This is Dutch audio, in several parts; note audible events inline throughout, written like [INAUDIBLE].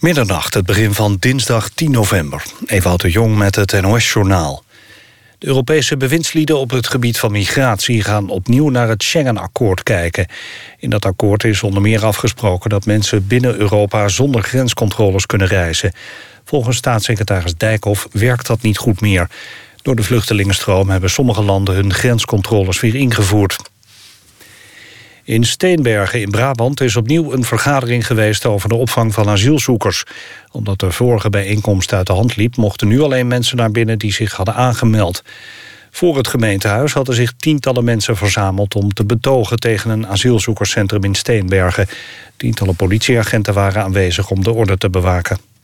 Middernacht, het begin van dinsdag 10 november. Ewout de Jong met het NOS-journaal. De Europese bewindslieden op het gebied van migratie... gaan opnieuw naar het Schengen-akkoord kijken. In dat akkoord is onder meer afgesproken... dat mensen binnen Europa zonder grenscontroles kunnen reizen. Volgens staatssecretaris Dijkhoff werkt dat niet goed meer. Door de vluchtelingenstroom hebben sommige landen hun grenscontroles weer ingevoerd. In Steenbergen in Brabant is opnieuw een vergadering geweest over de opvang van asielzoekers. Omdat de vorige bijeenkomst uit de hand liep, mochten nu alleen mensen naar binnen die zich hadden aangemeld. Voor het gemeentehuis hadden zich tientallen mensen verzameld om te betogen tegen een asielzoekerscentrum in Steenbergen. Tientallen politieagenten waren aanwezig om de orde te bewaken.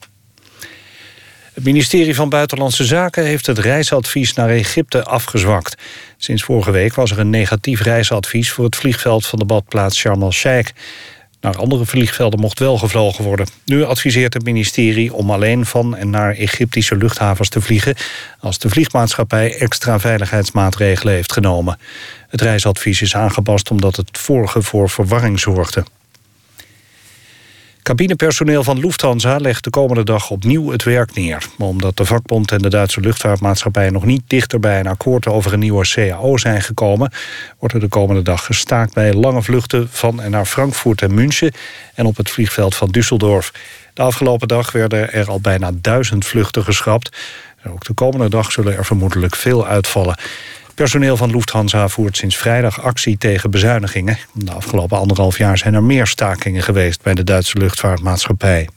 Het ministerie van Buitenlandse Zaken heeft het reisadvies naar Egypte afgezwakt. Sinds vorige week was er een negatief reisadvies voor het vliegveld van de badplaats Sharm el-Sheikh. Naar andere vliegvelden mocht wel gevlogen worden. Nu adviseert het ministerie om alleen van en naar Egyptische luchthavens te vliegen... als de vliegmaatschappij extra veiligheidsmaatregelen heeft genomen. Het reisadvies is aangepast omdat het vorige voor verwarring zorgde. Cabinepersoneel van Lufthansa legt de komende dag opnieuw het werk neer. Omdat de vakbond en de Duitse luchtvaartmaatschappij... nog niet dichter bij een akkoord over een nieuwe CAO zijn gekomen... wordt er de komende dag gestaakt bij lange vluchten van en naar Frankfurt en München... en op het vliegveld van Düsseldorf. De afgelopen dag werden er al bijna duizend vluchten geschrapt. ook de komende dag zullen er vermoedelijk veel uitvallen. Personeel van Lufthansa voert sinds vrijdag actie tegen bezuinigingen. De afgelopen anderhalf jaar zijn er meer stakingen geweest... bij de Duitse luchtvaartmaatschappij.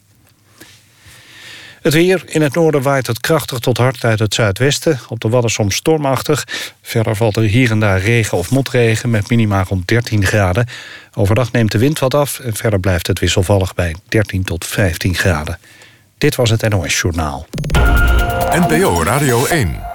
Het weer. In het noorden waait het krachtig tot hard uit het zuidwesten. Op de Wadden soms stormachtig. Verder valt er hier en daar regen of motregen... met minima rond 13 graden. Overdag neemt de wind wat af... en verder blijft het wisselvallig bij 13 tot 15 graden. Dit was het NOS Journaal. NPO Radio 1.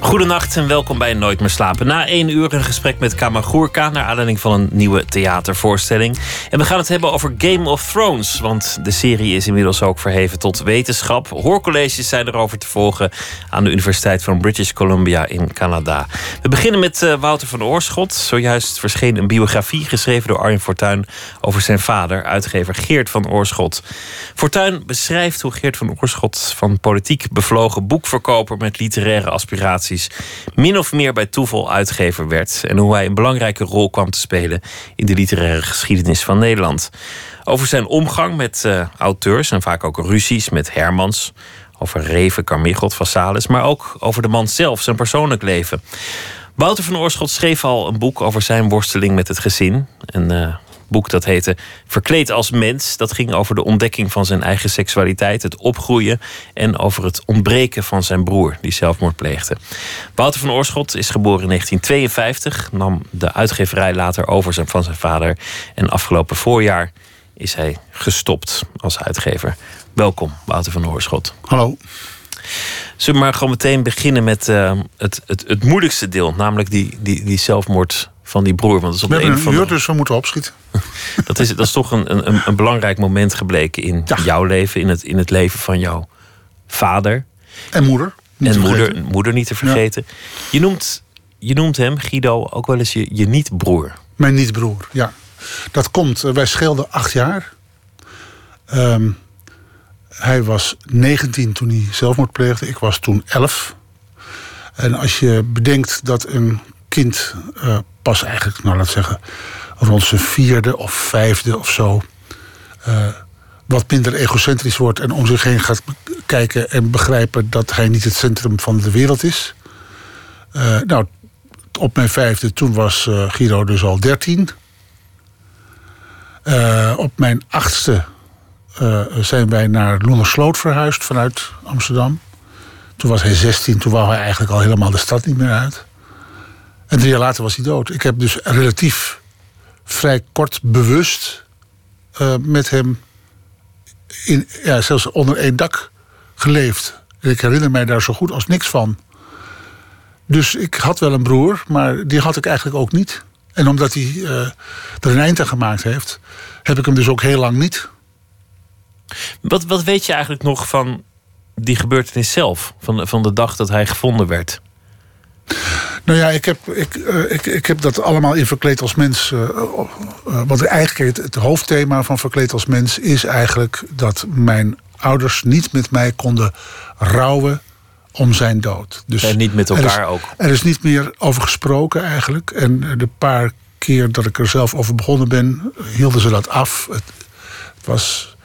Goedenacht en welkom bij Nooit meer slapen. Na één uur een gesprek met Kamagurka... naar aanleiding van een nieuwe theatervoorstelling. En we gaan het hebben over Game of Thrones. Want de serie is inmiddels ook verheven tot wetenschap. Hoorcolleges zijn erover te volgen... aan de Universiteit van British Columbia in Canada. We beginnen met uh, Wouter van Oorschot. Zojuist verscheen een biografie geschreven door Arjen Fortuyn... over zijn vader, uitgever Geert van Oorschot. Fortuyn beschrijft hoe Geert van Oorschot... van politiek bevlogen boekverkoper met literaire aspiraties min of meer bij toeval uitgever werd en hoe hij een belangrijke rol kwam te spelen in de literaire geschiedenis van Nederland. Over zijn omgang met uh, auteurs en vaak ook ruzies met Hermans, over Reven, Carmichelt, Vassalis, maar ook over de man zelf, zijn persoonlijk leven. Wouter van Oorschot schreef al een boek over zijn worsteling met het gezin. En uh, boek dat heette Verkleed als mens. Dat ging over de ontdekking van zijn eigen seksualiteit, het opgroeien en over het ontbreken van zijn broer die zelfmoord pleegde. Wouter van Oorschot is geboren in 1952, nam de uitgeverij later over van zijn vader en afgelopen voorjaar is hij gestopt als uitgever. Welkom, Wouter van Oorschot. Hallo. Zullen we maar gewoon meteen beginnen met uh, het, het, het moeilijkste deel, namelijk die, die, die zelfmoord van die broer. Want dat is op we een, een van uur, de... dus we moeten opschieten. [LAUGHS] dat, is, dat is toch een, een, een belangrijk moment gebleken in Ja. jouw leven, in het, in het leven van jouw vader. En moeder. niet en moeder, vergeten. moeder niet te vergeten. Je, noemt, je noemt hem, Guido, ook wel eens je, je niet-broer. Mijn niet-broer, ja. Dat komt, eh, wij scheelden acht jaar. Ehm, hij was 19 toen hij zelfmoord pleegde. Ik was toen 11. En als je bedenkt dat een kind eh, pas eigenlijk, nou laat zeggen, rond zijn vierde of vijfde of zo. eh, wat minder egocentrisch wordt en om zich heen gaat kijken en begrijpen dat hij niet het centrum van de wereld is. Eh, nou, op mijn vijfde, toen was eh, Guido dus al dertien. Op mijn achtste zijn wij naar Loenersloot verhuisd vanuit Amsterdam. Toen was hij 16, toen wou hij eigenlijk al helemaal de stad niet meer uit. En drie jaar later was hij dood. Ik heb dus relatief vrij kort bewust eh, met hem in, ja, zelfs onder één dak geleefd. Ik herinner mij daar zo goed als niks van. Dus ik had wel een broer, maar die had ik eigenlijk ook niet. En omdat hij eh, er een eind aan gemaakt heeft, heb ik hem dus ook heel lang niet. Wat, wat weet je eigenlijk nog van die gebeurtenis zelf? Van, van de dag dat hij gevonden werd? Nou ja, ik heb, ik, uh, ik, ik heb dat allemaal in Verkleed als Mens. Uh, uh, want eigenlijk het, het, hoofdthema van Verkleed als Mens is eigenlijk dat mijn ouders niet met mij konden rouwen om zijn dood. Dus en niet met elkaar er is, ook. Er is niet meer over gesproken eigenlijk. En de paar keer dat ik er zelf over begonnen ben, hielden ze dat af. Het, het was.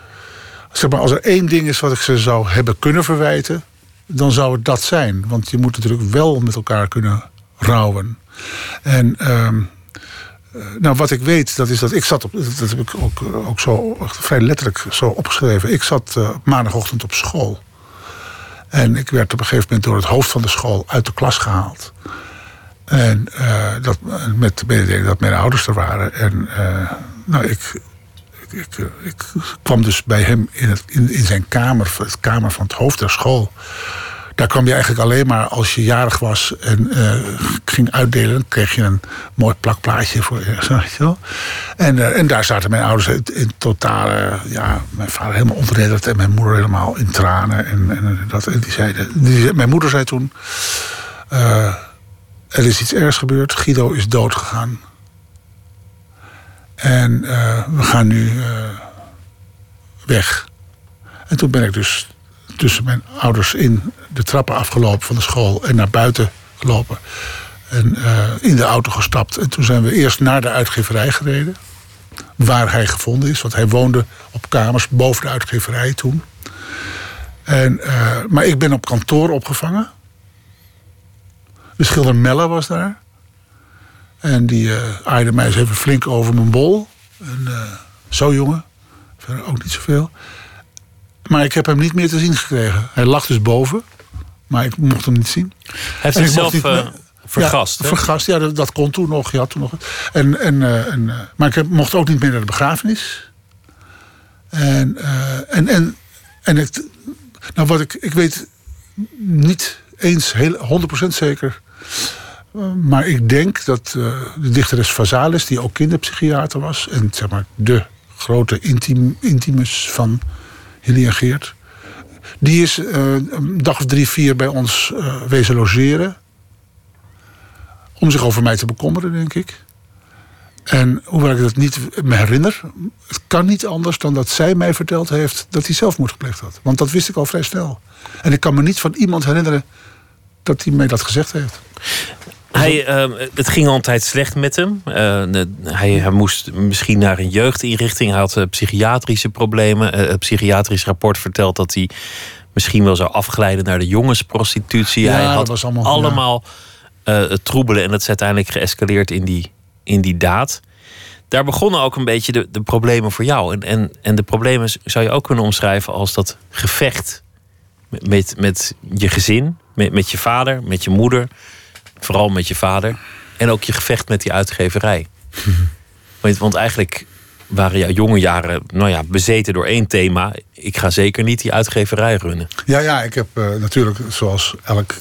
Zeg maar, als er één ding is wat ik ze zou hebben kunnen verwijten, dan zou het dat zijn. Want je moet natuurlijk wel met elkaar kunnen rouwen. En ehm, nou, wat ik weet, dat is dat ik zat op. Dat heb ik ook, ook zo vrij letterlijk zo opgeschreven. Ik zat uh, maandagochtend op school. En ik werd op een gegeven moment door het hoofd van de school uit de klas gehaald. En dat, met de mededeling dat mijn ouders er waren. En nou, ik, ik, ik, ik, kwam dus bij hem in, het, in, in zijn kamer, het kamer van het hoofd der school. Daar kwam je eigenlijk alleen maar als je jarig was en uh, ging uitdelen. Kreeg je een mooi plakplaatje voor je. [LAUGHS] En, uh, en daar zaten mijn ouders in, in totale. Ja, mijn vader helemaal ontredderd en mijn moeder helemaal in tranen. En, en, dat, die zeiden, mijn moeder zei toen: Er is iets ergs gebeurd. Guido is dood gegaan. En we gaan nu weg. En toen ben ik dus tussen mijn ouders in de trappen afgelopen van de school en naar buiten gelopen. En uh, in de auto gestapt. En toen zijn we eerst naar de uitgeverij gereden. Waar hij gevonden is. Want hij woonde op kamers boven de uitgeverij toen. En, uh, maar ik ben op kantoor opgevangen. De schilder Melle was daar. En die uh, aaide mij eens even flink over mijn bol. En zo jongen. Ook niet zoveel. Maar ik heb hem niet meer te zien gekregen. Hij lag dus boven, maar ik mocht hem niet zien. Hij heeft zichzelf uh, vergast. Ja, vergast, ja, dat, dat, kon toen nog. Ja, toen nog. En, en, uh, en, uh, maar ik mocht ook niet meer naar de begrafenis. En, en, en, en ik, nou wat ik, ik weet niet eens heel, 100% zeker. Maar ik denk dat de dichteres Vazalis, die ook kinderpsychiater was... en zeg maar de grote intim, intimus van en Geert. Die is uh, een dag of drie, vier bij ons uh, wezen logeren. Om zich over mij te bekommeren, denk ik. En hoewel ik dat niet me herinner, het kan niet anders dan dat zij mij verteld heeft dat hij zelfmoord gepleegd had. Want dat wist ik al vrij snel. En ik kan me niet van iemand herinneren dat hij mij dat gezegd heeft. Hij, uh, het ging altijd slecht met hem. Uh, hij, hij, moest misschien naar een jeugdinrichting. Hij had uh, psychiatrische problemen. het psychiatrisch rapport vertelt dat hij misschien wel zou afglijden naar de jongensprostitutie. Ja, hij had was allemaal, allemaal ja. troebelen en dat is uiteindelijk geëscaleerd in die, in die daad. Daar begonnen ook een beetje de, de problemen voor jou. En, en, en de problemen zou je ook kunnen omschrijven als dat gevecht met, met, met je gezin, met, met je vader, met je moeder Vooral met je vader. En ook je gevecht met die uitgeverij. [LAUGHS] want, want eigenlijk waren jouw jonge jaren nou ja, bezeten door één thema. Ik ga zeker niet die uitgeverij runnen. Ja, ja ik heb uh, natuurlijk, zoals elk,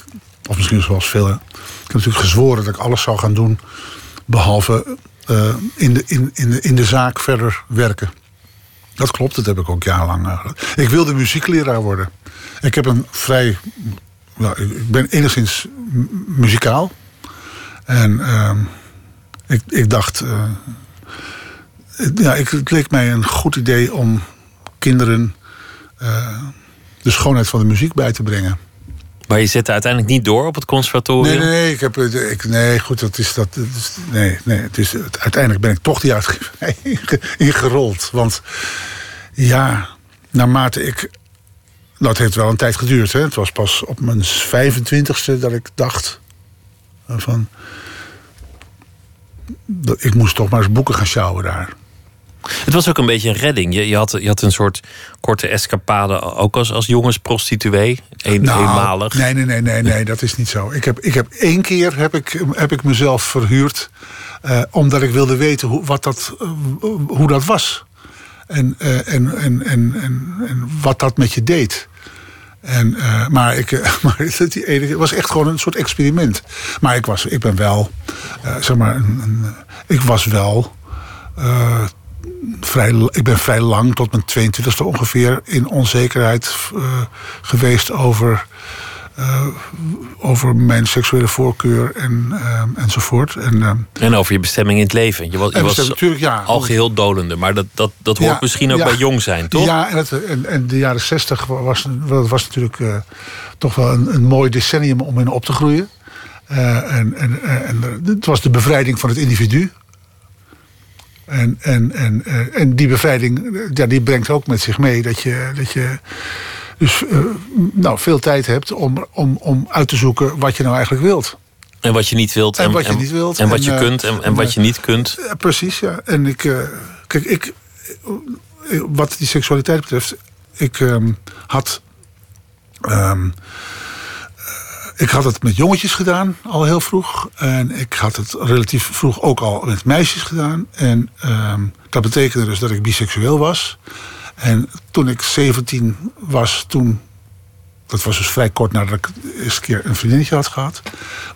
of misschien zoals veel... ik heb natuurlijk gezworen dat ik alles zou gaan doen... behalve uh, in, de, in, in, de, in de zaak verder werken. Dat klopt, dat heb ik ook jarenlang gedaan. Ik wilde muziekleraar worden. Ik heb een vrij nou, ik ben enigszins muzikaal. En uh, ik, ik dacht. Uh, ja, ik, het leek mij een goed idee om kinderen uh, de schoonheid van de muziek bij te brengen. Maar je zette uiteindelijk niet door op het conservatorium? Nee, nee, ik heb, ik, nee goed, dat is dat. dat is, nee, nee, het is, het, uiteindelijk ben ik toch die uitgeverij [LAUGHS] ingerold. Want ja, naarmate ik dat heeft wel een tijd geduurd. Hè? Het was pas op mijn 25ste dat ik dacht van... Ik moest toch maar eens boeken gaan sjouwen daar. Het was ook een beetje een redding. Je, je, had, je had een soort korte escapade, ook als, als jongensprostituee. Een, nou, eenmalig. Nee, nee, nee, nee, nee, [LAUGHS] dat is niet zo. Ik heb, ik heb één keer heb ik, heb ik mezelf verhuurd. Uh, omdat ik wilde weten hoe, wat dat, uh, hoe dat was. En, en, en, en, en, en wat dat met je deed. En, uh, maar ik, uh, [LAUGHS] maar het was echt gewoon een soort experiment. Maar ik, was, ik ben wel, uh, zeg maar, ik was wel vrij, ik ben vrij lang, tot mijn 22e ongeveer, in onzekerheid geweest over, uh, over mijn seksuele voorkeur en, uh, enzovoort. En, en over je bestemming in het leven. Je was, je was natuurlijk, ja, al geheel dolende, maar dat, dat, dat hoort Ja, misschien ook ja. bij jong zijn, toch? Ja, en, het, en, en de jaren 60 was, was natuurlijk toch wel een, een mooi decennium om in op te groeien. En, en, en het was de bevrijding van het individu. En, en, en, en die bevrijding ja, die brengt ook met zich mee dat je, dat je dus, uh, nou, veel tijd hebt om, om, om uit te zoeken wat je nou eigenlijk wilt. En wat je niet wilt. En, en wat je niet wilt. En, wat je kunt en, en wat je niet kunt. Precies, ja. En ik, uh, kijk, ik, wat die seksualiteit betreft, ik um, had. Um, ik had het met jongetjes gedaan, al heel vroeg. En ik had het relatief vroeg ook al met meisjes gedaan. En um, dat betekende dus dat ik biseksueel was. En toen ik 17 was, toen. Dat was dus vrij kort nadat ik eens een keer een vriendinnetje had gehad.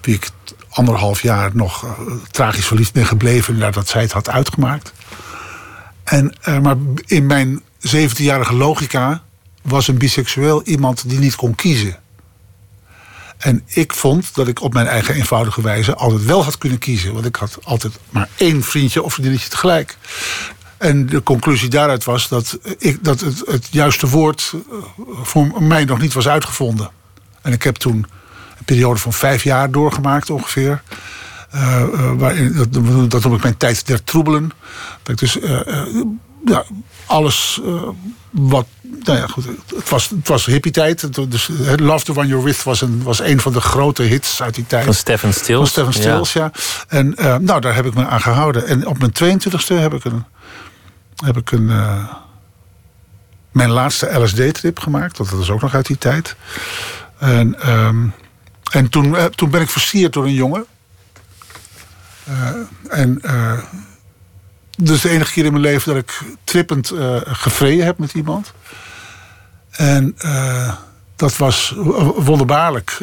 Wie ik anderhalf jaar nog uh, tragisch verliefd ben gebleven nadat zij het had uitgemaakt. En, uh, maar in mijn 17-jarige logica was een biseksueel iemand die niet kon kiezen. En ik vond dat ik op mijn eigen eenvoudige wijze altijd wel had kunnen kiezen. Want ik had altijd maar één vriendje of vriendinnetje tegelijk. En de conclusie daaruit was dat, ik, dat het, het juiste woord voor mij nog niet was uitgevonden. En ik heb toen een periode van vijf jaar doorgemaakt ongeveer. Uh, waarin, dat, dat noem ik mijn tijd der troebelen. Dat ik dus ja, alles wat. Nou ja, goed, het was, het was hippie-tijd. Dus Love the One You're With was een, was een van de grote hits uit die tijd. Van Stephen Stills. Van Stephen Stills, ja. ja. En nou, daar heb ik me aan gehouden. En op mijn 22e heb ik een. Heb ik een mijn laatste LSD-trip gemaakt. Dat is ook nog uit die tijd. En, um, en toen, toen ben ik versierd door een jongen. En dus de enige keer in mijn leven dat ik trippend uh, gevreden heb met iemand. En dat was wonderbaarlijk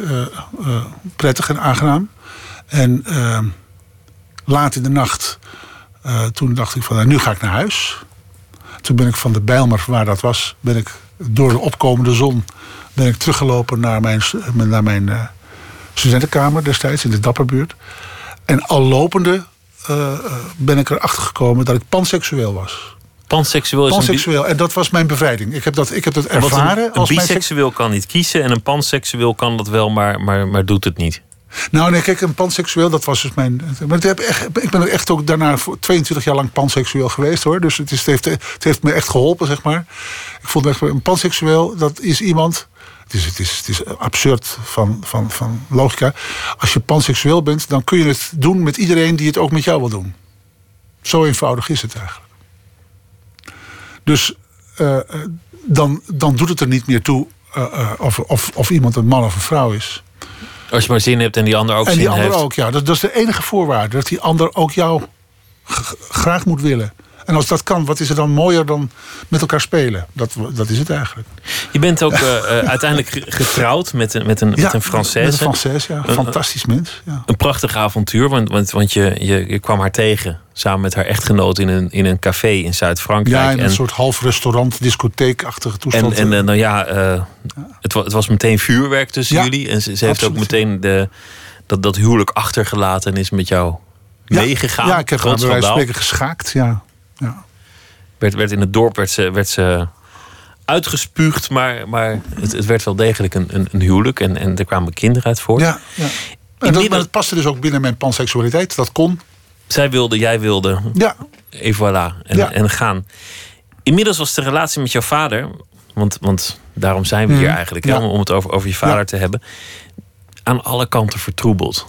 prettig en aangenaam. En laat in de nacht, toen dacht ik van nou, nu ga ik naar huis. Toen ben ik van de Bijlmer, waar dat was, ben ik door de opkomende zon ben ik teruggelopen naar mijn, naar mijn studentenkamer destijds in de Dapperbuurt. En al lopende uh, ben ik erachter gekomen dat ik panseksueel was. Panseksueel is panseksueel. En dat was mijn bevrijding. Ik heb dat, ik heb dat ervaren. Een, een als biseksueel kan niet kiezen en een panseksueel kan dat wel, maar, maar, maar doet het niet. Nou, nee, kijk, een panseksueel, dat was dus mijn. Maar heb echt, ik ben echt ook daarna 22 jaar lang panseksueel geweest hoor. Dus het, is, het, heeft, het heeft me echt geholpen, zeg maar. Ik vond echt, een panseksueel, dat is iemand. Het is, het is, het is absurd van, van, van logica. Als je panseksueel bent, dan kun je het doen met iedereen die het ook met jou wil doen. Zo eenvoudig is het eigenlijk. Dus uh, dan, dan doet het er niet meer toe uh, uh, of, of, of iemand een man of een vrouw is. Als je maar zin hebt en die ander ook en zin die ander heeft. ook, ja. Dat, dat is de enige voorwaarde. Dat die ander ook jou graag moet willen. En als dat kan, wat is er dan mooier dan met elkaar spelen? Dat, dat is het eigenlijk. Je bent ook uh, uh, uiteindelijk getrouwd met een, met een, ja, met een Française. Met een Française, ja. Een, Fantastisch mens. Ja. Een prachtig avontuur, want, want, want je, je, je kwam haar tegen. Samen met haar echtgenoot in een, in een café in Zuid-Frankrijk. Ja, in een en, soort half restaurant, discotheekachtige toestand. En, en nou ja, uh, ja. Het, was, het was meteen vuurwerk tussen ja, jullie. En ze, ze heeft ook meteen de, dat, dat huwelijk achtergelaten en is met jou meegegaan. Ja, ik heb haar bij wijze van spreken geschaakt, ja. Ja. Werd, werd in het dorp werd ze, werd ze uitgespuugd, maar, maar het, het werd wel degelijk een, een, een, huwelijk en, en er kwamen kinderen uit voort. Ja, ja. En dat, maar paste dus ook binnen mijn panseksualiteit, dat kon. Zij wilde, jij wilde. Ja. Et voilà. En, ja. en gaan. Inmiddels was de relatie met jouw vader, want, want daarom zijn we hier mm. eigenlijk, ja. om het over, over je vader ja. te hebben, aan alle kanten vertroebeld.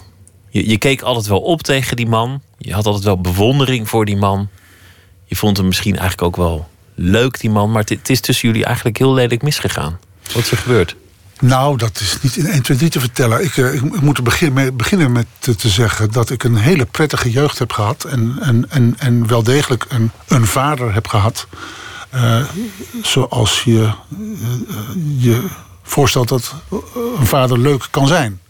Je, je keek altijd wel op tegen die man. Je had altijd wel bewondering voor die man. Je vond hem misschien eigenlijk ook wel leuk, die man. Maar het is tussen jullie eigenlijk heel lelijk misgegaan. Wat is er gebeurd? Nou, dat is niet in 1, 2, 3 te vertellen. Ik, ik, ik moet beginnen met te, zeggen dat ik een hele prettige jeugd heb gehad. En, en, en, en wel degelijk een, een vader heb gehad. Uh, zoals je uh, je voorstelt dat een vader leuk kan zijn.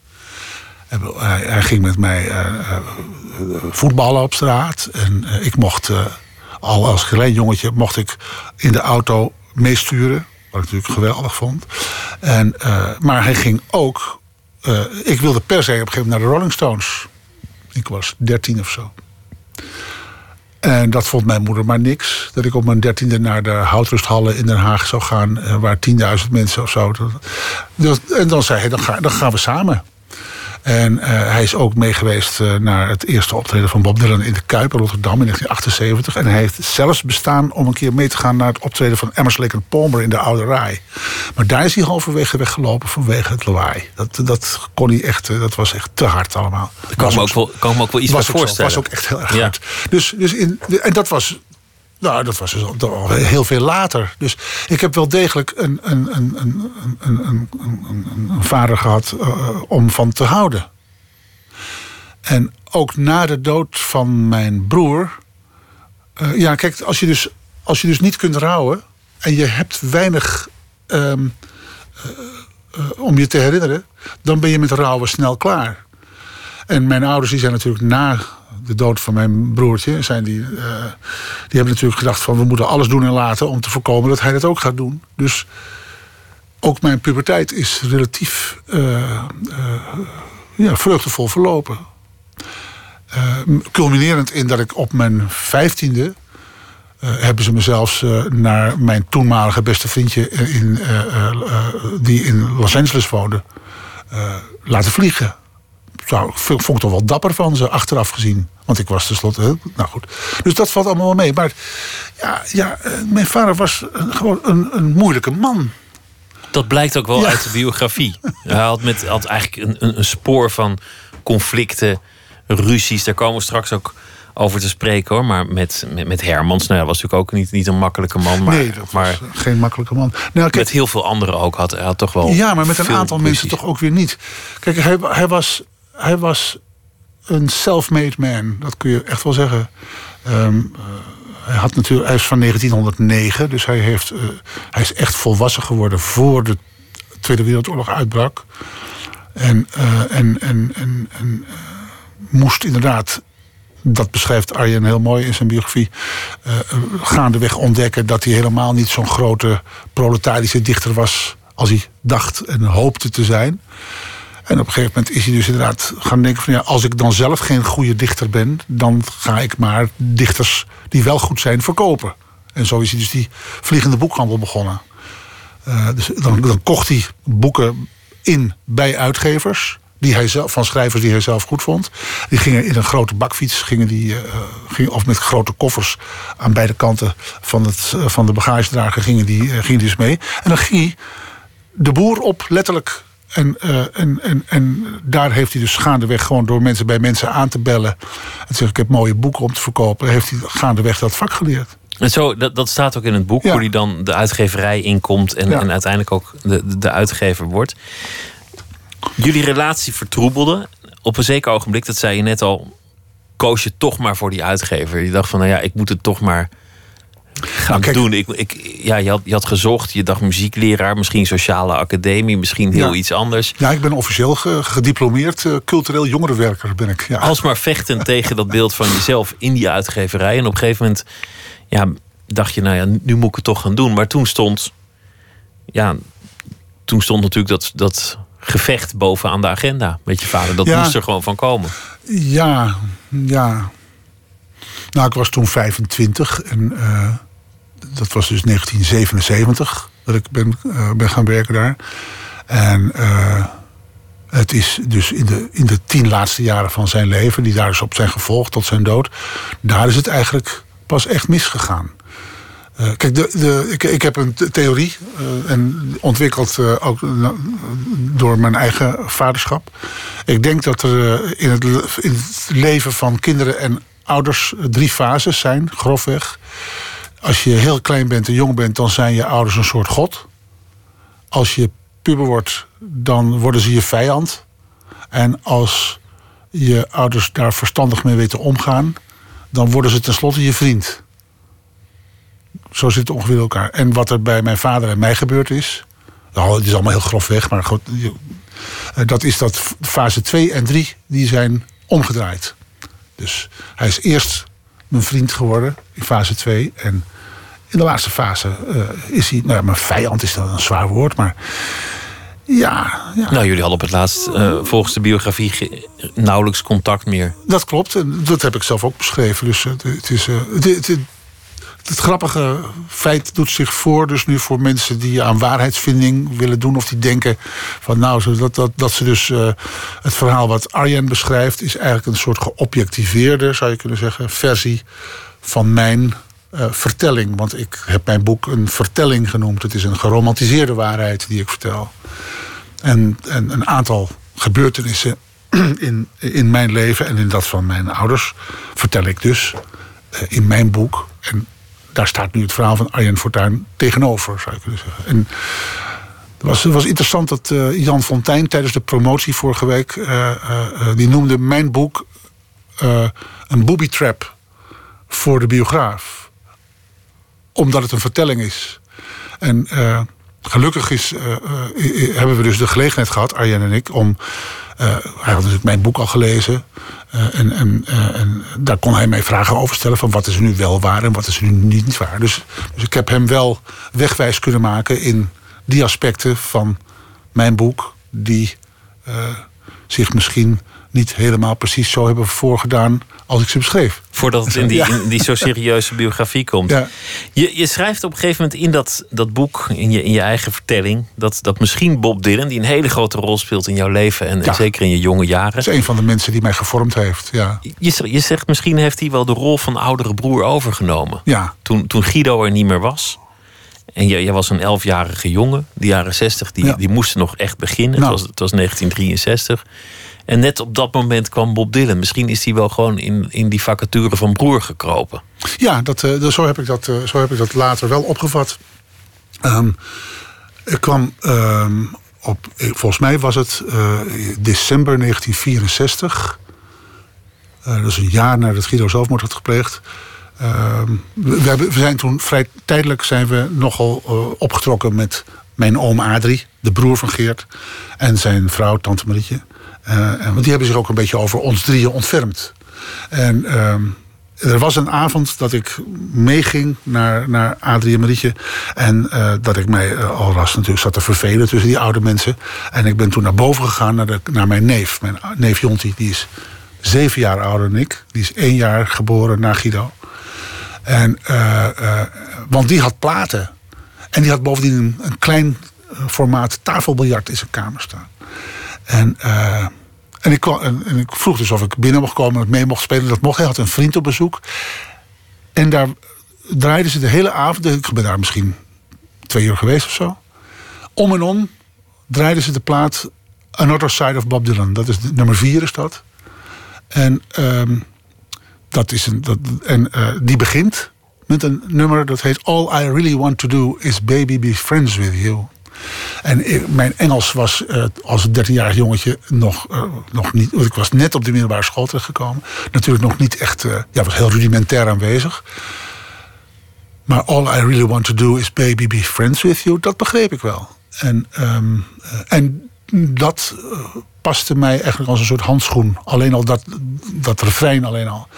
Hij, hij ging met mij voetballen op straat. En ik mocht al als klein jongetje mocht ik in de auto meesturen. Wat ik natuurlijk geweldig vond. En, eh, maar hij ging ook. eh, ik wilde per se op een gegeven moment naar de Rolling Stones. Ik was dertien of zo. En dat vond mijn moeder maar niks. Dat ik op mijn dertiende naar de houtrusthallen in Den Haag zou gaan. eh, Waar 10.000 mensen of zo. En dan zei hij, dan gaan we samen. En eh, hij is ook mee geweest eh, naar het eerste optreden van Bob Dylan in de Kuip in Rotterdam in 1978. En hij heeft zelfs bestaan om een keer mee te gaan naar het optreden van Emerson Lake Palmer in de Oude Rij. Maar daar is hij halverwege weggelopen vanwege het lawaai. Dat, dat kon hij echt, eh, dat was echt te hard allemaal. Daar kan ik me ook wel, kan ik me ook wel iets was voorstellen. was ook echt heel erg Ja. hard. Dus, dus in, en dat was. Nou, dat was dus al, heel veel later. Dus ik heb wel degelijk een, een, een, een, een vader gehad eh, om van te houden. En ook na de dood van mijn broer. Eh, ja, kijk, als je, dus, als je dus niet kunt rouwen. en je hebt weinig ehm, eh, om je te herinneren. dan ben je met rouwen snel klaar. En mijn ouders die zijn natuurlijk na de dood van mijn broertje... Zijn die, eh, die hebben natuurlijk gedacht van... we moeten alles doen en laten om te voorkomen dat hij dat ook gaat doen. Dus ook mijn puberteit is relatief eh, ja, vreugdevol verlopen. Culminerend in dat ik op mijn vijftiende... hebben ze me zelfs naar mijn toenmalige beste vriendje... In, die in Los Angeles woonde, laten vliegen zou, vond ik toch wel dapper van ze, achteraf gezien. Want ik was tenslotte... Nou goed. Dus dat valt allemaal wel mee. Maar ja, ja eh, mijn vader was gewoon een, een moeilijke man. Dat blijkt ook wel Ja. uit de biografie. [LAUGHS] Hij had, met, had eigenlijk een, een, een spoor van conflicten, ruzies. Daar komen we straks ook over te spreken hoor. Maar met, met, met Hermans, nou ja, was natuurlijk ook niet, niet een makkelijke man. Maar, nee, dat maar was geen makkelijke man. Nou, kijk, met heel veel anderen ook had hij had toch wel. ja, maar met een aantal mensen toch ook weer niet. Kijk, hij, hij, was, hij was een self-made man. Dat kun je echt wel zeggen. Ehm, eh, hij, had natuurlijk, hij is van 1909, dus hij, heeft, eh, hij is echt volwassen geworden voor de Tweede Wereldoorlog uitbrak. En, eh, en, en, en, en moest inderdaad, dat beschrijft Arjen heel mooi in zijn biografie, gaandeweg ontdekken dat hij helemaal niet zo'n grote proletarische dichter was als hij dacht en hoopte te zijn. En op een gegeven moment is hij dus inderdaad gaan denken van ja, als ik dan zelf geen goede dichter ben, dan ga ik maar dichters die wel goed zijn verkopen. En zo is hij dus die vliegende boekhandel begonnen. Eh, dus dan, dan kocht hij boeken in bij uitgevers. Die hij van schrijvers die hij zelf goed vond. Die gingen in een grote bakfiets, gingen die, eh, gingen, of met grote koffers aan beide kanten van, het, eh, van de bagagedrager gingen die, gingen dus mee. En dan ging hij de boer op, letterlijk. En, eh, en, en, en daar heeft hij dus gaandeweg gewoon door mensen bij mensen aan te bellen. En te zeggen, ik heb mooie boeken om te verkopen. Heeft hij gaandeweg dat vak geleerd. En zo, dat, dat staat ook in het boek, Ja. hoe hij dan de uitgeverij inkomt en, Ja. en uiteindelijk ook de, de, de uitgever wordt. Jullie relatie vertroebelde. Op een zeker ogenblik, dat zei je net al, koos je toch maar voor die uitgever. Je dacht van, nou ja, ik moet het toch maar gaan Nou, doen. Ik, ik, ja, je, had, je had gezocht, je dacht muziekleraar, misschien sociale academie, misschien heel Ja. iets anders. Ja, ik ben officieel ge- gediplomeerd eh, cultureel jongerenwerker ben ik. Ja. Alsmaar vechten [LAUGHS] tegen dat beeld van jezelf in die uitgeverij. En op een gegeven moment ja, dacht je, nou ja, nu moet ik het toch gaan doen. Maar toen stond, ja, toen stond natuurlijk dat, dat gevecht bovenaan de agenda met je vader. Dat Ja. moest er gewoon van komen. Ja, ja. Nou, ik was toen 25 en eh, dat was dus 1977 dat ik ben, eh, ben gaan werken daar. En eh, het is dus in de, in de tien laatste jaren van zijn leven, die daar dus op zijn gevolgd tot zijn dood, daar is het eigenlijk pas echt misgegaan. Eh, kijk, de, de, ik, ik heb een the- theorie en ontwikkeld ook door mijn eigen vaderschap. Ik denk dat er in, het, in het leven van kinderen en ouders drie fases zijn, grofweg. Als je heel klein bent en jong bent, dan zijn je ouders een soort god. Als je puber wordt, dan worden ze je vijand. En als je ouders daar verstandig mee weten omgaan, dan worden ze tenslotte je vriend. Zo zit het ongeveer elkaar. En wat er bij mijn vader en mij gebeurd is. Nou, het is allemaal heel grof weg, maar goed, eh, dat is dat fase 2 en 3 die zijn omgedraaid. Dus hij is eerst mijn vriend geworden in fase 2. En in de laatste fase eh, is hij, nou, mijn vijand is dan een zwaar woord, maar ja, ja. Nou, jullie hadden op het laatst uh, volgens de biografie nauwelijks contact meer. Dat klopt, en dat heb ik zelf ook beschreven. Dus uh, het is. Het, het, het, grappige feit doet zich voor, dus nu voor mensen die aan waarheidsvinding willen doen, of die denken van nou, dat, dat, dat ze dus het verhaal wat Arjen beschrijft, is eigenlijk een soort geobjectiveerde, zou je kunnen zeggen, versie van mijn uh, vertelling. Want ik heb mijn boek een vertelling genoemd. Het is een geromantiseerde waarheid die ik vertel. En, en een aantal gebeurtenissen [CLEARS THROAT] in, in mijn leven en in dat van mijn ouders vertel ik dus uh, in mijn boek. En daar staat nu het verhaal van Arjen Fortuyn tegenover, zou je kunnen zeggen. En het was, was interessant dat uh, Jan Fontijn tijdens de promotie vorige week... die noemde mijn boek een booby trap voor de biograaf omdat het een vertelling is. En gelukkig is, hebben we dus de gelegenheid gehad, Arjen en ik, om. Hij had natuurlijk mijn boek al gelezen. en, en, en daar kon hij mij vragen over stellen: van wat is nu wel waar en wat is er nu niet waar. Dus, dus ik heb hem wel wegwijs kunnen maken in die aspecten van mijn boek, die zich misschien niet helemaal precies zo hebben voorgedaan als ik ze beschreef. Voordat het in die, [LAUGHS] in die zo serieuze biografie komt. Ja. Je, je schrijft op een gegeven moment in dat, dat boek, in je, in je eigen vertelling, dat, dat misschien Bob Dylan, die een hele grote rol speelt in jouw leven en, Ja. en zeker in je jonge jaren. Dat is een van de mensen die mij gevormd heeft. Ja. Je, je zegt misschien heeft hij wel de rol van oudere broer overgenomen. Ja. Toen, toen Guido er niet meer was. En jij, jij was een elfjarige jongen. De jaren zestig, die, Ja. die moesten nog echt beginnen. Nou. Het, was, het was 1963. En net op dat moment kwam Bob Dylan. Misschien is hij wel gewoon in, in die vacature van broer gekropen. Ja, dat, eh, zo, heb ik dat, eh, zo heb ik dat later wel opgevat. Ehm, ik kwam ehm, op, eh, volgens mij was het december 1964. Eh, dat is een jaar nadat Guido zelfmoord had gepleegd. Ehm, we, we zijn toen vrij tijdelijk zijn we nogal opgetrokken met mijn oom Adrie, de broer van Geert, en zijn vrouw, tante Marietje. Eh, want die hebben zich ook een beetje over ons drieën ontfermd. En ehm, er was een avond dat ik meeging naar, naar Adrie en Marietje. En eh, dat ik mij eh, al ras natuurlijk zat te vervelen tussen die oude mensen. En ik ben toen naar boven gegaan naar, de, naar mijn neef. Mijn neef Jonti, die is zeven jaar ouder dan ik. Die is één jaar geboren na Guido. En, eh, eh, want die had platen. En die had bovendien een, een klein eh, formaat tafelbiljart in zijn kamer staan. En, eh, en, ik en, en ik vroeg dus of ik binnen mocht komen en mee mocht spelen. Dat mocht. Hij had een vriend op bezoek. En daar draaiden ze de hele avond. Ik ben daar misschien twee uur geweest of zo. Om en om draaiden ze de plaat Another Side of Bob Dylan. Dat is de, nummer vier is dat. En, ehm, dat is een, dat, en eh, die begint met een nummer dat heet All I Really Want To Do Is Baby Be Friends With You. En mijn Engels was eh, als een 13-jarig jongetje nog, eh, nog niet. Ik was net op de middelbare school terechtgekomen. Natuurlijk nog niet echt. eh, ja, was heel rudimentair aanwezig. Maar all I really want to do is baby be friends with you. Dat begreep ik wel. En, ehm, eh, en dat paste mij eigenlijk als een soort handschoen. Alleen al dat, dat refrein alleen al.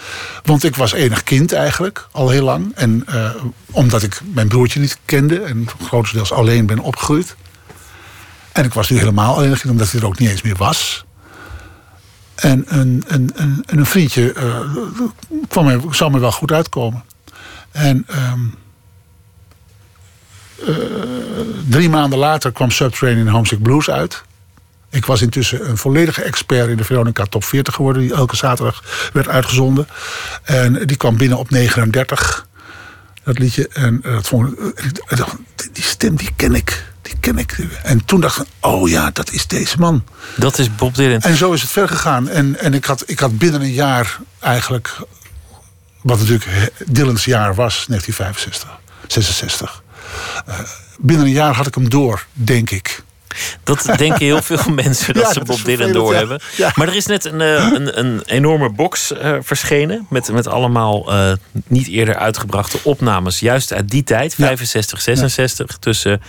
Want ik was enig kind eigenlijk, al heel lang. En eh, omdat ik mijn broertje niet kende en grotendeels alleen ben opgegroeid. En ik was nu helemaal alleen kind, omdat hij er ook niet eens meer was. En een, een, een, en een vriendje eh, kwam me, zou me wel goed uitkomen. En ehm, eh, drie maanden later kwam Subterranean Homesick Blues uit. Ik was intussen een volledige expert in de Veronica Top 40 geworden... die elke zaterdag werd uitgezonden. En die kwam binnen op 39, dat liedje. En eh, dat vond ik, eh, dacht, die- stem, die ken ik. Die ken ik. En toen dacht ik, oh ja, dat is deze man. Dat is Bob Dylan. En zo is het verder gegaan. En, en ik, had, ik had binnen een jaar eigenlijk... wat natuurlijk Dylan's jaar was, 1965, 66. Eh, binnen een jaar had ik hem door, denk ik. Dat denken heel veel [LAUGHS] mensen dat Ja, ze Bob Dylan doorhebben. ja. Ja. Maar er is net een, eh, een, een enorme box eh, verschenen. Met, met allemaal eh, niet eerder uitgebrachte opnames. Juist uit die tijd, Ja. 65, 66. Tussen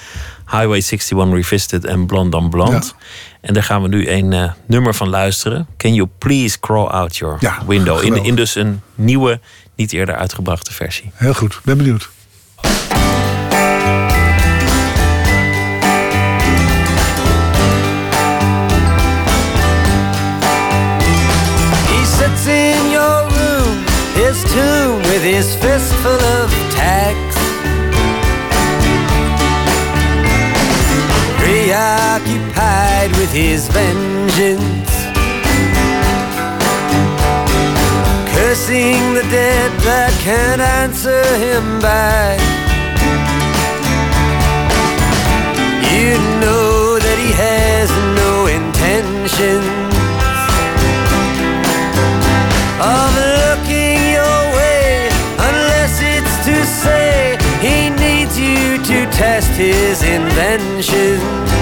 Highway 61 Revisited en Blond on Blond. En daar gaan we nu een nummer van luisteren. Can you please crawl out your window? In, in dus een nieuwe niet eerder uitgebrachte versie. Heel goed, ben benieuwd. His fistful of tacks. Preoccupied with his vengeance. Cursing the dead that can't answer him back. You know that he has no intentions of test his inventions.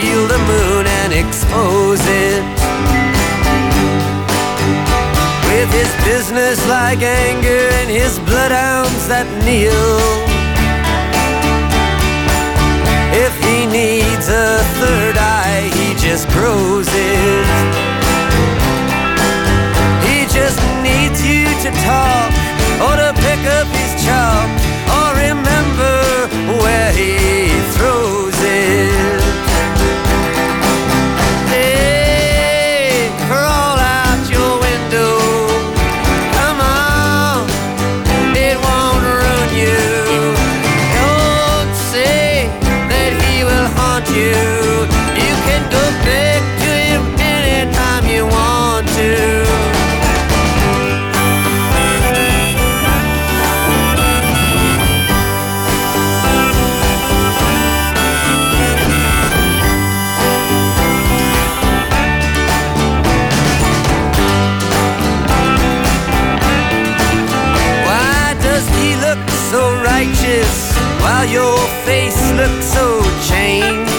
Peel the moon and expose it. With his business like anger and his bloodhounds that kneel. If he needs a third eye, he just grows it. He just needs you to talk or to pick up his chalk or remember where he while your face looks so changed?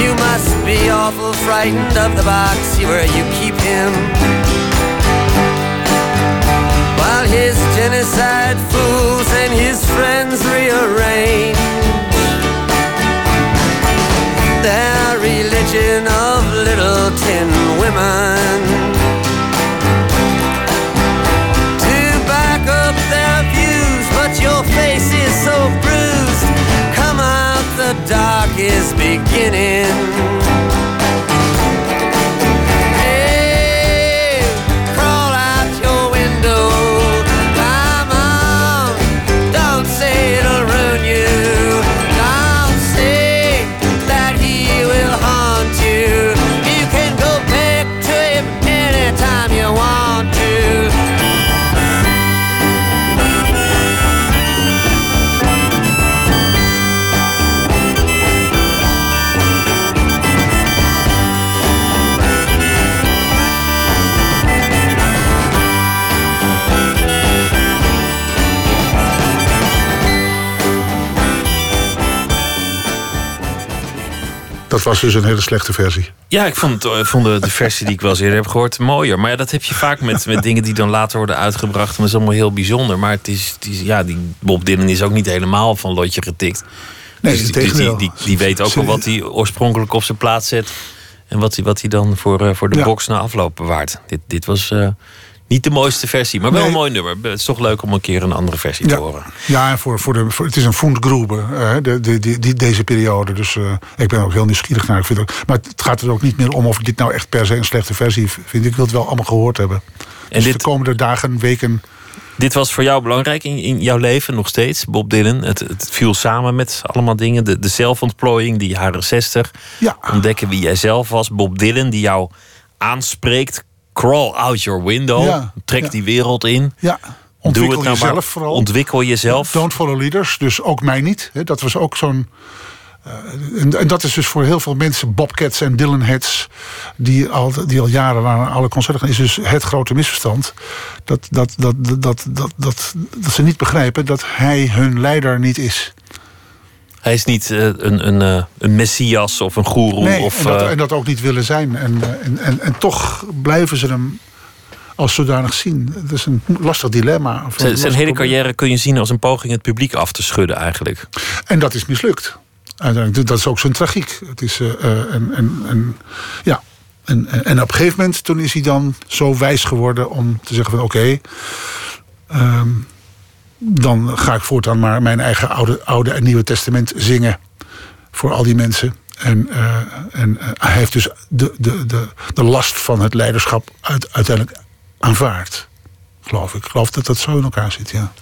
You must be awful frightened of the box where you keep him. While his genocide fools and his friends rearrange their religion of little tin women. So bruised. Come out, the dark is beginning. Was dus een hele slechte versie. Ja, ik vond, eh, vond de, de [LAUGHS] versie die ik wel eens eerder heb gehoord mooier. Maar ja, dat heb je vaak met, met [LAUGHS] dingen die dan later worden uitgebracht. En dat is allemaal heel bijzonder. Maar het is, het is, ja, die Bob Dylan is ook niet helemaal van lotje getikt. Nee, dus, dus die, die, die weet ook wel wat hij oorspronkelijk op zijn plaats zet. En wat hij, wat hij dan voor, eh, voor de Ja. box na afloop bewaart. Dit, dit was eh, niet de mooiste versie, maar wel Nee. een mooi nummer. Het is toch leuk om een keer een andere versie Ja, te horen. ja en voor, voor de, voor, het is een Fundgrube, eh, de, de, die, die, deze periode. Dus eh, ik ben ook heel nieuwsgierig naar. Ik vind ook, maar het gaat er ook niet meer om of ik dit nou echt per se een slechte versie vind. Ik wil het wel allemaal gehoord hebben. En dus dit- de komende dagen, weken... Dit was voor jou belangrijk in, in jouw leven nog steeds, Bob Dylan. Het, het viel samen met allemaal dingen. De, de zelfontplooiing, die jaren 60. Ja, Ontdekken wie jij zelf was. Bob Dylan, die jou aanspreekt. Crawl out your window. Ja, Trek ja. die wereld in. ja, Ontwikkel het nou jezelf maar. vooral. Ontwikkel jezelf. Don't follow leaders, dus ook mij niet. Dat was ook zo'n. eh, en, en dat is dus voor heel veel mensen, Bobcats en Dylan Heads, die al, die al jaren naar alle concerten gaan, is dus het grote misverstand. Dat, dat, dat, dat, dat, dat, dat, dat ze niet begrijpen dat hij hun leider niet is. Hij is niet eh, een, een, eh, een messias of een goeroe. Nee, of, en, dat, eh, en dat ook niet willen zijn. En, en, en, en toch blijven ze hem als zodanig zien. Het is een lastig dilemma. zijn, hele carrière kun je zien als een poging het publiek af te schudden eigenlijk. En dat is mislukt. Uiteindelijk, dat is ook zijn tragiek. Het is, en, en, en, ja. en, en en op een gegeven moment toen is hij dan zo wijs geworden om te zeggen van oké, ehm, dan ga ik voortaan maar mijn eigen oude, oude en nieuwe testament zingen voor al die mensen. En, eh, en eh, hij heeft dus de, de, de, de last van het leiderschap uit, uiteindelijk aanvaard. Geloof ik. Ik geloof dat dat zo in elkaar zit, ja.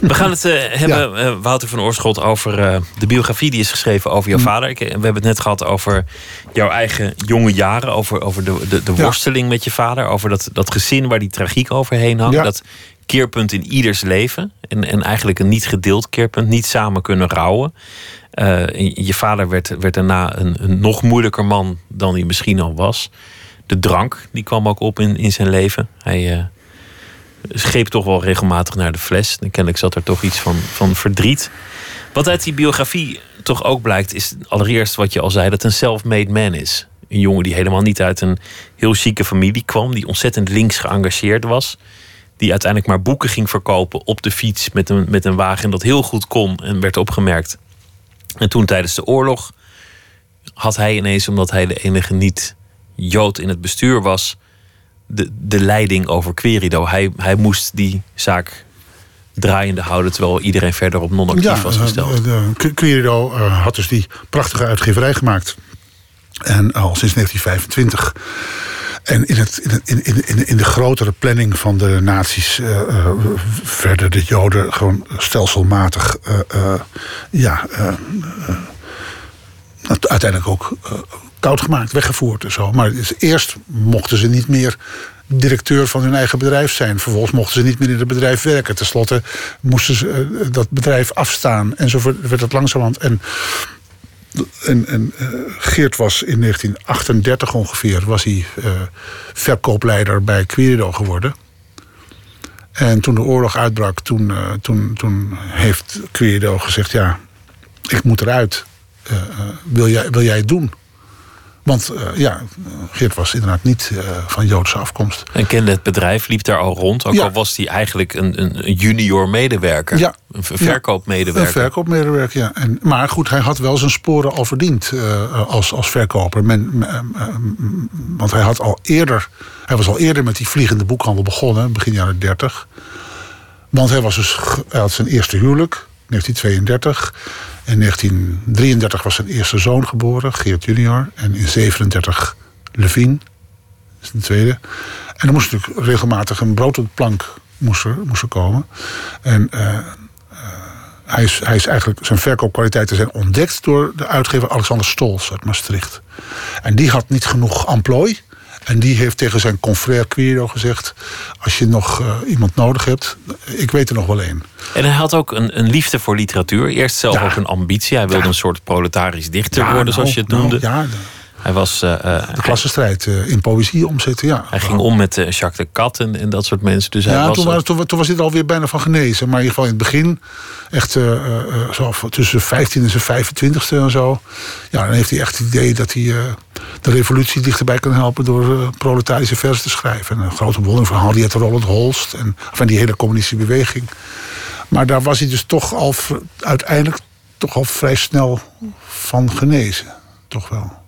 We gaan het eh, hebben, eh, Wouter van Oorschot, over eh, de biografie die is geschreven over Mm. jouw vader. Ik, we hebben het net gehad over jouw eigen jonge jaren. Over, over de, de, de Ja. worsteling met je vader. Over dat, dat gezin waar die tragiek overheen hangt. Ja. Dat keerpunt in ieders leven. En, en eigenlijk een niet gedeeld keerpunt. Niet samen kunnen rouwen. Eh, je vader werd, werd daarna een, een nog moeilijker man dan hij misschien al was. De drank, die kwam ook op in, in zijn leven. Hij... eh, scheep toch wel regelmatig naar de fles. En kennelijk zat er toch iets van, van verdriet. Wat uit die biografie toch ook blijkt, is allereerst wat je al zei, dat een self-made man is. Een jongen die helemaal niet uit een heel chique familie kwam, die ontzettend links geëngageerd was. Die uiteindelijk maar boeken ging verkopen op de fiets met een, met een wagen en dat heel goed kon en werd opgemerkt. En toen tijdens de oorlog had hij ineens, omdat hij de enige niet-Jood in het bestuur was, de, de leiding over Querido. Hij, hij moest die zaak draaiende houden, terwijl iedereen verder op non-actief was eh, gesteld. de- de- Querido eh, had dus die prachtige uitgeverij gemaakt. En al sinds 1925. En in, het, in, in, in, de grotere planning van de naties eh, eh, werden de Joden gewoon stelselmatig eh, ja, uiteindelijk ook koud gemaakt, weggevoerd en zo. Maar eerst mochten ze niet meer directeur van hun eigen bedrijf zijn. Vervolgens mochten ze niet meer in het bedrijf werken. Ten slotte moesten ze dat bedrijf afstaan. En zo werd het langzamerhand. En, en, en eh, Geert was in 1938 ongeveer... was hij eh, verkoopleider bij Querido geworden. En toen de oorlog uitbrak, toen, eh, toen, toen heeft Querido gezegd... ja, ik moet eruit. Wil, jij, wil jij het doen? Want eh, ja, Geert was inderdaad niet eh, van Joodse afkomst. En kende het bedrijf, liep daar al rond. Ook Ja. al was hij eigenlijk een, een, junior medewerker. Ja. Een ver- verkoopmedewerker. Een verkoopmedewerker, ja. En, maar goed, hij had wel zijn sporen al verdiend eh, als, als verkoper. Men, want hij, had al eerder, hij was al eerder met die vliegende boekhandel begonnen, begin jaren 30. Want hij, was dus, hij had zijn eerste huwelijk, 1932. In 1933 was zijn eerste zoon geboren, Geert junior. En in 37 Levine, is de tweede. En er moest natuurlijk regelmatig een brood op de plank moest komen. En eh, hij is, hij is eigenlijk, zijn verkoopkwaliteiten zijn ontdekt door de uitgever Alexander Stols uit Maastricht. En die had niet genoeg amplooi. En die heeft tegen zijn confrère Quiro gezegd: Als je nog eh, iemand nodig hebt, ik weet er nog wel één. En hij had ook een, een liefde voor literatuur. Eerst zelf Ja. ook een ambitie. Hij wilde Ja. een soort proletarisch dichter Ja, worden, nou, zoals je het nou, noemde. ja, de, Hij, was, eh, eh, de klassenstrijd eh, in poëzie omzetten. Ja. hij ging om met eh, Jacques de Cat en, en dat soort mensen. Dus hij Ja, was toen, was, toen, toen was dit alweer bijna van genezen. Maar in ieder geval in het begin, echt zo tussen zijn 15 en zijn 25ste en zo. Ja, dan heeft hij echt het idee dat hij de revolutie dichterbij kan helpen door proletarische versen te schrijven. En een grote bewondering van Henriette Roland Holst en van die hele communistische beweging. Maar daar was hij dus toch al uiteindelijk toch al vrij snel van genezen. Toch wel.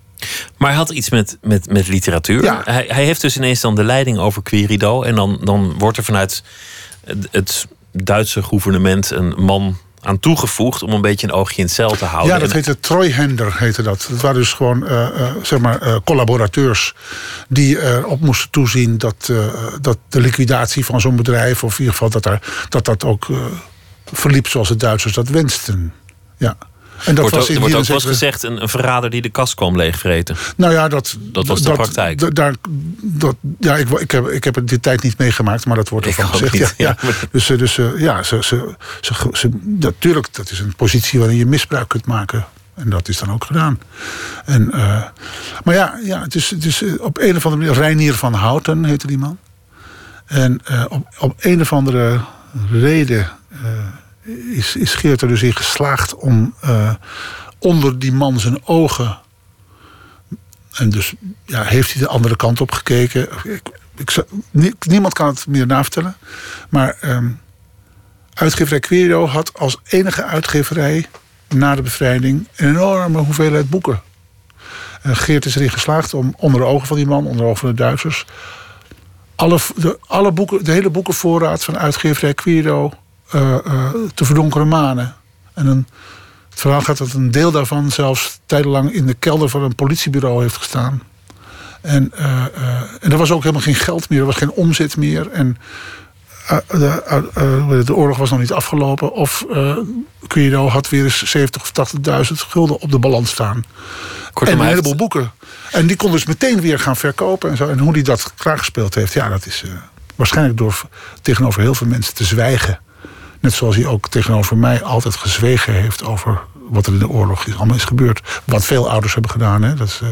Maar hij had iets met, met, met literatuur. Ja. Hij, hij heeft dus ineens dan de leiding over Querido. En dan, dan wordt er vanuit het, Duitse gouvernement een man aan toegevoegd... om een beetje een oogje in het zeil te houden. Ja, dat heette Treuhänder, heette dat. Dat waren dus gewoon eh, eh, zeg maar, eh, collaborateurs die erop moesten toezien dat, dat de liquidatie van zo'n bedrijf, of in ieder geval dat daar, dat, dat ook verliep zoals de Duitsers dat wensten. Ja. En dat wordt was ook, in er wordt ook wel eens 74 gezegd een, een verrader die de kast kwam leegvreten. Nou ja, dat, Dat was de praktijk. Daar, dat, ja, ik, ik, heb, ik heb het die tijd niet meegemaakt, maar dat wordt Ik ervan ook gezegd. niet, ja. Dus, dus ja, ze, ze, ze, ze, natuurlijk, dat is een positie waarin je misbruik kunt maken. En dat is dan ook gedaan. En, eh, maar ja, ja het, is, het is eh, op een of andere manier. Reinier van Houten heette die man. En eh, op, op een of andere reden is, is Geert er dus in geslaagd om eh, onder die man zijn ogen. En dus ja, heeft hij de andere kant op gekeken. Ik, ik, niemand kan het meer navertellen. Maar ehm, uitgeverij had als enige uitgeverij na de bevrijding een enorme hoeveelheid boeken. En Geert is erin geslaagd om onder de ogen van die man, onder de ogen van de Duitsers, alle, de, alle boeken, de hele boekenvoorraad van uitgeverij Quero eh, eh, te verdonkeren manen. En een, het verhaal gaat dat een deel daarvan zelfs tijdenlang in de kelder van een politiebureau heeft gestaan. En, eh, en er was ook helemaal geen geld meer, er was geen omzet meer. En de, de oorlog was nog niet afgelopen. Of Quiro had weer eens 70 of 80.000 gulden op de balans staan. Kortom, en een heleboel boeken. En die kon dus meteen weer gaan verkopen. En, zo. en hoe hij dat klaargespeeld heeft, ja, dat is waarschijnlijk door tegenover heel veel mensen te zwijgen. Net zoals hij ook tegenover mij altijd gezwegen heeft over wat er in de oorlog is, allemaal is gebeurd. Wat veel ouders hebben gedaan. Hè? Dat is, eh,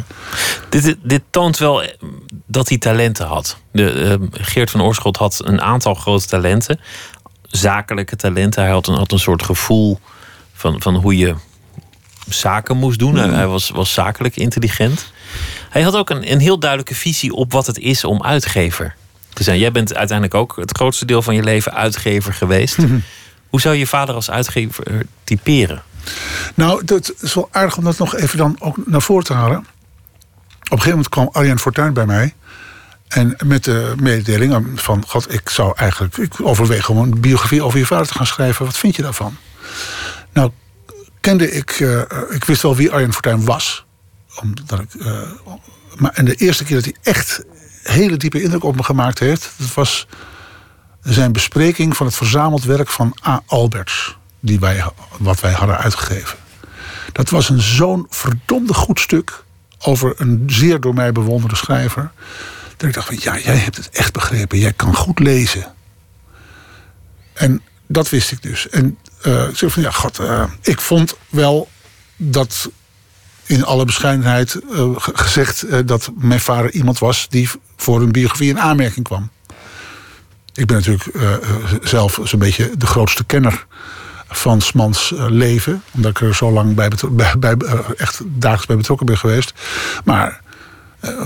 Dit, dit toont wel eh, dat hij talenten had. De, eh, Geert van Oorschot had een aantal grote talenten. Zakelijke talenten. Hij had een, had een soort gevoel van, van hoe je zaken moest doen. Hij, hij was, was zakelijk intelligent. Hij had ook een, een heel duidelijke visie op wat het is om uitgever zijn. Jij bent uiteindelijk ook het grootste deel van je leven uitgever geweest. Hoe zou je je vader als uitgever typeren? Nou, dat is wel aardig om dat nog even dan ook naar voren te halen. Op een gegeven moment kwam Arjen Fortuyn bij mij. En met de mededeling van... God, ik zou eigenlijk... Ik overweeg om een biografie over je vader te gaan schrijven. Wat vind je daarvan? Nou, kende ik... eh, ik wist wel wie Arjen Fortuyn was. Omdat ik... eh, maar en de eerste keer dat hij echt hele diepe indruk op me gemaakt heeft... dat was zijn bespreking van het verzameld werk van A. Alberts. Die wij, wat wij hadden uitgegeven. Dat was een zo'n verdomde goed stuk over een zeer door mij bewonderde schrijver. Dat ik dacht van ja, jij hebt het echt begrepen. Jij kan goed lezen. En dat wist ik dus. En eh, ik zei van ja, god, eh, ik vond wel dat in alle bescheidenheid eh, ge- gezegd eh, dat mijn vader iemand was die voor een biografie in aanmerking kwam. Ik ben natuurlijk eh, zelf zo'n beetje de grootste kenner van Smans leven. Omdat ik er zo lang bij, bij, echt dagelijks bij betrokken ben geweest. Maar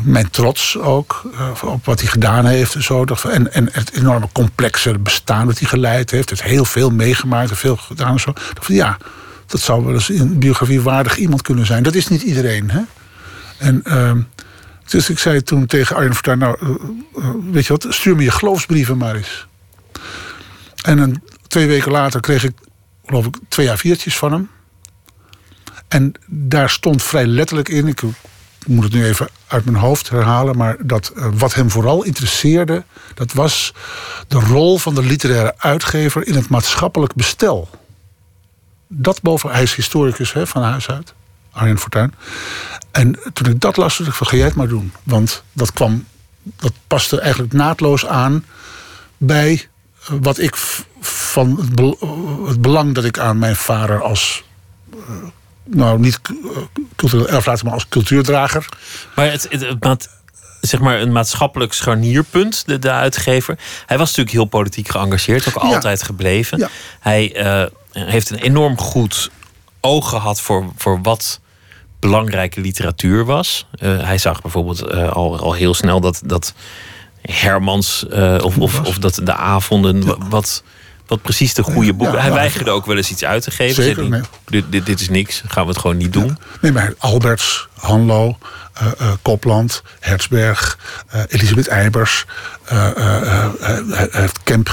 mijn trots ook op wat hij gedaan heeft en zo. Dat- En, en het enorme complexe bestaan dat hij geleid heeft. Heeft heel veel meegemaakt en veel gedaan en zo. Van, ja, dat zou wel eens een biografie waardig iemand kunnen zijn. Dat is niet iedereen, hè? En... ehm, dus ik zei toen tegen Arjen Fortuyn, nou, eh, eh, weet je wat, stuur me je geloofsbrieven maar eens. En een, twee weken later kreeg ik, geloof ik, twee A4'tjes van hem. En daar stond vrij letterlijk in, ik moet het nu even uit mijn hoofd herhalen, maar dat eh, wat hem vooral interesseerde, dat was de rol van de literaire uitgever in het maatschappelijk bestel. Dat boven, historicus hè, van huis uit, Arjen Fortuyn. En toen ik dat las, dacht ik van ga jij het maar doen. Want dat kwam, dat paste eigenlijk naadloos aan bij eh, wat ik van het, eh, het belang dat ik aan mijn vader als, eh, nou niet cu- cultureel erflater, maar als cultuurdrager. Maar het, het, het zeg maar een maatschappelijk scharnierpunt, de, de uitgever. Hij was natuurlijk heel politiek geëngageerd, ook Ja. altijd gebleven. Ja. Hij eh, heeft een enorm goed oog gehad voor, voor wat belangrijke literatuur was. Eh, hij zag bijvoorbeeld eh, al, al heel snel dat, dat Hermans of, of, of dat de avonden, wa- wat, wat precies de goede boeken. Ja, hij weigerde ook wel eens iets uit te geven. Zeker, nee. dit, dit, dit is niks, gaan we het gewoon niet doen. Nee, maar Alberts, Hanlo, eh, eh, Kopland, Hertzberg, eh, Elisabeth Eibers. hij heeft Kemp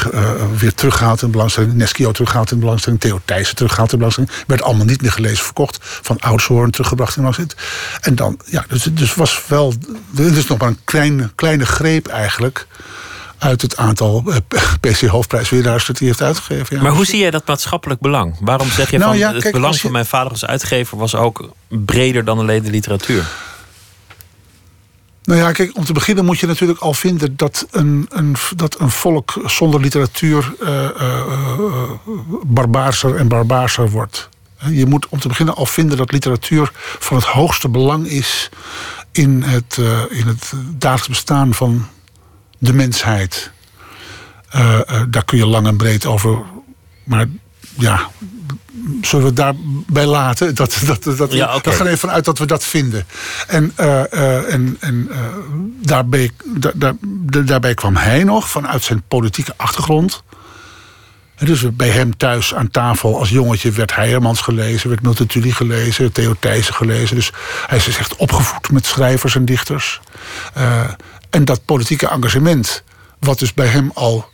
weer teruggehaald in belangstelling. Neskio teruggehaald in belangstelling. Theo Thijssen teruggehaald in belangstelling. Werd allemaal niet meer gelezen, verkocht. Van Oudshoorn teruggebracht in belangstelling. En dan, ja, dus, dus was wel... Is nog maar een kleine, kleine greep eigenlijk... uit het aantal eh, [LAUGHS] PC-hoofdprijswinnaars dat hij heeft uitgegeven. Ja. Maar hoe zie jij dat maatschappelijk belang? Waarom zeg je Nou van ja, het kijk, belang je- van mijn vader als uitgever was ook breder dan alleen de literatuur? Nou ja, kijk, om te beginnen moet je natuurlijk al vinden dat een, een, dat een volk zonder literatuur eh, barbaarser en barbaarser wordt. Je moet om te beginnen al vinden dat literatuur van het hoogste belang is in het, in het dagelijks bestaan van de mensheid. Eh, eh, daar kun je lang en breed over. Maar ja, zullen we het daarbij laten? Dat, dat, dat, Ja, gaan even vanuit dat we dat vinden. En, eh, en, en daarbij, daar, daar, daar- daarbij kwam hij nog vanuit zijn politieke achtergrond. En dus bij hem thuis aan tafel als jongetje werd Heijermans gelezen, werd Milton Tully gelezen, Theo Thijssen gelezen. Dus hij is dus echt opgevoed met schrijvers en dichters. En dat politieke engagement, wat dus bij hem al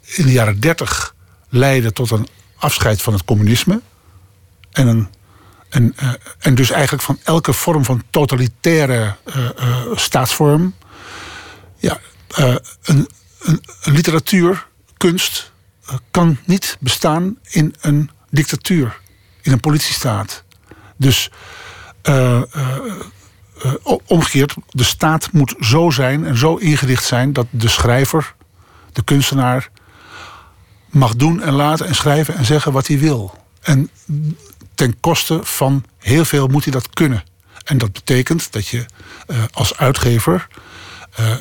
in de jaren dertig leidde tot een afscheid van het communisme. En, een, en, eh, en dus eigenlijk van elke vorm van totalitaire eh, staatsvorm. Ja, een, een, literatuur, kunst, kan niet bestaan in een dictatuur, in een politiestaat. Dus eh, omgekeerd, de staat moet zo zijn en zo ingericht zijn dat de schrijver, de kunstenaar, mag doen en laten en schrijven en zeggen wat hij wil. En ten koste van heel veel moet hij dat kunnen. En dat betekent dat je eh, als uitgever, eh,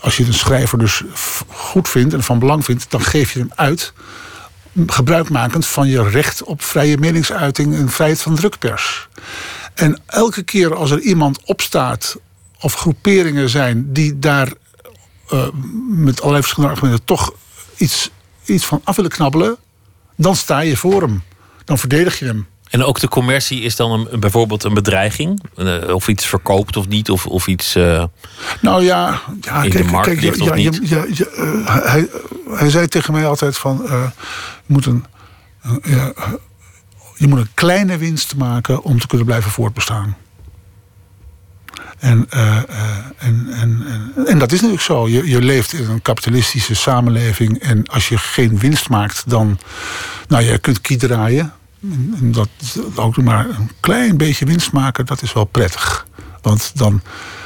als je een schrijver dus goed vindt en van belang vindt, dan geef je hem uit. Gebruikmakend van je recht op vrije meningsuiting en vrijheid van drukpers. En elke keer als er iemand opstaat of groeperingen zijn die daar eh, met allerlei verschillende argumenten toch iets, iets van af willen knabbelen, dan sta je voor hem. Dan verdedig je hem. En ook de commercie is dan een, bijvoorbeeld een bedreiging? Eh, Of iets verkoopt of niet? Of, of iets. eh, Nou ja, ja In de kijk, markt kijk, ligt ja, of ja, niet? ja, ja, hij, hij zei tegen mij altijd van, je, moet een, ja, je moet een kleine winst maken om te kunnen blijven voortbestaan. En, eh, eh, en, en, en, en dat is natuurlijk zo. Je, je leeft in een kapitalistische samenleving. En als je geen winst maakt, dan. Nou, je kunt kiet draaien. En en dat ook maar een klein beetje winst maken, dat is wel prettig. Want dan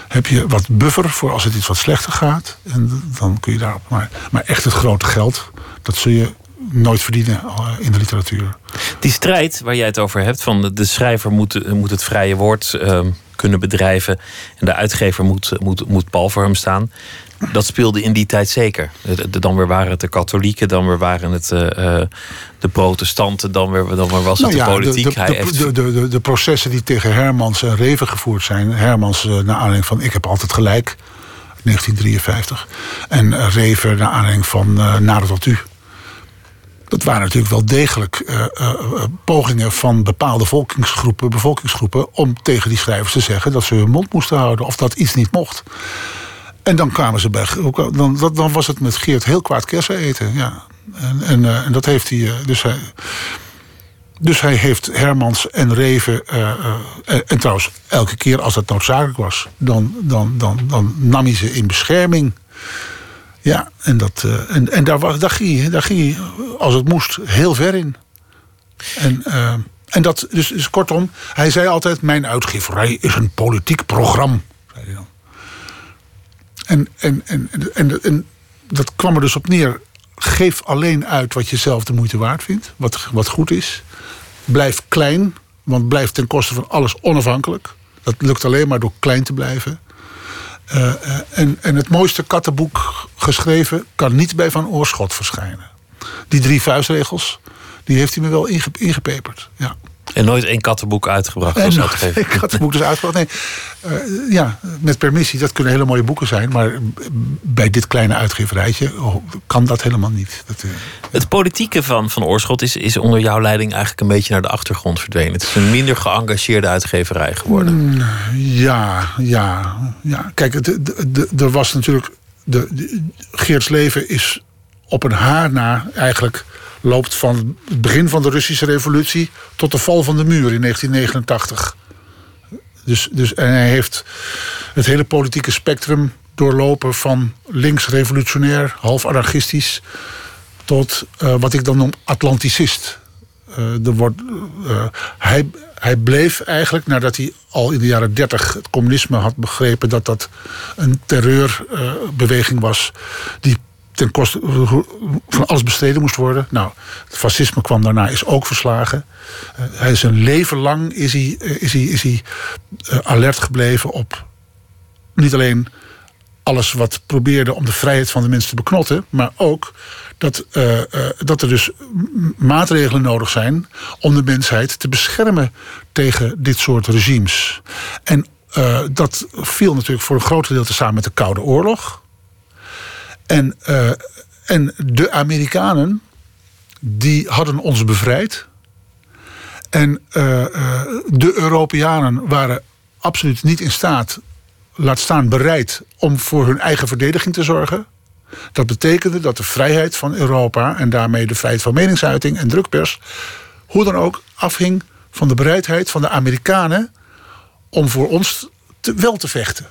heb je wat buffer voor als het iets wat slechter gaat. En dan kun je daarop. Maar, maar echt het grote geld, dat zul je nooit verdienen eh, in de literatuur. Die strijd waar jij het over hebt, van de- schrijver moet, moet het vrije woord eh, kunnen bedrijven en de uitgever moet, moet, moet pal voor hem staan. Dat speelde in die tijd zeker. Dan weer waren het de katholieken, dan weer waren het eh, eh, de protestanten, dan weer, dan weer was het Nou de politiek. De, de, Hij de, heeft- de, de, de- de processen die tegen Hermans en Reven gevoerd zijn. Hermans eh, naar aanleiding van Ik heb altijd gelijk, 1953. En eh, Reven naar aanleiding van uh, Nader tot u. Dat waren natuurlijk wel degelijk eh, eh, eh, pogingen van bepaalde volkingsgroepen, bevolkingsgroepen... om tegen die schrijvers te zeggen dat ze hun mond moesten houden... of dat iets niet mocht. En dan kwamen ze bij. Dan, dan, was het met Geert heel kwaad kersen eten. Ja. En, en, en dat heeft hij. dus hij. Dus hij heeft Hermans en Reven. en, en trouwens, elke keer als dat noodzakelijk was, dan, dan, dan, dan nam hij ze in bescherming. Ja, en, dat, eh, en, en daar, daar, ging hij, daar ging als het moest, heel ver in. En, eh, en dat, dus, dus kortom, hij zei altijd: Mijn uitgeverij is een politiek programma. Zei hij en, en, en, en, en dat kwam er dus op neer. Geef alleen uit wat je zelf de moeite waard vindt. Wat, wat goed is. Blijf klein. Want blijf ten koste van alles onafhankelijk. Dat lukt alleen maar door klein te blijven. Uh, uh, en, en het mooiste kattenboek geschreven kan niet bij Van Oorschot verschijnen. Die drie vuistregels, die heeft hij me wel inge, ingepeperd. Ja. En nooit één kattenboek uitgebracht En als uitgever. kattenboek dus uitgebracht. Nee, uh, ja, met permissie, dat kunnen hele mooie boeken zijn. Maar bij dit kleine uitgeverijtje oh, kan dat helemaal niet. Dat, uh, het politieke van Van Oorschot is, is onder jouw leiding eigenlijk een beetje naar de achtergrond verdwenen. Het is een minder geëngageerde uitgeverij geworden. Mm, ja, ja, ja. Kijk, er was natuurlijk... De, de, Geerts leven is op een haar na eigenlijk loopt van het begin van de Russische revolutie tot de val van de muur in 1989. Dus, dus en hij heeft het hele politieke spectrum doorlopen van links revolutionair, half anarchistisch, tot eh, wat ik dan noem Atlanticist. Eh, er wordt, eh, hij, hij bleef eigenlijk, nadat hij al in de jaren dertig het communisme had begrepen dat dat een terreurbeweging was die ten koste van alles bestreden moest worden. Nou, het fascisme kwam daarna, is ook verslagen. Eh, hij is een leven lang is hij, eh, is hij, is hij eh, alert gebleven op niet alleen alles wat probeerde om de vrijheid van de mensen te beknotten, maar ook dat, dat er dus maatregelen nodig zijn om de mensheid te beschermen tegen dit soort regimes. En dat viel natuurlijk voor een groot gedeelte samen met de Koude Oorlog. En, eh, en de Amerikanen, die hadden ons bevrijd. En eh, eh, de Europeanen waren absoluut niet in staat, laat staan bereid, om voor hun eigen verdediging te zorgen. Dat betekende dat de vrijheid van Europa en daarmee de vrijheid van meningsuiting en drukpers, hoe dan ook, afhing van de bereidheid van de Amerikanen om voor ons te, wel te vechten.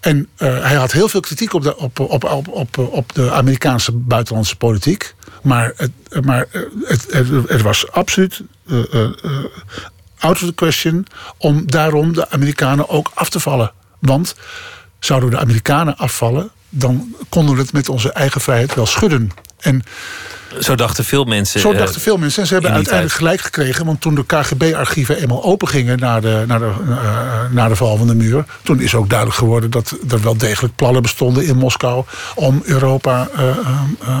En eh, hij had heel veel kritiek op de, op, op, op, op, de Amerikaanse buitenlandse politiek. Maar, het, maar eh, het, het, het was absoluut eh, out of the question om daarom de Amerikanen ook af te vallen. Want zouden de Amerikanen afvallen, dan konden we het met onze eigen vrijheid wel schudden. En Zo dachten veel mensen. zo eh, dachten veel mensen. En ze hebben uiteindelijk gelijk gekregen. Want toen de KGB-archieven eenmaal opengingen na de, na, de, eh, na de val van de muur. toen is ook duidelijk geworden dat er wel degelijk plannen bestonden in Moskou. om Europa eh,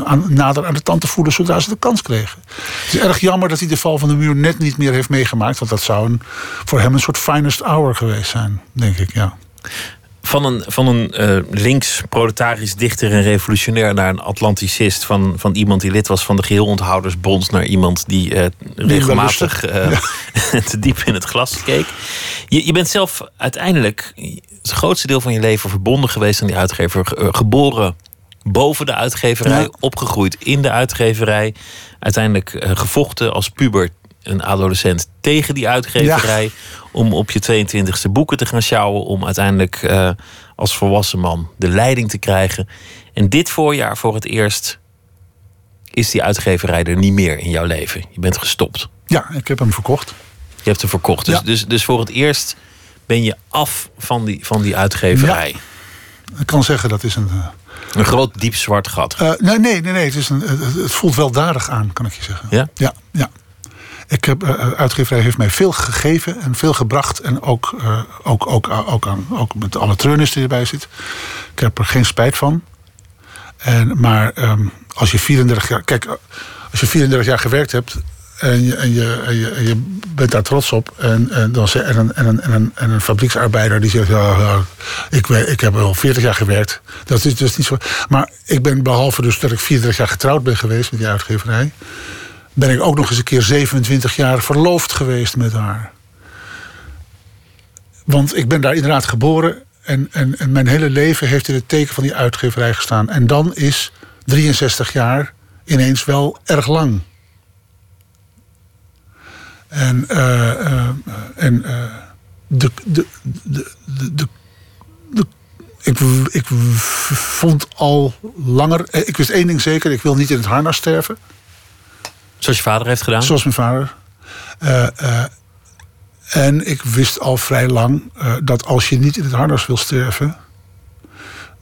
aan, nader aan de tand te voelen zodra ze de kans kregen. Het is erg jammer dat hij de val van de muur net niet meer heeft meegemaakt. Want dat zou een, voor hem een soort finest hour geweest zijn, denk ik. Ja. Van een, van een eh, links-proletarisch dichter en revolutionair naar een Atlanticist. Van, van iemand die lid was van de geheelonthouders naar iemand die eh, regelmatig eh, [LAUGHS] te diep in het glas keek. Je, je bent zelf uiteindelijk het grootste deel van je leven verbonden geweest aan die uitgever. Ge- geboren boven de uitgeverij, Ja. opgegroeid in de uitgeverij. Uiteindelijk gevochten als puber, een adolescent, tegen die uitgeverij. Om op je 22e boeken te gaan sjouwen. Om uiteindelijk eh, als volwassen man de leiding te krijgen. En dit voorjaar voor het eerst is die uitgeverij er niet meer in jouw leven. Je bent gestopt. ja, ik heb hem verkocht. Je hebt hem verkocht. Dus, Ja. dus, dus voor het eerst ben je af van die, van die uitgeverij. Ik kan zeggen dat is een. eh, Een groot diep zwart gat. Eh, nee, nee, nee, nee. Het, is een, het, het voelt weldadig aan, kan ik je zeggen. Ja? Ja, ja. Ik heb, eh, uitgeverij heeft mij veel gegeven en veel gebracht. En ook, eh, ook, ook, ook, ook met alle treurnis die erbij zit. Ik heb er geen spijt van. En, maar ehm, als je 34 jaar... Kijk, als je 34 jaar gewerkt hebt... En je, en, je, en, je, en je bent daar trots op. En, en, dan, en, een, en, een, en, een, en een fabrieksarbeider die zegt... Ja, ik, ik heb al 40 jaar gewerkt. Dat is dus niet zo. Maar ik ben behalve dus dat ik 34 jaar getrouwd ben geweest met die uitgeverij... ben ik ook nog eens een keer 27 jaar verloofd geweest met haar. Want ik ben daar inderdaad geboren. En, en, mijn hele leven heeft in het teken van die uitgeverij gestaan. En dan is 63 jaar ineens wel erg lang. En, eh, eh, en eh, de, de, de, de, de, ik, ik vond al langer. eh, Ik wist één ding zeker: ik wil niet in het harnas sterven. Zoals je vader heeft gedaan. Zoals mijn vader. Eh, eh, en ik wist al vrij lang eh, dat als je niet in het harnas wil sterven,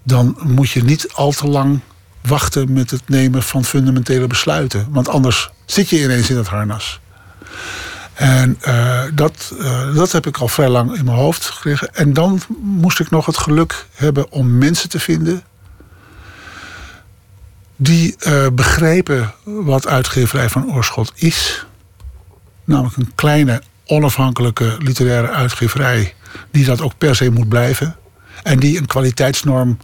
dan moet je niet al te lang wachten met het nemen van fundamentele besluiten. Want anders zit je ineens in het harnas. En dat, dat heb ik al vrij lang in mijn hoofd gekregen. En dan moest ik nog het geluk hebben om mensen te vinden die eh, begrijpen wat uitgeverij van Oorschot is. Namelijk een kleine, onafhankelijke literaire uitgeverij... die dat ook per se moet blijven. En die een kwaliteitsnorm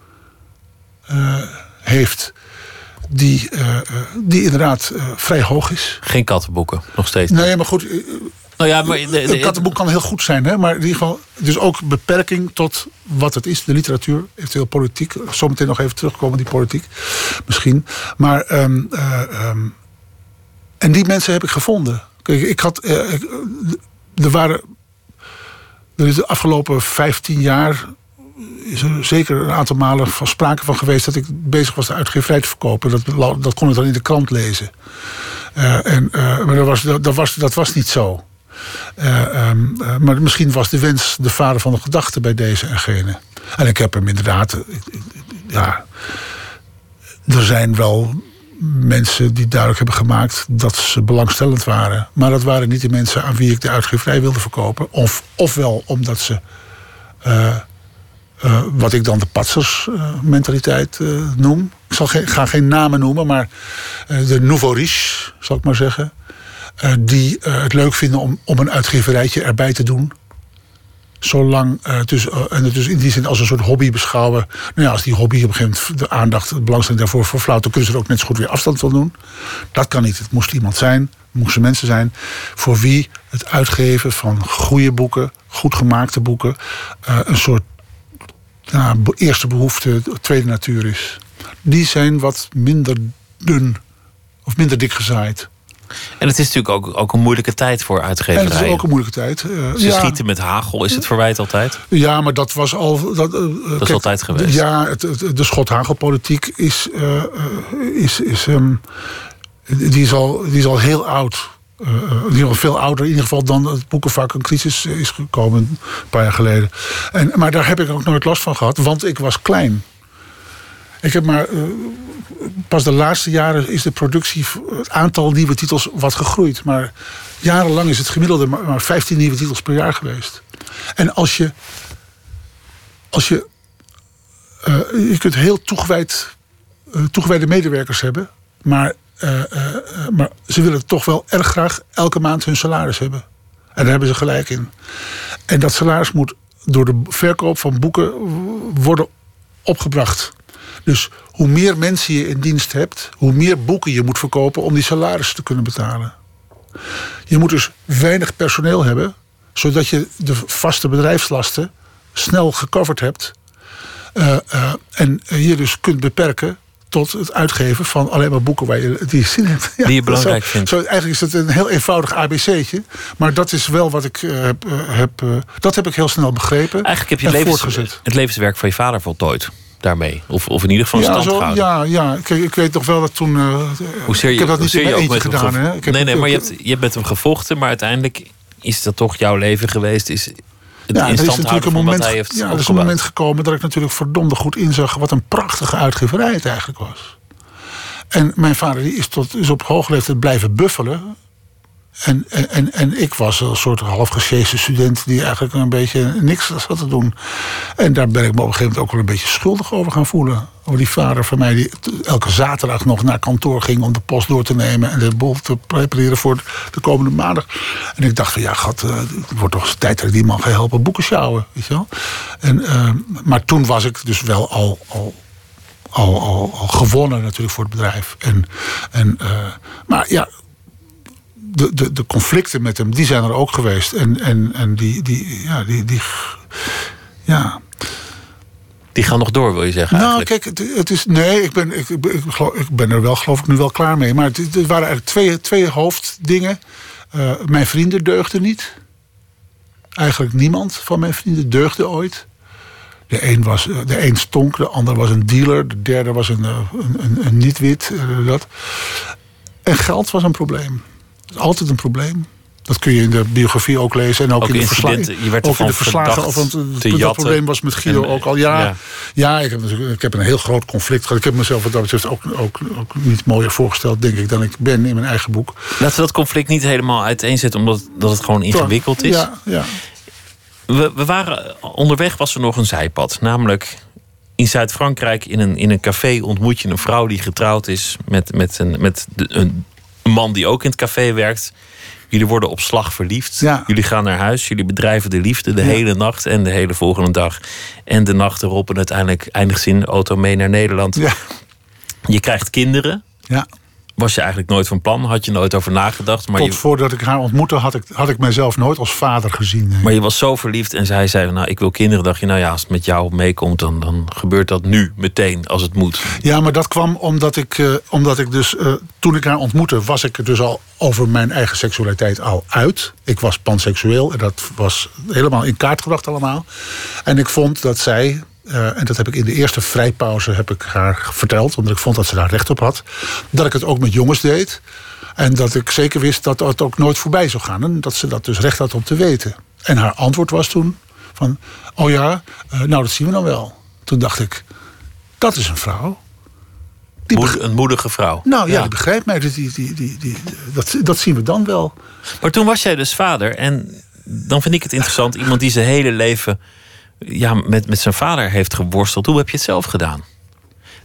eh, heeft die, eh, die inderdaad vrij hoog is. Geen kattenboeken, nog steeds. Nee, maar goed, Nou ja, een kattenboek kan heel goed zijn, hè? maar in ieder geval, dus ook beperking tot wat het is, de literatuur, eventueel politiek. Zometeen nog even terugkomen, die politiek, misschien. Maar, ehm, eh, ehm, en die mensen heb ik gevonden. Kijk, ik had, eh, ik, er waren, er is de afgelopen 15 jaar is er zeker een aantal malen van sprake van geweest dat ik bezig was de uitgeverij te verkopen. Dat, dat kon ik dan in de krant lezen. Eh, en, eh, maar dat was, dat, was, dat was niet zo. Eh, ehm, eh, maar misschien was de wens de vader van de gedachte bij deze en gene. En ik heb hem inderdaad. eh, ja, er zijn wel mensen die duidelijk hebben gemaakt dat ze belangstellend waren. Maar dat waren niet de mensen aan wie ik de uitgeverij wilde verkopen. Of, ofwel omdat ze. wat ik dan de patsersmentaliteit noem. Ik zal geen, ga geen namen noemen, maar de nouveau riche, zal ik maar zeggen. Eh, die eh, het leuk vinden om, om een uitgeverijtje erbij te doen. Zolang dus, en het dus in die zin als een soort hobby beschouwen. Nou ja, als die hobby op een gegeven moment de aandacht, de belangstelling daarvoor verflauwt, dan kunnen ze er ook net zo goed weer afstand van doen. Dat kan niet. Het moest iemand zijn, moesten mensen zijn voor wie het uitgeven van goede boeken, goed gemaakte boeken, een soort be- eerste behoefte, tweede natuur is. Die zijn wat minder dun of minder dik gezaaid. En het is natuurlijk ook, ook een moeilijke tijd voor En uitgeverijen. het is ook een moeilijke tijd. Eh, Ze ja, schieten met hagel, is het verwijt altijd? Ja, maar dat was al. Dat, eh, is altijd geweest. Ja, het, het- de schothagelpolitiek is, eh, is, is, ehm, die, is al, die is al heel oud. Geval veel ouder, in ieder geval dan het boekenvak een crisis is gekomen een paar jaar geleden. En, maar daar heb ik ook nooit last van gehad, want ik was klein. Ik heb maar. eh, pas de laatste jaren is de productie, het aantal nieuwe titels wat gegroeid. Maar jarenlang is het gemiddelde maar, maar 15 nieuwe titels per jaar geweest. En als je. Als je. eh, je kunt heel toegewijd, eh, toegewijde medewerkers hebben. Maar, maar ze willen toch wel erg graag elke maand hun salaris hebben. En daar hebben ze gelijk in. En dat salaris moet door de verkoop van boeken worden opgebracht. Dus hoe meer mensen je in dienst hebt, hoe meer boeken je moet verkopen om die salarissen te kunnen betalen. Je moet dus weinig personeel hebben, zodat je de vaste bedrijfslasten snel gecoverd hebt. Eh, eh, en je dus kunt beperken tot het uitgeven van alleen maar boeken waar je die je zin hebt. Ja, Die je [LAUGHS] zo- belangrijk vindt. Zo, eigenlijk is het een heel eenvoudig ABC'tje. Maar dat is wel wat ik eh, heb. dat heb ik heel snel begrepen. Eigenlijk heb je en levens, het levenswerk van je vader voltooid daarmee. Of, of in ieder geval Ja, stand ja, ja. Kijk, ik weet nog wel dat toen. eh, je, ik heb dat niet in eentje gedaan. gevo- Hè? Ik heb nee, nee, maar je hebt, je hebt met hem gevochten, maar uiteindelijk is dat toch jouw leven geweest. Is het Ja, in er is natuurlijk een moment, er is een moment gekomen dat ik natuurlijk verdomde goed inzag wat een prachtige uitgeverij het eigenlijk was. En mijn vader die is, tot, is op hoge leeftijd blijven buffelen. En, en, en, ik was een soort half gesjeeste student die eigenlijk een beetje niks zat te doen. En daar ben ik me op een gegeven moment ook wel een beetje schuldig over gaan voelen. Over die vader van mij die elke zaterdag nog naar kantoor ging om de post door te nemen en de boel te prepareren voor de komende maandag. En ik dacht van ja, gat, eh, het wordt toch tijd dat ik die man ga helpen boeken sjouwen. Weet je wel? En, eh, maar toen was ik dus wel al, al al, al, al gewonnen natuurlijk voor het bedrijf. En, en, eh, maar ja, de, de, de conflicten met hem, die zijn er ook geweest. En, en, en die, die, ja, die, die, ja. Die gaan nog door, wil je zeggen Nou, eigenlijk. kijk, het, het is. Nee, ik ben, ik, ik, ben er wel, geloof ik, nu wel klaar mee. Maar het, het waren eigenlijk twee, twee hoofddingen. Eh, mijn vrienden deugden niet. Eigenlijk niemand van mijn vrienden deugde ooit. De een, was, eh, de een stonk, de ander was een dealer, de derde was een, eh, een, een, een niet-wit. dat. En geld was een probleem. Is altijd een probleem. Dat kun je in de biografie ook lezen. En ook, Ook in de verslagen. Je werd Ook in de verslagen. Want het- dat probleem was met Guido En, ook al. Ja, ja. ja. ik, heb, ik heb een heel groot conflict gehad. Ik heb mezelf wat dat betreft ook, ook, ook niet mooier voorgesteld, denk ik, dan ik ben in mijn eigen boek. Laten we dat conflict niet helemaal uiteenzetten, omdat dat het gewoon ingewikkeld is. Ja, ja. We, we waren onderweg was er nog een zijpad. Namelijk in Zuid-Frankrijk in een, in een café ontmoet je een vrouw die getrouwd is met, met, een, met de- een man die ook in het café werkt. Jullie worden op slag verliefd. Ja. Jullie gaan naar huis. Jullie bedrijven de liefde de Ja. hele nacht en de hele volgende dag. En de nacht erop. En uiteindelijk eindigt ze in de auto mee naar Nederland. Ja. Je krijgt kinderen. ja. Was je eigenlijk nooit van plan. Had je nooit over nagedacht. Maar Tot je, voordat ik haar ontmoette, had ik, had ik mijzelf nooit als vader gezien. nee. Maar je was zo verliefd en zij zei: Nou, ik wil kinderen. Dacht je, nou ja, als het met jou meekomt, dan, dan gebeurt dat nu, meteen, als het moet. Ja, maar dat kwam omdat ik, eh, omdat ik dus... eh, toen ik haar ontmoette, was ik er dus al over mijn eigen seksualiteit al uit. Ik was panseksueel en dat was helemaal in kaart gebracht allemaal. En ik vond dat zij eh, en dat heb ik in de eerste vrijpauze heb ik haar verteld, omdat ik vond dat ze daar recht op had, dat ik het ook met jongens deed. En dat ik zeker wist dat het ook nooit voorbij zou gaan. En dat ze dat dus recht had om te weten. En haar antwoord was toen van, oh ja, eh, nou dat zien we dan wel. Toen dacht ik, dat is een vrouw. Die Moed- een moedige vrouw. nou ja, die begrijpt mij. Die, die, die, die, die- dat, dat zien we dan wel. Maar toen was jij dus vader. En dan vind ik het interessant. [LAUGHS] Iemand die zijn hele leven ja, met, met zijn vader heeft geworsteld. Hoe heb je het zelf gedaan?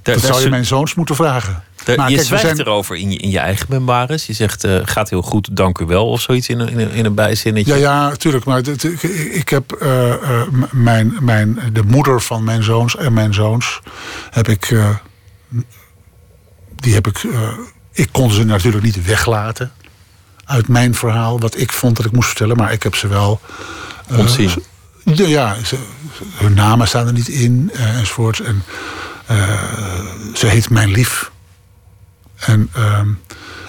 Daar, Dat daar zou je mijn zoons moeten vragen. daar- Maar je kijk, zwijgt zijn- erover in je, in je eigen memoires. Je zegt, eh, gaat heel goed, dank u wel. Of zoiets in een, in een, in een bijzinnetje. Ja, ja, natuurlijk. Maar ik, ik heb eh, eh, mijn, mijn, de moeder van mijn zoons en mijn zoons heb ik. die heb ik. ik kon ze natuurlijk niet weglaten uit mijn verhaal, wat ik vond dat ik moest vertellen, maar ik heb ze wel. Ontzien. Ja, hun namen staan er niet in eh, enzovoort. En eh, ze heet Mijn Lief. En, ehm,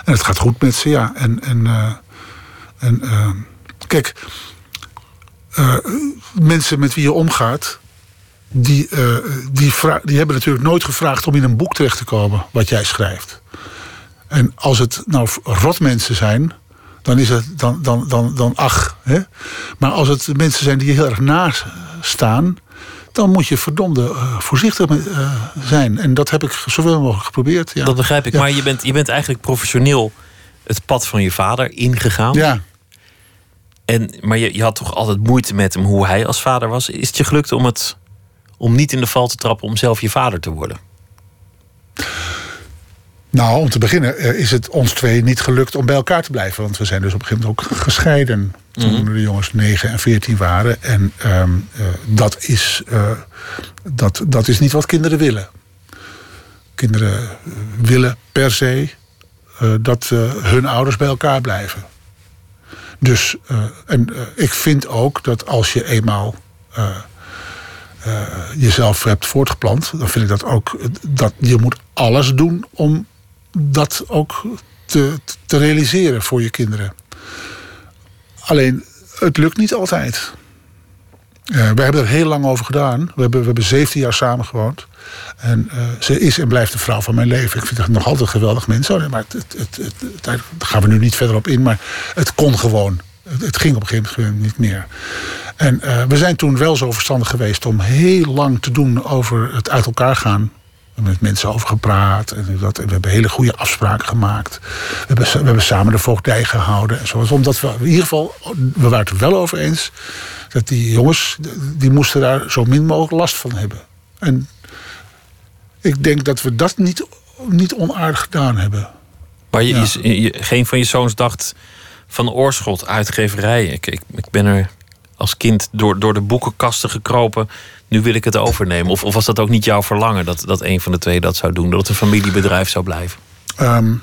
en het gaat goed met ze, ja. En, en, eh, en ehm, kijk, mensen met wie je omgaat, die, die, die hebben natuurlijk nooit gevraagd om in een boek terecht te komen wat jij schrijft. En als het nou rotmensen zijn, dan is het dan, dan, dan, dan ach. Hè? Maar als het mensen zijn die je heel erg naast staan, dan moet je verdomde eh, voorzichtig mee, eh, zijn. En dat heb ik zoveel mogelijk geprobeerd. Ja. Dat begrijp ik. Ja. Maar je bent, je bent eigenlijk professioneel het pad van je vader ingegaan. Ja, En, maar je, je had toch altijd moeite met hem hoe hij als vader was. Is het je gelukt om, het, om niet in de val te trappen om zelf je vader te worden? Nou, om te beginnen eh, is het ons twee niet gelukt om bij elkaar te blijven. Want we zijn dus op een gegeven moment ook gescheiden. Toen de jongens 9 en 14 waren. En ehm, eh, dat, is, eh, dat, dat is niet wat kinderen willen. Kinderen willen per se dat hun ouders bij elkaar blijven. Dus, en ik vind ook dat als je eenmaal jezelf hebt voortgeplant, dan vind ik dat ook dat je moet alles doen om dat ook te, te realiseren voor je kinderen. Alleen, het lukt niet altijd. Eh, we hebben er heel lang over gedaan. We hebben, we hebben 17 jaar samen gewoond. En eh, ze is en blijft de vrouw van mijn leven. Ik vind haar nog altijd een geweldig mens. Maar het, het, het, het- het- daar gaan we nu niet verder op in. Maar het kon gewoon. Het, het ging op een gegeven moment niet meer. En eh, we zijn toen wel zo verstandig geweest om heel lang te doen over het uit elkaar gaan. We hebben met mensen over gepraat. En, dat, en we hebben hele goede afspraken gemaakt. We hebben, we hebben samen de voogdij gehouden. En zo. Omdat we in ieder geval, we waren het er wel over eens. Dat die jongens, die moesten daar zo min mogelijk last van hebben. En ik denk dat we dat niet, niet onaardig gedaan hebben. Maar je, Ja. je- je- geen van je zoons dacht van Oorschot, uitgeverij. Ik, ik, ik ben er als kind door, door de boekenkasten gekropen. Nu wil ik het overnemen. Of, of was dat ook niet jouw verlangen dat, dat een van de twee dat zou doen? Dat het een familiebedrijf zou blijven? Ehm,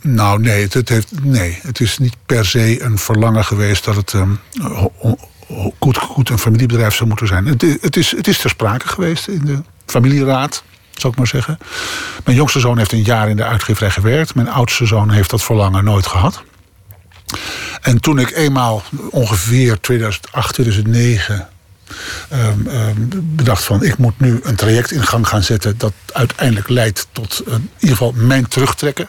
nou, nee het, heeft, nee, het is niet per se een verlangen geweest dat het ehm, goed, goed een familiebedrijf zou moeten zijn. Het, het, is, het is ter sprake geweest in de familieraad, zou ik maar zeggen. Mijn jongste zoon heeft een jaar in de uitgeverij gewerkt. Mijn oudste zoon heeft dat verlangen nooit gehad. En toen ik eenmaal ongeveer 2008, 2009 ehm, ehm, bedacht van ik moet nu een traject in gang gaan zetten dat uiteindelijk leidt tot eh, in ieder geval mijn terugtrekken.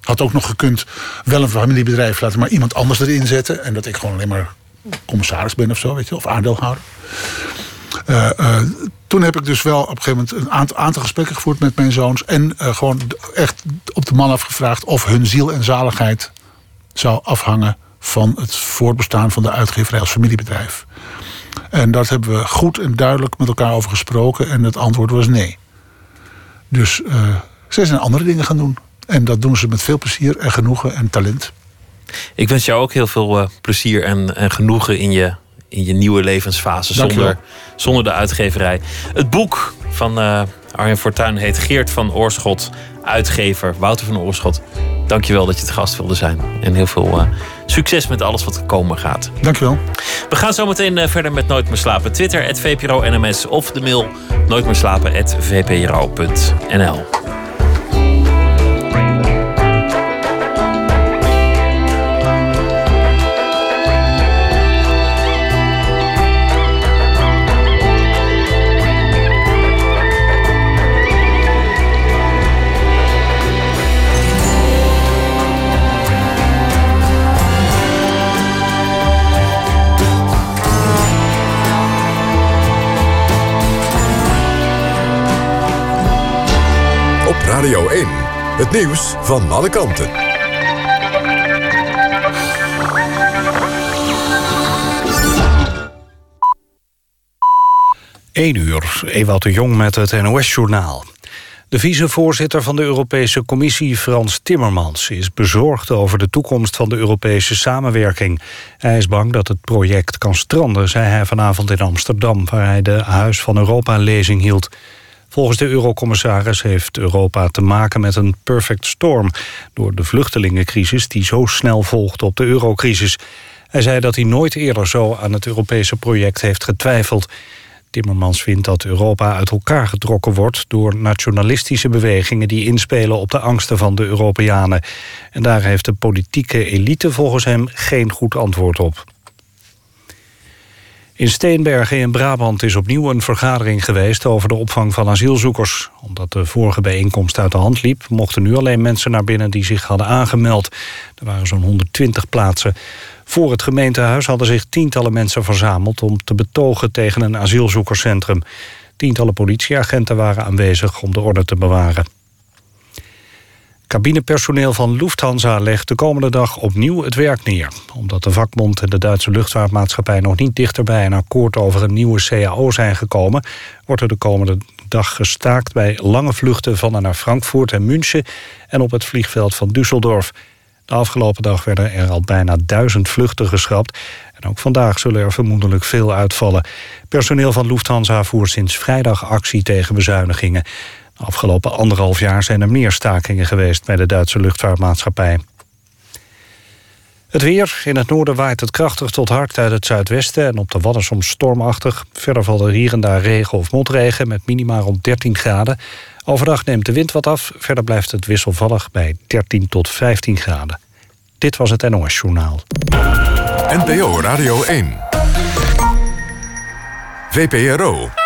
Had ook nog gekund wel een familiebedrijf laten, maar iemand anders erin zetten. En dat ik gewoon alleen maar commissaris ben of zo, weet je, of aandeelhouder. Eh, toen heb ik dus wel op een gegeven moment een aantal, aantal gesprekken gevoerd met mijn zoons. En gewoon echt op de man afgevraagd of hun ziel en zaligheid zou afhangen van het voortbestaan van de uitgeverij als familiebedrijf. En dat hebben we goed en duidelijk met elkaar over gesproken. En het antwoord was nee. Dus eh zij zijn andere dingen gaan doen. En dat doen ze met veel plezier en genoegen en talent. Ik wens jou ook heel veel eh, plezier en, en genoegen in je, in je nieuwe levensfase. Dankjewel. Zonder, zonder de uitgeverij. Het boek van eh Arjen Fortuyn heet Geert van Oorschot. Uitgever Wouter van Oorschot. Dankjewel dat je het gast wilde zijn. En heel veel eh, succes met alles wat er komen gaat. Dankjewel. We gaan zo meteen eh, verder met Nooit meer slapen. Twitter, at VPRO NMS of de mail nooit Radio 1. Het nieuws van alle kanten. 1 uur, Ewout de Jong met het NOS-journaal. De vicevoorzitter van de Europese Commissie, Frans Timmermans... is bezorgd over de toekomst van de Europese samenwerking. Hij is bang dat het project kan stranden, zei hij vanavond in Amsterdam... waar hij de Huis van Europa-lezing hield. Volgens de eurocommissaris heeft Europa te maken met een perfect storm... door de vluchtelingencrisis die zo snel volgt op de eurocrisis. Hij zei dat hij nooit eerder zo aan het Europese project heeft getwijfeld... Timmermans vindt dat Europa uit elkaar getrokken wordt... door nationalistische bewegingen die inspelen op de angsten van de Europeanen. En daar heeft de politieke elite volgens hem geen goed antwoord op. In Steenbergen in Brabant is opnieuw een vergadering geweest... over de opvang van asielzoekers. Omdat de vorige bijeenkomst uit de hand liep... mochten nu alleen mensen naar binnen die zich hadden aangemeld. Er waren zo'n 120 plaatsen. Voor het gemeentehuis hadden zich tientallen mensen verzameld... om te betogen tegen een asielzoekerscentrum. Tientallen politieagenten waren aanwezig om de orde te bewaren. Cabinepersoneel van Lufthansa legt de komende dag opnieuw het werk neer. Omdat de vakbond en de Duitse luchtvaartmaatschappij nog niet dichter bij een akkoord over een nieuwe CAO zijn gekomen, wordt er de komende dag gestaakt bij lange vluchten van en naar Frankfurt en München en op het vliegveld van Düsseldorf. De afgelopen dag werden er al bijna duizend vluchten geschrapt. En ook vandaag zullen er vermoedelijk veel uitvallen. Personeel van Lufthansa voert sinds vrijdag actie tegen bezuinigingen. Afgelopen anderhalf jaar zijn er meer stakingen geweest bij de Duitse luchtvaartmaatschappij. Het weer. In het noorden waait het krachtig tot hard uit het zuidwesten... en op de Wadden soms stormachtig. Verder valt er hier en daar regen of motregen met minima rond 13 graden. Overdag neemt de wind wat af. Verder blijft het wisselvallig bij 13 tot 15 graden. Dit was het NOS Journaal. NPO Radio 1. VPRO.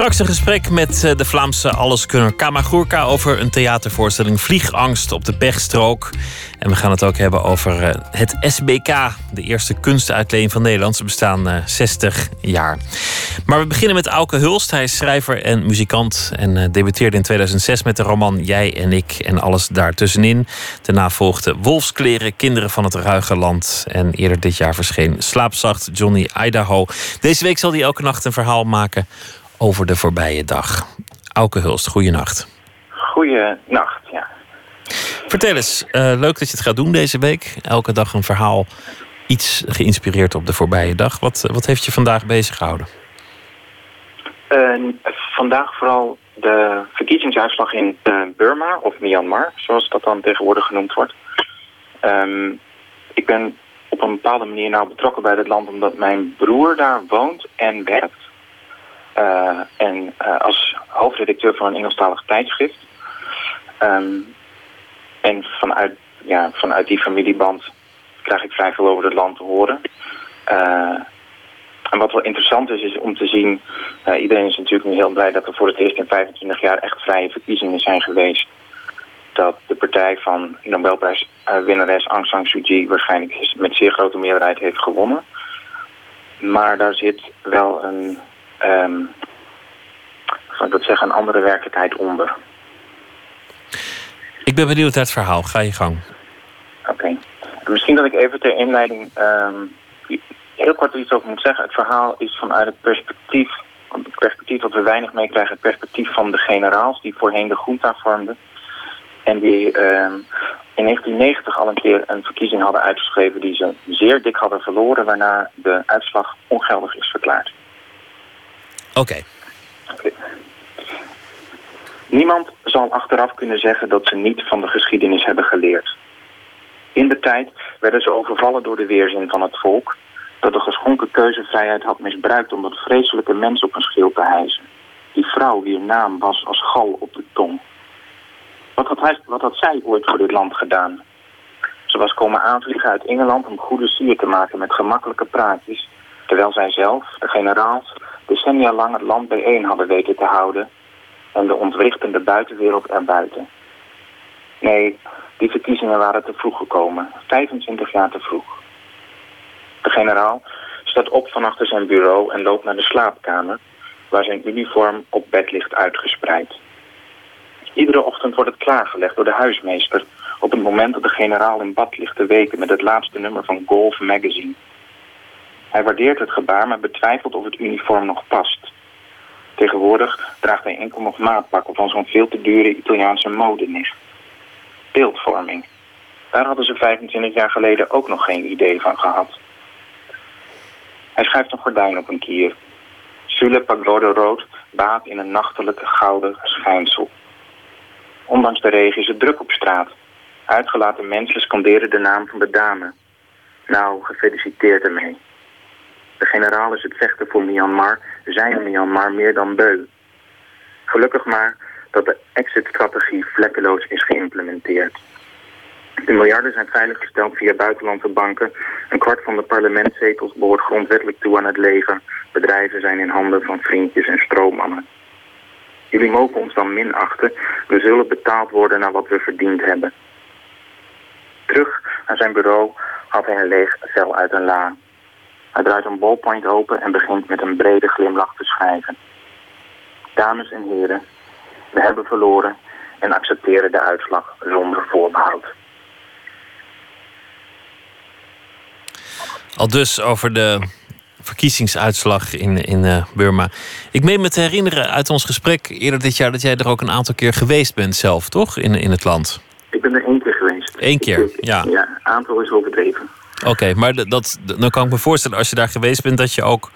Straks een gesprek met eh, de Vlaamse alleskunner Kamagurka over een theatervoorstelling Vliegangst op de Pechstrook. En we gaan het ook hebben over eh, het SBK, de eerste kunstuitleen van Nederland. Ze bestaan 60 jaar. Maar we beginnen met Auke Hulst. Hij is schrijver en muzikant en debuteerde in 2006 met de roman Jij en ik en alles daartussenin. Daarna volgde Wolfskleren, Kinderen van het Ruige Land. En eerder dit jaar verscheen Slaapzacht Johnny Idaho. Deze week zal hij elke nacht een verhaal maken over de voorbije dag. Auke Hulst, goeienacht. Goeienacht, ja. Vertel eens, uh, leuk dat je het gaat doen deze week. Elke dag een verhaal, iets geïnspireerd op de voorbije dag. Wat, wat heeft je vandaag bezig gehouden? Uh, vandaag vooral de verkiezingsuitslag in uh, Burma, of Myanmar, zoals dat dan tegenwoordig genoemd wordt. Um, ik ben op een bepaalde manier nou betrokken bij dit land omdat mijn broer daar woont en werkt. Uh, en uh, als hoofdredacteur van een Engelstalig tijdschrift. Um, en vanuit, ja, vanuit die familieband krijg ik vrij veel over het land te horen. Uh, en wat wel interessant is, is om te zien... iedereen is natuurlijk nu heel blij dat er voor het eerst in 25 jaar echt vrije verkiezingen zijn geweest. Dat de partij van Nobelprijswinnares Aung San Suu Kyi waarschijnlijk met zeer grote meerderheid heeft gewonnen. Maar daar zit wel een um, zal ik dat zeggen, een andere werkelijkheid onder. Ik ben benieuwd naar het verhaal. Ga je gang. Oké. Okay. Misschien dat ik even ter inleiding um, heel kort iets over moet zeggen. Het verhaal is vanuit het perspectief, het perspectief dat we weinig meekrijgen, het perspectief van de generaals die voorheen de junta vormden. En die um, in 1990 al een keer een verkiezing hadden uitgeschreven die ze zeer dik hadden verloren, waarna de uitslag ongeldig is verklaard. Oké. Niemand zal achteraf kunnen zeggen dat ze niet van de geschiedenis hebben geleerd. In de tijd werden ze overvallen door de weerzin van het volk... dat de geschonken keuzevrijheid had misbruikt om dat vreselijke mens op een schild te hijsen. Die vrouw wier naam was als gal op de tong. Wat had, hij, wat had zij ooit voor dit land gedaan? Ze was komen aanvliegen uit Engeland om goede sier te maken met gemakkelijke praatjes... terwijl zij zelf, de generaals, decennia lang het land bijeen hadden weten te houden en de ontwrichtende buitenwereld erbuiten. Nee, die verkiezingen waren te vroeg gekomen. 25 jaar te vroeg. De generaal staat op van achter zijn bureau en loopt naar de slaapkamer, waar zijn uniform op bed ligt uitgespreid. Iedere ochtend wordt het klaargelegd door de huismeester op het moment dat de generaal in bad ligt te weken met het laatste nummer van Golf Magazine. Hij waardeert het gebaar, maar betwijfelt of het uniform nog past. Tegenwoordig draagt hij enkel nog maatpakken van zo'n veel te dure Italiaanse modenicht. Beeldvorming. Daar hadden ze 25 jaar geleden ook nog geen idee van gehad. Hij schuift een gordijn op een kier. Sule Pagode rood baat in een nachtelijke gouden schijnsel. Ondanks de regen is het druk op straat. Uitgelaten mensen scanderen de naam van de dame. Nou, gefeliciteerd ermee. De generaal is het vechten voor Myanmar, zijn Myanmar meer dan beu. Gelukkig maar dat de exit-strategie vlekkeloos is geïmplementeerd. De miljarden zijn veiliggesteld via buitenlandse banken. Een kwart van de parlementszetels behoort grondwettelijk toe aan het leger. Bedrijven zijn in handen van vriendjes en stroommannen. Jullie mogen ons dan minachten. We zullen betaald worden naar wat we verdiend hebben. Terug naar zijn bureau haalt hij een leeg vel uit een la. Hij draait een ballpoint open en begint met een brede glimlach te schrijven. Dames en heren, we hebben verloren en accepteren de uitslag zonder voorbehoud. Al dus over de verkiezingsuitslag in, in eh, Burma. Ik meen me te herinneren uit ons gesprek eerder dit jaar dat jij er ook een aantal keer geweest bent zelf, toch? In, in het land. Ik ben er één keer geweest. Eén keer, Ik- ja. Ja, aantal is overdreven. Oké, maar dat, dan kan ik me voorstellen als je daar geweest bent dat je ook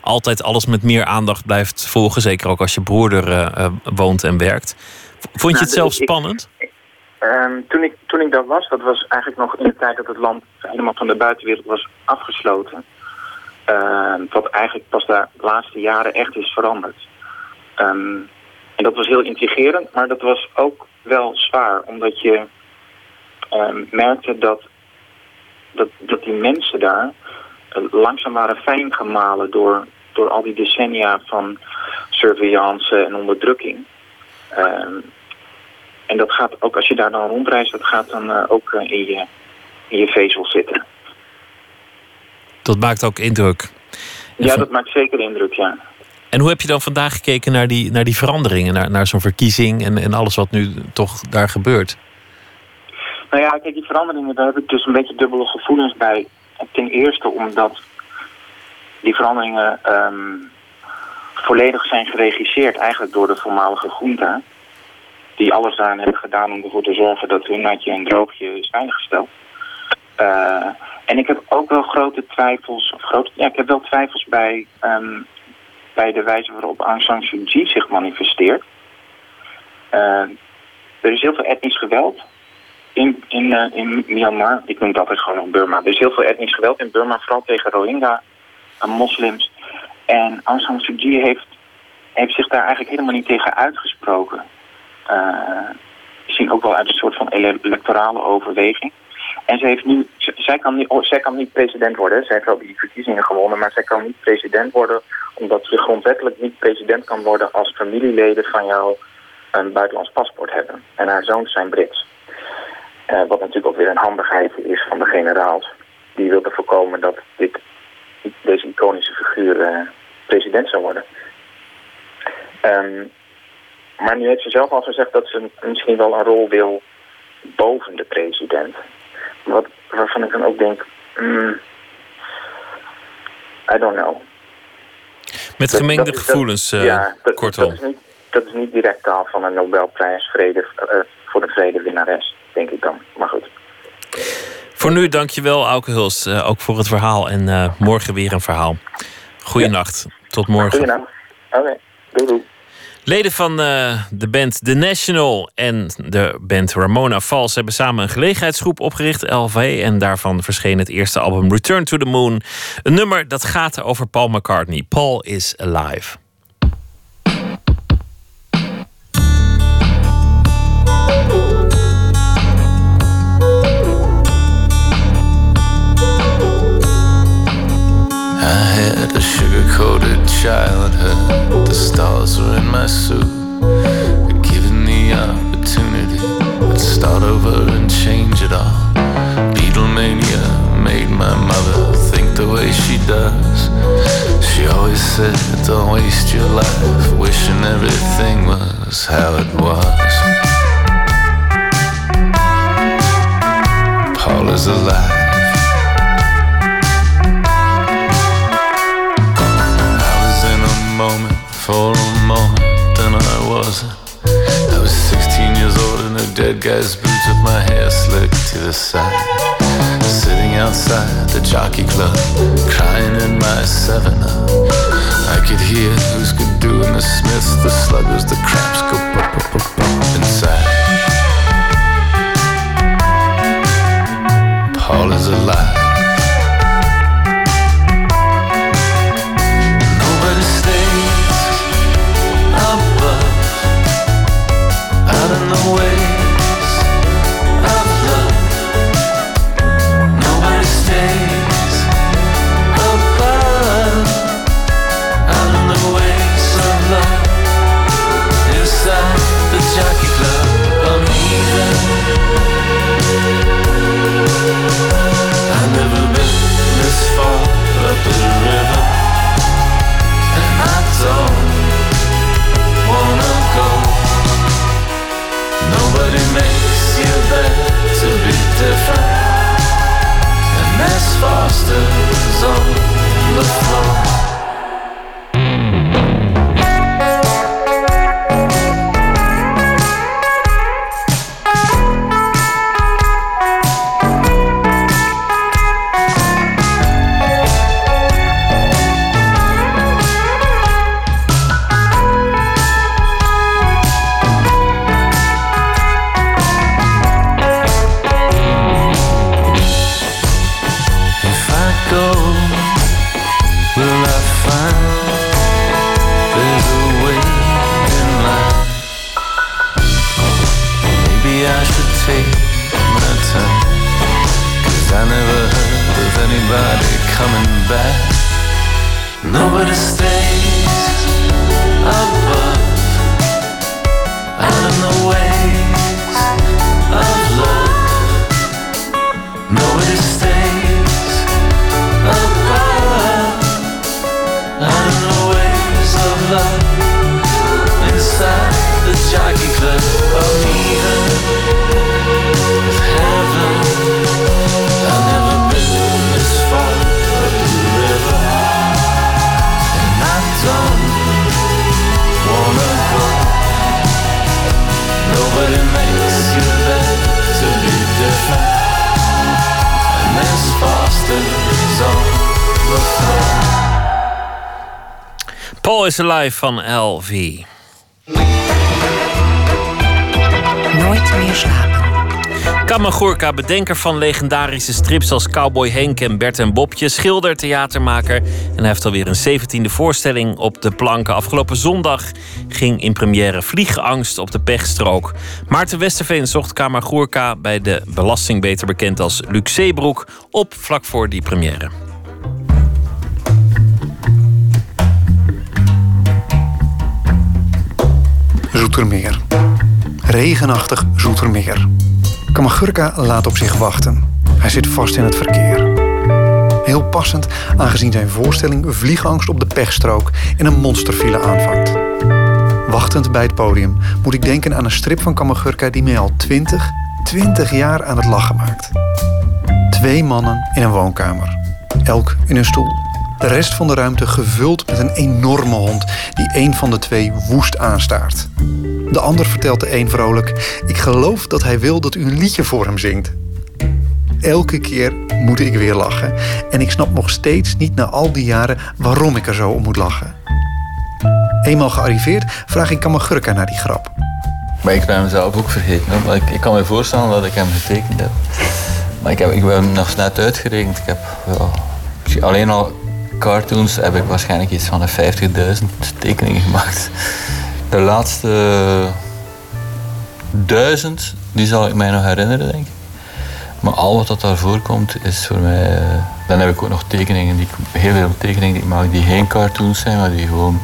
altijd alles met meer aandacht blijft volgen. Zeker ook als je broer er eh, eh, woont en werkt. Vond je Nou, het zelf ik- ik- spannend? Ehm, toen, ik, toen ik daar was, dat was eigenlijk nog in de tijd dat het land helemaal van de buitenwereld was afgesloten. Ehm, wat eigenlijk pas de laatste jaren echt is veranderd. Ehm, en dat was heel intrigerend, maar dat was ook wel zwaar, omdat je merkte dat, dat, dat die mensen daar eh, langzaam waren fijn gemalen door, door al die decennia van surveillance en onderdrukking. Ehm, en dat gaat ook als je daar dan rondreist, dat gaat dan eh, ook eh, in, je, in je vezel zitten. Dat maakt ook indruk. Ja, van- dat maakt zeker indruk, ja. En hoe heb je dan vandaag gekeken naar die, naar die veranderingen, naar, naar zo'n verkiezing en, en alles wat nu toch daar gebeurt? Nou ja, kijk, die veranderingen, daar heb ik dus een beetje dubbele gevoelens bij. Ten eerste omdat die veranderingen ehm, volledig zijn geregisseerd eigenlijk door de voormalige junta. Die alles daaraan hebben gedaan om ervoor te zorgen dat hun natje en droogje is veiliggesteld. Eh, en ik heb ook wel grote twijfels, of grote, ja, ik heb wel twijfels bij, ehm, bij de wijze waarop Aung San Suu Kyi zich manifesteert. Eh, er is heel veel etnisch geweld in, in, eh, in Myanmar. Ik noem het altijd gewoon nog Burma. Er is heel veel etnisch geweld in Burma, vooral tegen Rohingya moslims. En Aung San Suu Kyi heeft, heeft zich daar eigenlijk helemaal niet tegen uitgesproken. Eh, misschien ook wel uit een soort van ele- electorale overweging. En ze heeft nu, zij, kan niet, oh, zij kan niet president worden. Zij heeft wel die verkiezingen gewonnen, maar zij kan niet president worden omdat ze grondwettelijk niet president kan worden als familieleden van jou een buitenlands paspoort hebben. En haar zoons zijn Brits. Eh, wat natuurlijk ook weer een handigheid is van de generaals. Die wilden voorkomen dat dit, deze iconische figuur eh, president zou worden. Ehm, maar nu heeft ze zelf al gezegd dat ze misschien wel een rol wil boven de president. Wat, waarvan ik dan ook denk, mm, I don't know. Met Dat- gemengde dat is- dat- gevoelens, eh, ja, kortom. Dat is, niet, dat is niet direct taal van een Nobelprijs vrede, voor de vredewinnares, denk ik dan. Maar goed. Voor nu dankjewel, Auke Hulst. eh, ook voor het verhaal. En eh, morgen weer een verhaal. Goeienacht. Tot morgen. Oké, doei doei. Leden van eh, de band The National en de band Ramona Falls hebben samen een gelegenheidsgroep opgericht, LV. En daarvan verscheen het eerste album Return to the Moon. Een nummer dat gaat over Paul McCartney. Paul is alive. I had a sugar coated childhood. The stars were in my suit, given the opportunity. But start over and change it all. Beatlemania made my mother think the way she does. She always said, Don't waste your life wishing everything was how it was. Paul is alive. For a moment, and I wasn't. I was 16 years old in a dead guy's boots with my hair slicked to the side. Sitting outside the jockey club, crying in my 7 up. I could hear who's good doing the Smiths, the sluggers, the cramps go pop, pop, pop, pop inside. Paul is alive. Is Alive van LV. Nooit meer slapen. Kamagurka, bedenker van legendarische strips als Cowboy Henk en Bert en Bobje, schilder, theatermaker. En hij heeft alweer een zeventiende voorstelling op de planken. Afgelopen zondag ging in première Vliegangst op de pechstrook. Maarten Westerveen zocht Kamagurka bij de belasting, beter bekend als Luc Zeebroek, op vlak voor die première. Zoetermeer. Regenachtig Zoetermeer. Kamagurka laat op zich wachten. Hij zit vast in het verkeer. Heel passend, aangezien zijn voorstelling Vliegangst op de pechstrook in een monsterfile aanvangt. Wachtend bij het podium moet ik denken aan een strip van Kamagurka die mij al 20, 20 jaar aan het lachen maakt. Twee mannen in een woonkamer, elk in een stoel. De rest van de ruimte gevuld met een enorme hond die een van de twee woest aanstaart. De ander vertelt de een vrolijk: Ik geloof dat hij wil dat u een liedje voor hem zingt. Elke keer moet ik weer lachen. En ik snap nog steeds niet na al die jaren waarom ik er zo om moet lachen. Eenmaal gearriveerd vraag ik Kamagurka naar die grap. Maar ik ben mezelf ook vergeten. Maar ik, ik kan me voorstellen dat ik hem getekend heb. Maar ik, heb, ik ben nog net uitgerekend. Ik heb alleen al cartoons heb ik waarschijnlijk iets van de 50.000 tekeningen gemaakt. De laatste duizend, die zal ik mij nog herinneren, denk ik. Maar al wat dat daarvoor komt, is voor mij... eh, Dan heb ik ook nog tekeningen, die, heel veel tekeningen die ik maak, die geen cartoons zijn, maar die gewoon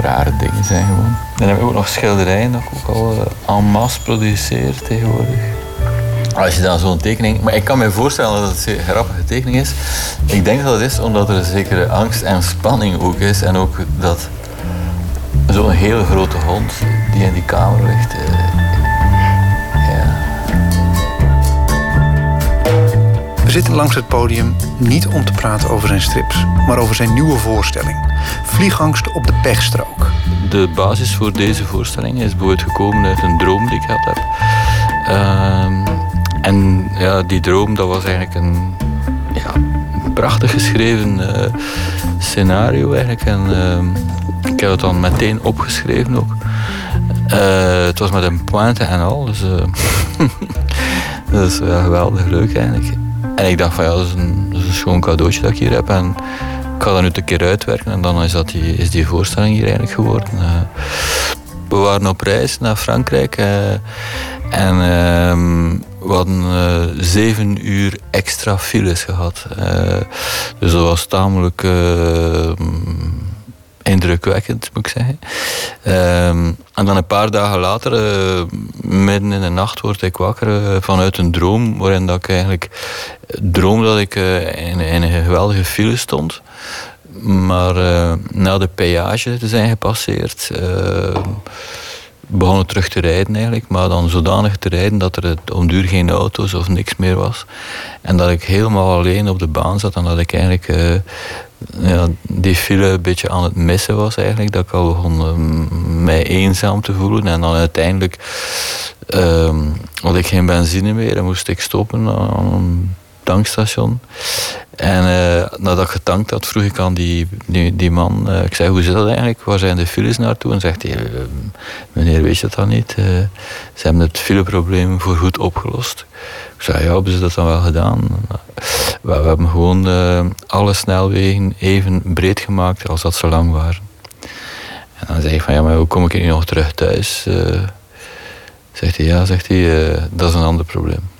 rare dingen zijn gewoon. Dan heb ik ook nog schilderijen dat ik ook al uh, en masse produceer tegenwoordig. Als je dan zo'n tekening... Maar ik kan me voorstellen dat het een grappige tekening is. Ik denk dat het is omdat er een zekere angst en spanning ook is. En ook dat zo'n hele grote hond die in die kamer ligt... Uh, ja. We zitten langs het podium niet om te praten over zijn strips... maar over zijn nieuwe voorstelling. Vliegangst op de pechstrook. De basis voor deze voorstelling is bijvoorbeeld gekomen uit een droom die ik had heb. Uh, en ja, die droom, dat was eigenlijk een ja, prachtig geschreven uh, scenario eigenlijk. En uh, ik heb het dan meteen opgeschreven ook. Uh, het was met een pointe en al, dus [LAUGHS] dat is ja, geweldig leuk eigenlijk. En ik dacht van ja, dat is, een, een schoon cadeautje dat ik hier heb. En ik ga dat nu een keer uitwerken en dan is, dat die, is die voorstelling hier eigenlijk geworden. we waren op reis naar Frankrijk en ehm, we hadden uh, zeven uur extra files gehad. Uh, dus dat was tamelijk uh, indrukwekkend, moet ik zeggen. Um, en dan een paar dagen later, midden in de nacht, word ik wakker vanuit een droom. Waarin dat ik eigenlijk droom dat ik in, in, een geweldige file stond. Maar na de peage te zijn gepasseerd begonnen terug te rijden eigenlijk, maar dan zodanig te rijden dat er om duur geen auto's of niks meer was. En dat ik helemaal alleen op de baan zat en dat ik eigenlijk uh, ja, die file een beetje aan het missen was eigenlijk. Dat ik al begon uh, mij eenzaam te voelen en dan uiteindelijk uh, had ik geen benzine meer en moest ik stoppen een tankstation. En uh, nadat ik getankt had, vroeg ik aan die, die, man, uh, ik zei, hoe zit dat eigenlijk? Waar zijn de files naartoe? En zegt hij, uh, meneer, weet je dat dan niet? ze hebben het fileprobleem voorgoed opgelost. Ik zei, ja, hebben ze dat dan wel gedaan? We, we hebben gewoon alle snelwegen even breed gemaakt als dat ze lang waren. En dan zei ik van, ja, maar hoe kom ik hier nog terug thuis? zegt hij, ja, zegt hij, dat is een ander probleem.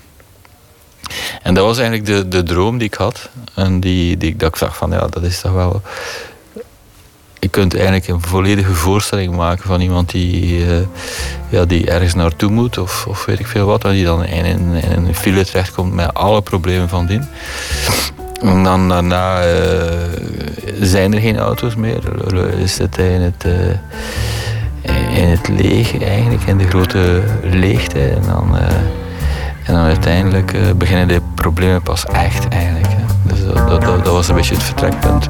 En dat was eigenlijk de, de droom die ik had. En die, die dat ik zag van, ja, dat is toch wel... Je kunt eigenlijk een volledige voorstelling maken van iemand die, uh, ja, die ergens naartoe moet of, of weet ik veel wat. En die dan in, in, in een file terechtkomt met alle problemen van dien. En dan daarna uh, zijn er geen auto's meer. Is het in het, uh, in het leeg eigenlijk, in de grote leegte. En dan... En dan uiteindelijk uh, beginnen de problemen pas echt eigenlijk. Hè. Dus dat, dat, dat, was een beetje het vertrekpunt.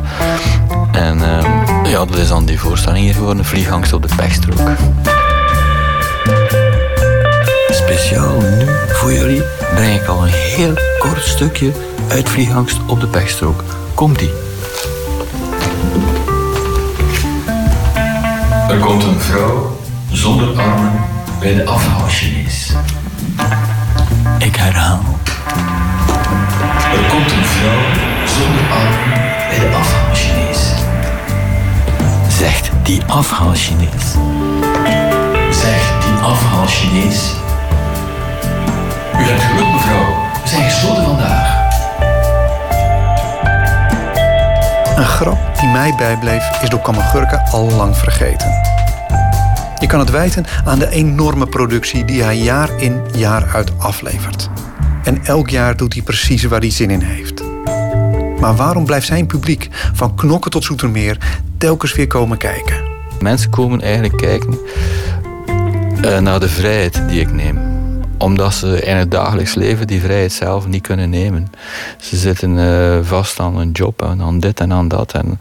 En uh, ja, dat is dan die voorstelling hier geworden, Vliegangst op de pechstrook. Speciaal nu voor jullie breng ik al een heel kort stukje uit Vliegangst op de pechstrook. Komt-ie. Er komt een vrouw zonder armen bij de afhaalchinees. Ik herhaal. Er komt een vrouw zonder armen bij de afhaalchinees. Zegt die afhaalchinees. Zegt die afhaalchinees. U hebt geluk, mevrouw. We zijn gesloten vandaag. Een grap die mij bijbleef is door Kamagurka al lang vergeten. Je kan het wijten aan de enorme productie die hij jaar in jaar uit aflevert. En elk jaar doet hij precies waar hij zin in heeft. Maar waarom blijft zijn publiek, van knokken tot zoetermeer, telkens weer komen kijken? Mensen komen eigenlijk kijken uh, naar de vrijheid die ik neem omdat ze in het dagelijks leven die vrijheid zelf niet kunnen nemen. Ze zitten uh, vast aan een job en aan dit en aan dat. En,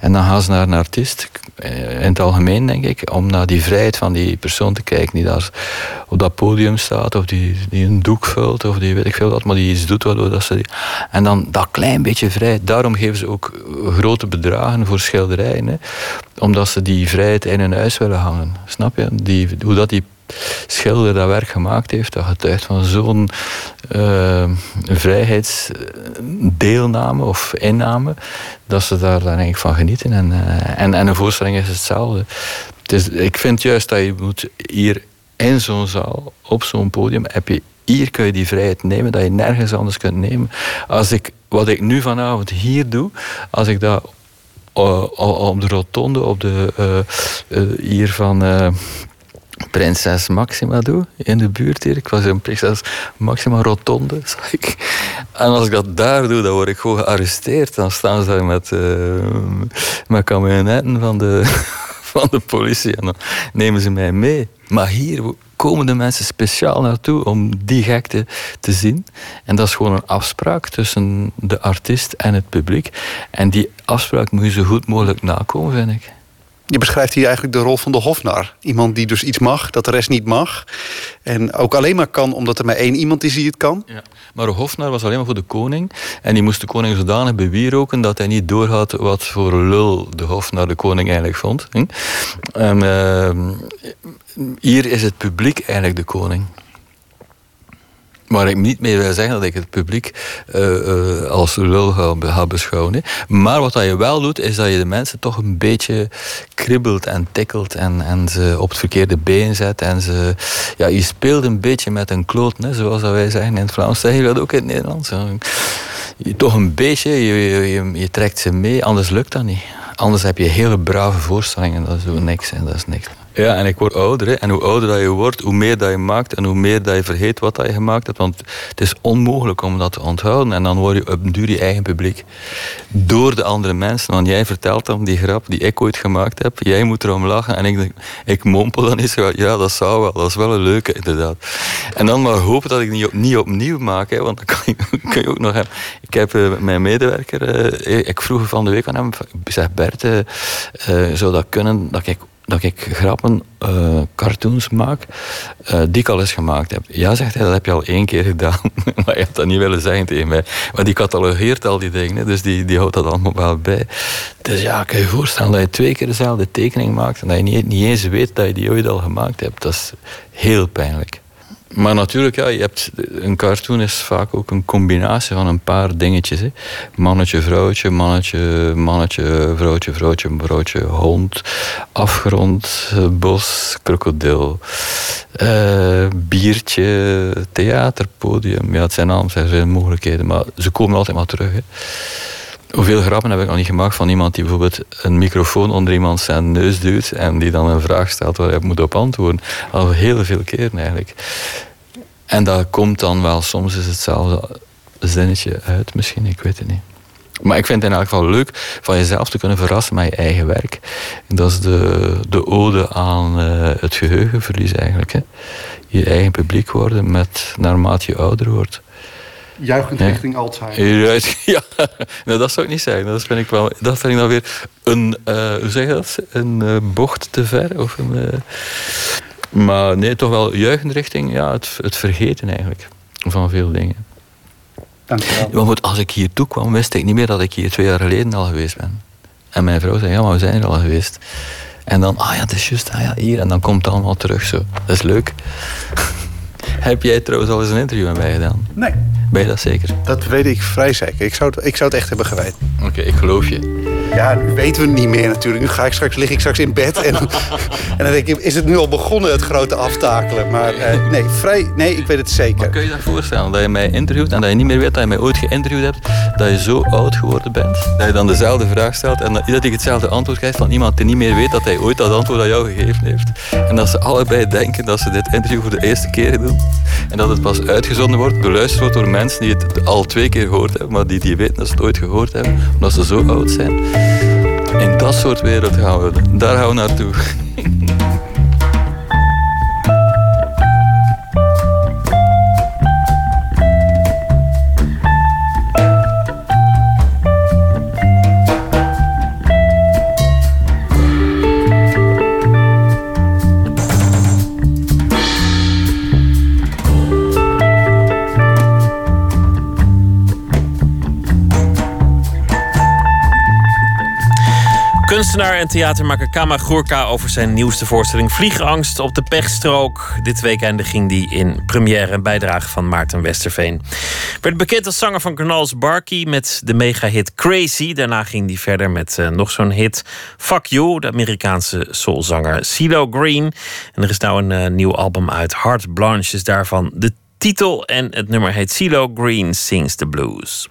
en dan gaan ze naar een artiest, eh, in het algemeen denk ik, om naar die vrijheid van die persoon te kijken die daar op dat podium staat, of die, die een doek vult, of die weet ik veel wat, maar die iets doet waardoor dat ze. En dan dat klein beetje vrijheid, daarom geven ze ook grote bedragen voor schilderijen. Hè, omdat ze die vrijheid in hun huis willen hangen. Snap je? Hoe dat die schilder dat werk gemaakt heeft, dat getuigt van zo'n uh, vrijheidsdeelname of inname, dat ze daar dan eigenlijk van genieten. En, uh, en, en een voorstelling is hetzelfde. Het ik vind juist dat je moet hier in zo'n zaal, op zo'n podium, heb je hier kun je die vrijheid nemen dat je nergens anders kunt nemen. Als ik, wat ik nu vanavond hier doe, als ik dat o- op de rotonde, op de, eh, eh, hier van eh, Prinses Maxima doe, in de buurt hier. Ik was in Prinses Maxima Rotonde, [LAUGHS] ik. En als ik dat daar doe, dan word ik gewoon gearresteerd. Dan staan ze daar met, eh met van de, [LAUGHS] van de politie en dan nemen ze mij mee. Maar hier komen de mensen speciaal naartoe om die gekte te zien. En dat is gewoon een afspraak tussen de artiest en het publiek. En die afspraak moet je zo goed mogelijk nakomen, vind ik. Je beschrijft hier eigenlijk de rol van de hofnar. Iemand die dus iets mag, dat de rest niet mag. En ook alleen maar kan omdat er maar één iemand is die het kan. Ja. Maar de hofnar was alleen maar voor de koning. En die moest de koning zodanig bewieroken dat hij niet doorhad wat voor lul de hofnar de koning eigenlijk vond. Hm? Ehm, hier is het publiek eigenlijk de koning. Maar ik niet meer wil zeggen dat ik het publiek eh, eh, als lul ga, be- ga beschouwen. Maar wat dat je wel doet, is dat je de mensen toch een beetje kribbelt en tikkelt en, en ze op het verkeerde been zet. En ze, ja, je speelt een beetje met een kloot, hè, zoals wij zeggen in het Vlaams. Zeg je dat ook in het Nederlands? Je, toch een beetje, je, je, trekt ze mee, anders lukt dat niet. Anders heb je hele brave voorstellingen, dat is niks. Hè, dat is niks. Ja, en ik word ouder. Hè. En hoe ouder dat je wordt, hoe meer dat je maakt en hoe meer dat je vergeet wat dat je gemaakt hebt. Want het is onmogelijk om dat te onthouden. En dan word je op duur je eigen publiek. Door de andere mensen. Want jij vertelt dan die grap die ik ooit gemaakt heb. Jij moet erom lachen. En ik, ik mompel dan eens. Ja, dat zou wel. Dat is wel een leuke, inderdaad. En dan maar hopen dat ik niet, niet opnieuw maak. Hè, want dan kan je, [LAUGHS] je ook nog hebben. Ik heb eh, mijn medewerker... eh, ik vroeg van de week aan hem. Ik zeg, Bert, eh, zou dat kunnen dat ik dat ik grappen, eh, cartoons maak, eh, die ik al eens gemaakt heb. Ja, zegt hij, dat heb je al één keer gedaan. [LAUGHS] maar je hebt dat niet willen zeggen tegen mij. Maar die catalogeert al die dingen, dus die, die houdt dat allemaal wel bij. Dus ja, kan je voorstellen dat je twee keer dezelfde tekening maakt en dat je niet, niet eens weet dat je die ooit al gemaakt hebt. Dat is heel pijnlijk. Maar natuurlijk, ja, je hebt, een cartoon is vaak ook een combinatie van een paar dingetjes. Hè. Mannetje, vrouwtje, mannetje, mannetje, vrouwtje, vrouwtje, vrouwtje, hond, afgrond, eh, bos, krokodil, eh, biertje, theater, podium. Ja, het zijn allemaal zijn veel mogelijkheden, maar ze komen altijd maar terug. Hè. Hoeveel grappen heb ik nog niet gemaakt van iemand die bijvoorbeeld een microfoon onder iemand zijn neus duwt en die dan een vraag stelt waar hij moet op antwoorden. Al heel veel keren eigenlijk. En dat komt dan wel, soms is hetzelfde zinnetje uit misschien, ik weet het niet. Maar ik vind het in elk geval leuk van jezelf te kunnen verrassen met je eigen werk. Dat is de, de ode aan eh, het geheugenverlies eigenlijk. Hè. Je eigen publiek worden met, naarmate je ouder wordt. Juichend Ja. richting Alzheimer. [LAUGHS] Ja. Nou, dat zou ik niet zeggen. Dat vind ik, wel, dat vind ik dan weer een, eh, hoe zeg je dat? Een eh, bocht te ver. Of een, eh, maar nee, toch wel juichend richting ja, het, het vergeten eigenlijk van veel dingen. Dankjewel. Maar goed, als ik hier toe kwam, wist ik niet meer dat ik hier twee jaar geleden al geweest ben. En mijn vrouw zei, ja, maar we zijn er al geweest. En dan, ah ja, het is juist, ah ja, hier. En dan komt het allemaal terug zo. Dat is leuk. [LAUGHS] Heb jij trouwens al eens een interview met mij gedaan? Nee, Ben je dat zeker? dat weet ik vrij zeker. Ik zou het, ik zou het echt hebben geweten. Oké, ik geloof je. Ja, nu weten we het niet meer natuurlijk. Nu ga ik straks, lig ik straks in bed en, [LAUGHS] en dan denk ik, is het nu al begonnen, het grote aftakelen? Maar eh, nee, vrij, nee, ik weet het zeker. Maar kun je je dat voorstellen? Dat je mij interviewt en dat je niet meer weet dat je mij ooit geïnterviewd hebt, dat je zo oud geworden bent, dat je dan dezelfde vraag stelt en dat ik hetzelfde antwoord krijg van iemand die niet meer weet dat hij ooit dat antwoord aan jou gegeven heeft. En dat ze allebei denken dat ze dit interview voor de eerste keer doen. En dat het pas uitgezonden wordt, beluisterd wordt door mensen die het al twee keer gehoord hebben, maar die, die weten dat ze het ooit gehoord hebben, omdat ze zo oud zijn. In dat soort wereld gaan we. Daar gaan we naartoe. [LAUGHS] Kunstenaar en theatermaker Kama Gurka over zijn nieuwste voorstelling Vliegangst op de pechtstrook. Dit weekend ging die in première en bijdrage van Maarten Westerveen. Werd bekend als zanger van Gnals Barkie met de megahit Crazy. Daarna ging hij verder met eh, nog zo'n hit Fuck You, de Amerikaanse soulzanger CeeLo Green. En er is nou een eh, nieuw album uit, Heart Blanche is daarvan de titel. En het nummer heet CeeLo Green Sings the Blues.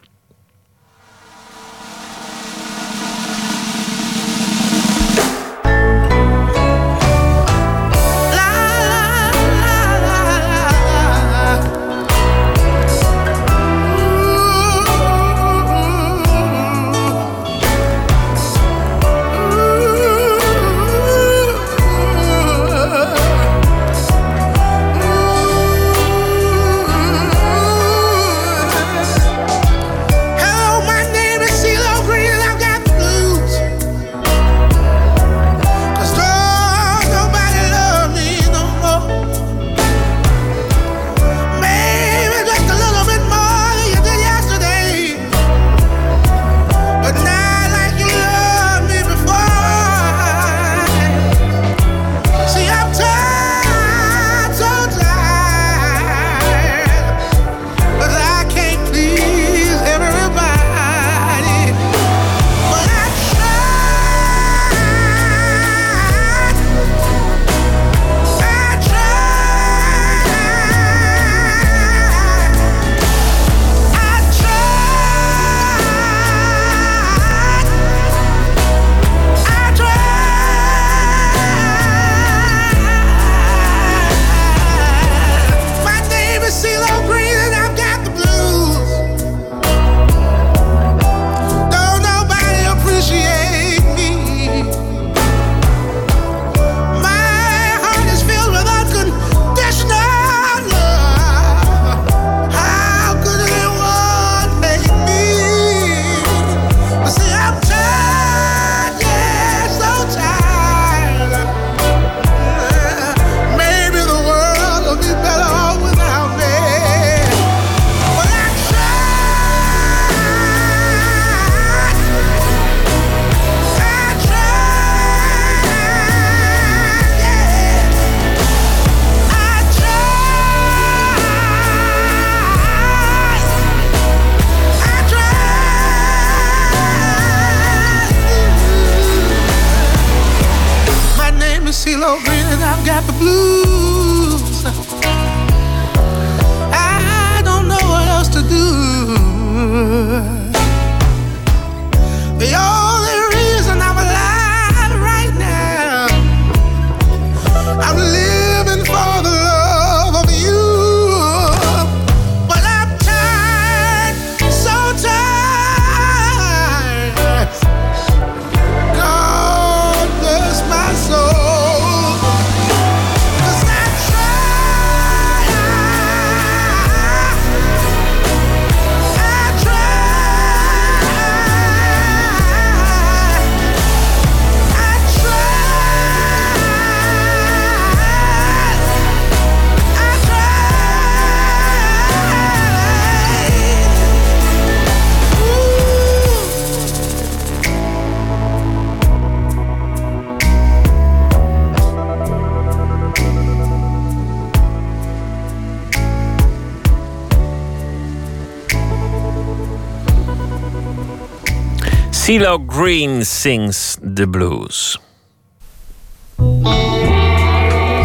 CeeLo Green sings the blues.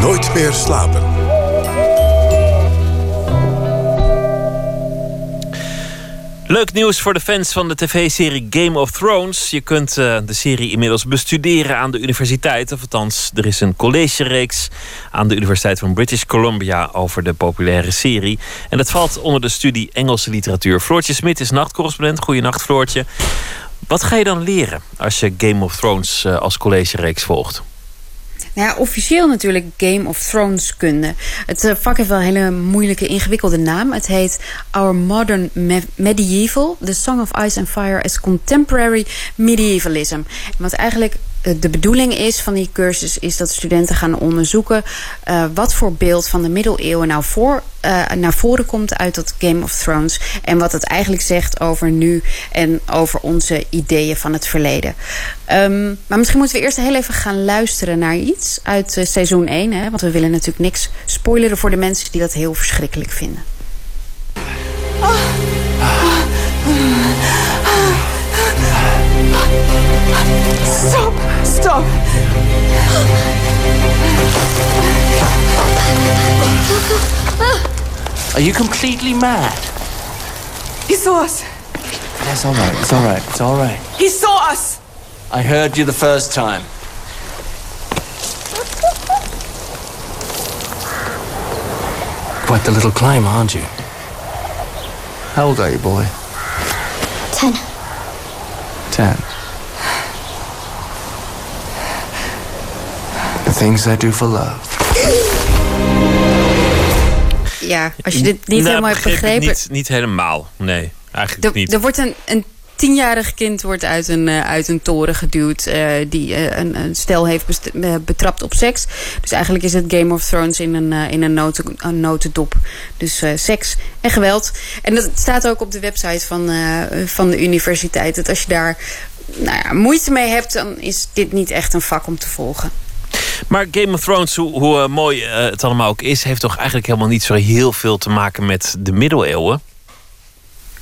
Nooit meer slapen. Leuk nieuws voor de fans van de tv-serie Game of Thrones. Je kunt eh, de serie inmiddels bestuderen aan de universiteit. Of althans, er is een collegereeks aan de Universiteit van British Columbia over de populaire serie. En dat valt onder de studie Engelse literatuur. Floortje Smit is nachtcorrespondent. Goedenacht, Floortje. Wat ga je dan leren als je Game of Thrones uh, als collegereeks volgt? Nou ja, officieel natuurlijk Game of Thrones kunde. Het uh, vak heeft wel een hele moeilijke, ingewikkelde naam. Het heet Our Modern Me Medieval, The Song of Ice and Fire as Contemporary Medievalism. Wat eigenlijk de bedoeling is van die cursus is dat studenten gaan onderzoeken uh, wat voor beeld van de middeleeuwen nou voor, uh, naar voren komt uit dat Game of Thrones. En wat het eigenlijk zegt over nu en over onze ideeën van het verleden. Um, maar misschien moeten we eerst heel even gaan luisteren naar iets uit seizoen 1. Hè, want we willen natuurlijk niks spoileren voor de mensen die dat heel verschrikkelijk vinden. Oh. Stop! Stop! Are you completely mad? He saw us. That's all right. It's all right. It's all right. He saw us. I heard you the first time. Quite the little climb, aren't you? How old are you, boy? Ten. Ten. Things I do for love. Ja, als je dit niet nou, helemaal hebt begrepen... Niet, niet helemaal, nee. Eigenlijk niet. er wordt een, een tienjarig kind wordt uit een, uh, uit een toren geduwd... Uh, die uh, een, een, stel heeft betrapt op seks. Dus eigenlijk is het Game of Thrones in een, in een, noten, een notendop. Dus seks en geweld. En dat staat ook op de website van, van de universiteit. Dat als je daar nou ja, moeite mee hebt... dan is dit niet echt een vak om te volgen. Maar Game of Thrones, hoe, hoe uh, mooi uh, het allemaal ook is, heeft toch eigenlijk helemaal niet zo heel veel te maken met de middeleeuwen?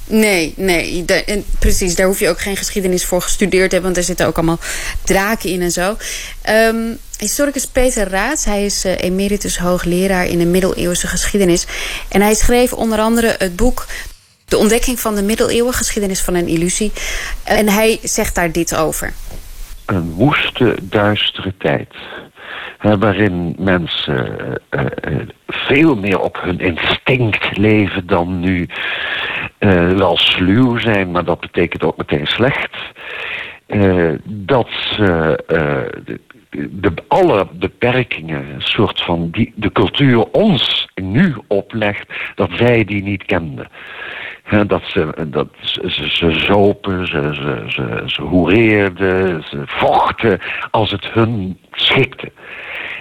Nee, nee, de, en precies. Daar hoef je ook geen geschiedenis voor gestudeerd te hebben, want er zitten ook allemaal draken in en zo. Um, historicus Peter Raats, hij is uh, emeritus hoogleraar in de middeleeuwse geschiedenis. En hij schreef onder andere het boek De ontdekking van de middeleeuwen, geschiedenis van een illusie. En hij zegt daar dit over. Een woeste, duistere tijd waarin mensen uh, uh, veel meer op hun instinct leven dan nu uh, wel sluw zijn, maar dat betekent ook meteen slecht. dat ze de, alle beperkingen, soort van die de cultuur ons nu oplegt, dat wij die niet kenden. Dat ze, dat ze, ze, ze zopen, ze, ze, ze, ze hoereerden, ze vochten als het hun schikte.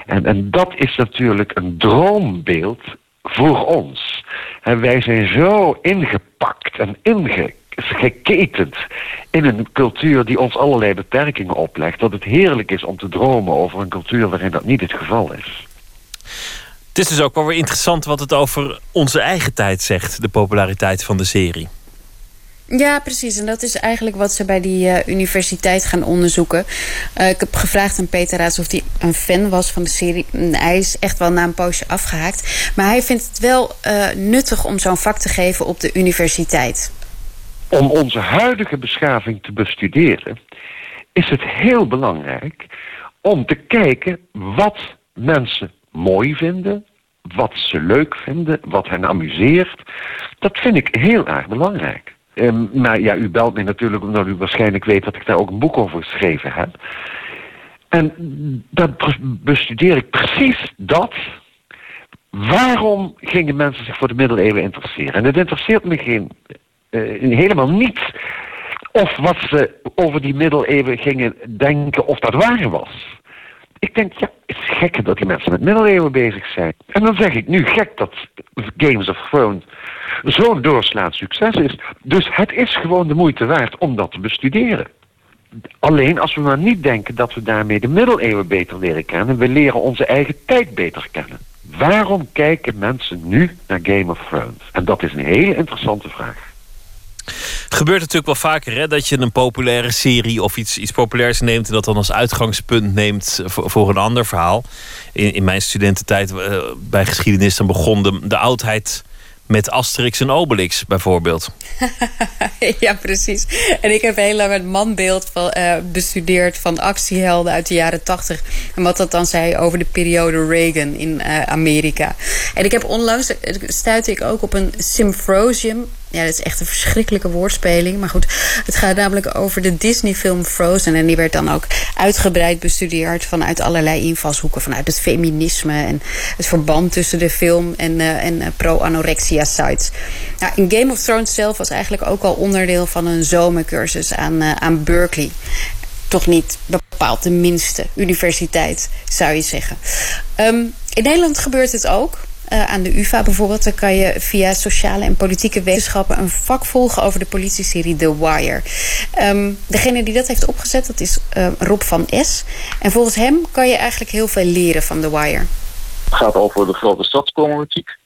En, en dat is natuurlijk een droombeeld voor ons. En wij zijn zo ingepakt en ingeketend in een cultuur die ons allerlei beperkingen oplegt, dat het heerlijk is om te dromen over een cultuur waarin dat niet het geval is. Het is dus ook wel weer interessant wat het over onze eigen tijd zegt, de populariteit van de serie. Ja, precies. En dat is eigenlijk wat ze bij die uh, universiteit gaan onderzoeken. Uh, ik heb gevraagd aan Peter Raats of hij een fan was van de serie. Hij is echt wel na een poosje afgehaakt. Maar hij vindt het wel uh, nuttig om zo'n vak te geven op de universiteit. Om onze huidige beschaving te bestuderen... is het heel belangrijk om te kijken wat mensen mooi vinden... wat ze leuk vinden, wat hen amuseert. Dat vind ik heel erg belangrijk. Um, maar ja, u belt me natuurlijk omdat u waarschijnlijk weet dat ik daar ook een boek over geschreven heb. En dan bestudeer ik precies dat. Waarom gingen mensen zich voor de middeleeuwen interesseren? En het interesseert me geen, uh, helemaal niet of wat ze over die middeleeuwen gingen denken of dat waar was. Ik denk, ja, het is gek dat die mensen met middeleeuwen bezig zijn. En dan zeg ik nu gek dat Games of Thrones zo'n doorslaand succes is. Dus het is gewoon de moeite waard om dat te bestuderen. Alleen als we maar niet denken dat we daarmee de middeleeuwen beter leren kennen. We leren onze eigen tijd beter kennen. Waarom kijken mensen nu naar Game of Thrones? En dat is een hele interessante vraag. Gebeurt natuurlijk wel vaker hè, dat je een populaire serie of iets, iets populairs neemt en dat dan als uitgangspunt neemt voor, voor een ander verhaal. In, in mijn studententijd eh, bij geschiedenis dan begon de, de oudheid met Asterix en Obelix bijvoorbeeld. [LAUGHS] ja, precies. En ik heb heel lang het manbeeld van, eh, bestudeerd van actiehelden uit de jaren tachtig. En wat dat dan zei over de periode Reagan in eh, Amerika. En ik heb onlangs, stuitte ik ook op een symposium. Ja, dat is echt een verschrikkelijke woordspeling. Maar goed, het gaat namelijk over de Disney-film Frozen. En die werd dan ook uitgebreid bestudeerd vanuit allerlei invalshoeken. Vanuit het feminisme en het verband tussen de film en, uh, en uh, pro-anorexia-sites. Nou, in Game of Thrones zelf was eigenlijk ook al onderdeel van een zomercursus aan, uh, aan Berkeley. Toch niet bepaald de minste universiteit, zou je zeggen. Um, in Nederland gebeurt het ook. Uh, aan de UvA bijvoorbeeld, dan kan je via sociale en politieke wetenschappen een vak volgen over de politieserie The Wire. Um, degene die dat heeft opgezet, dat is uh, Rob van S. En volgens hem kan je eigenlijk heel veel leren van The Wire. Het gaat over de grote stadsproblematiek.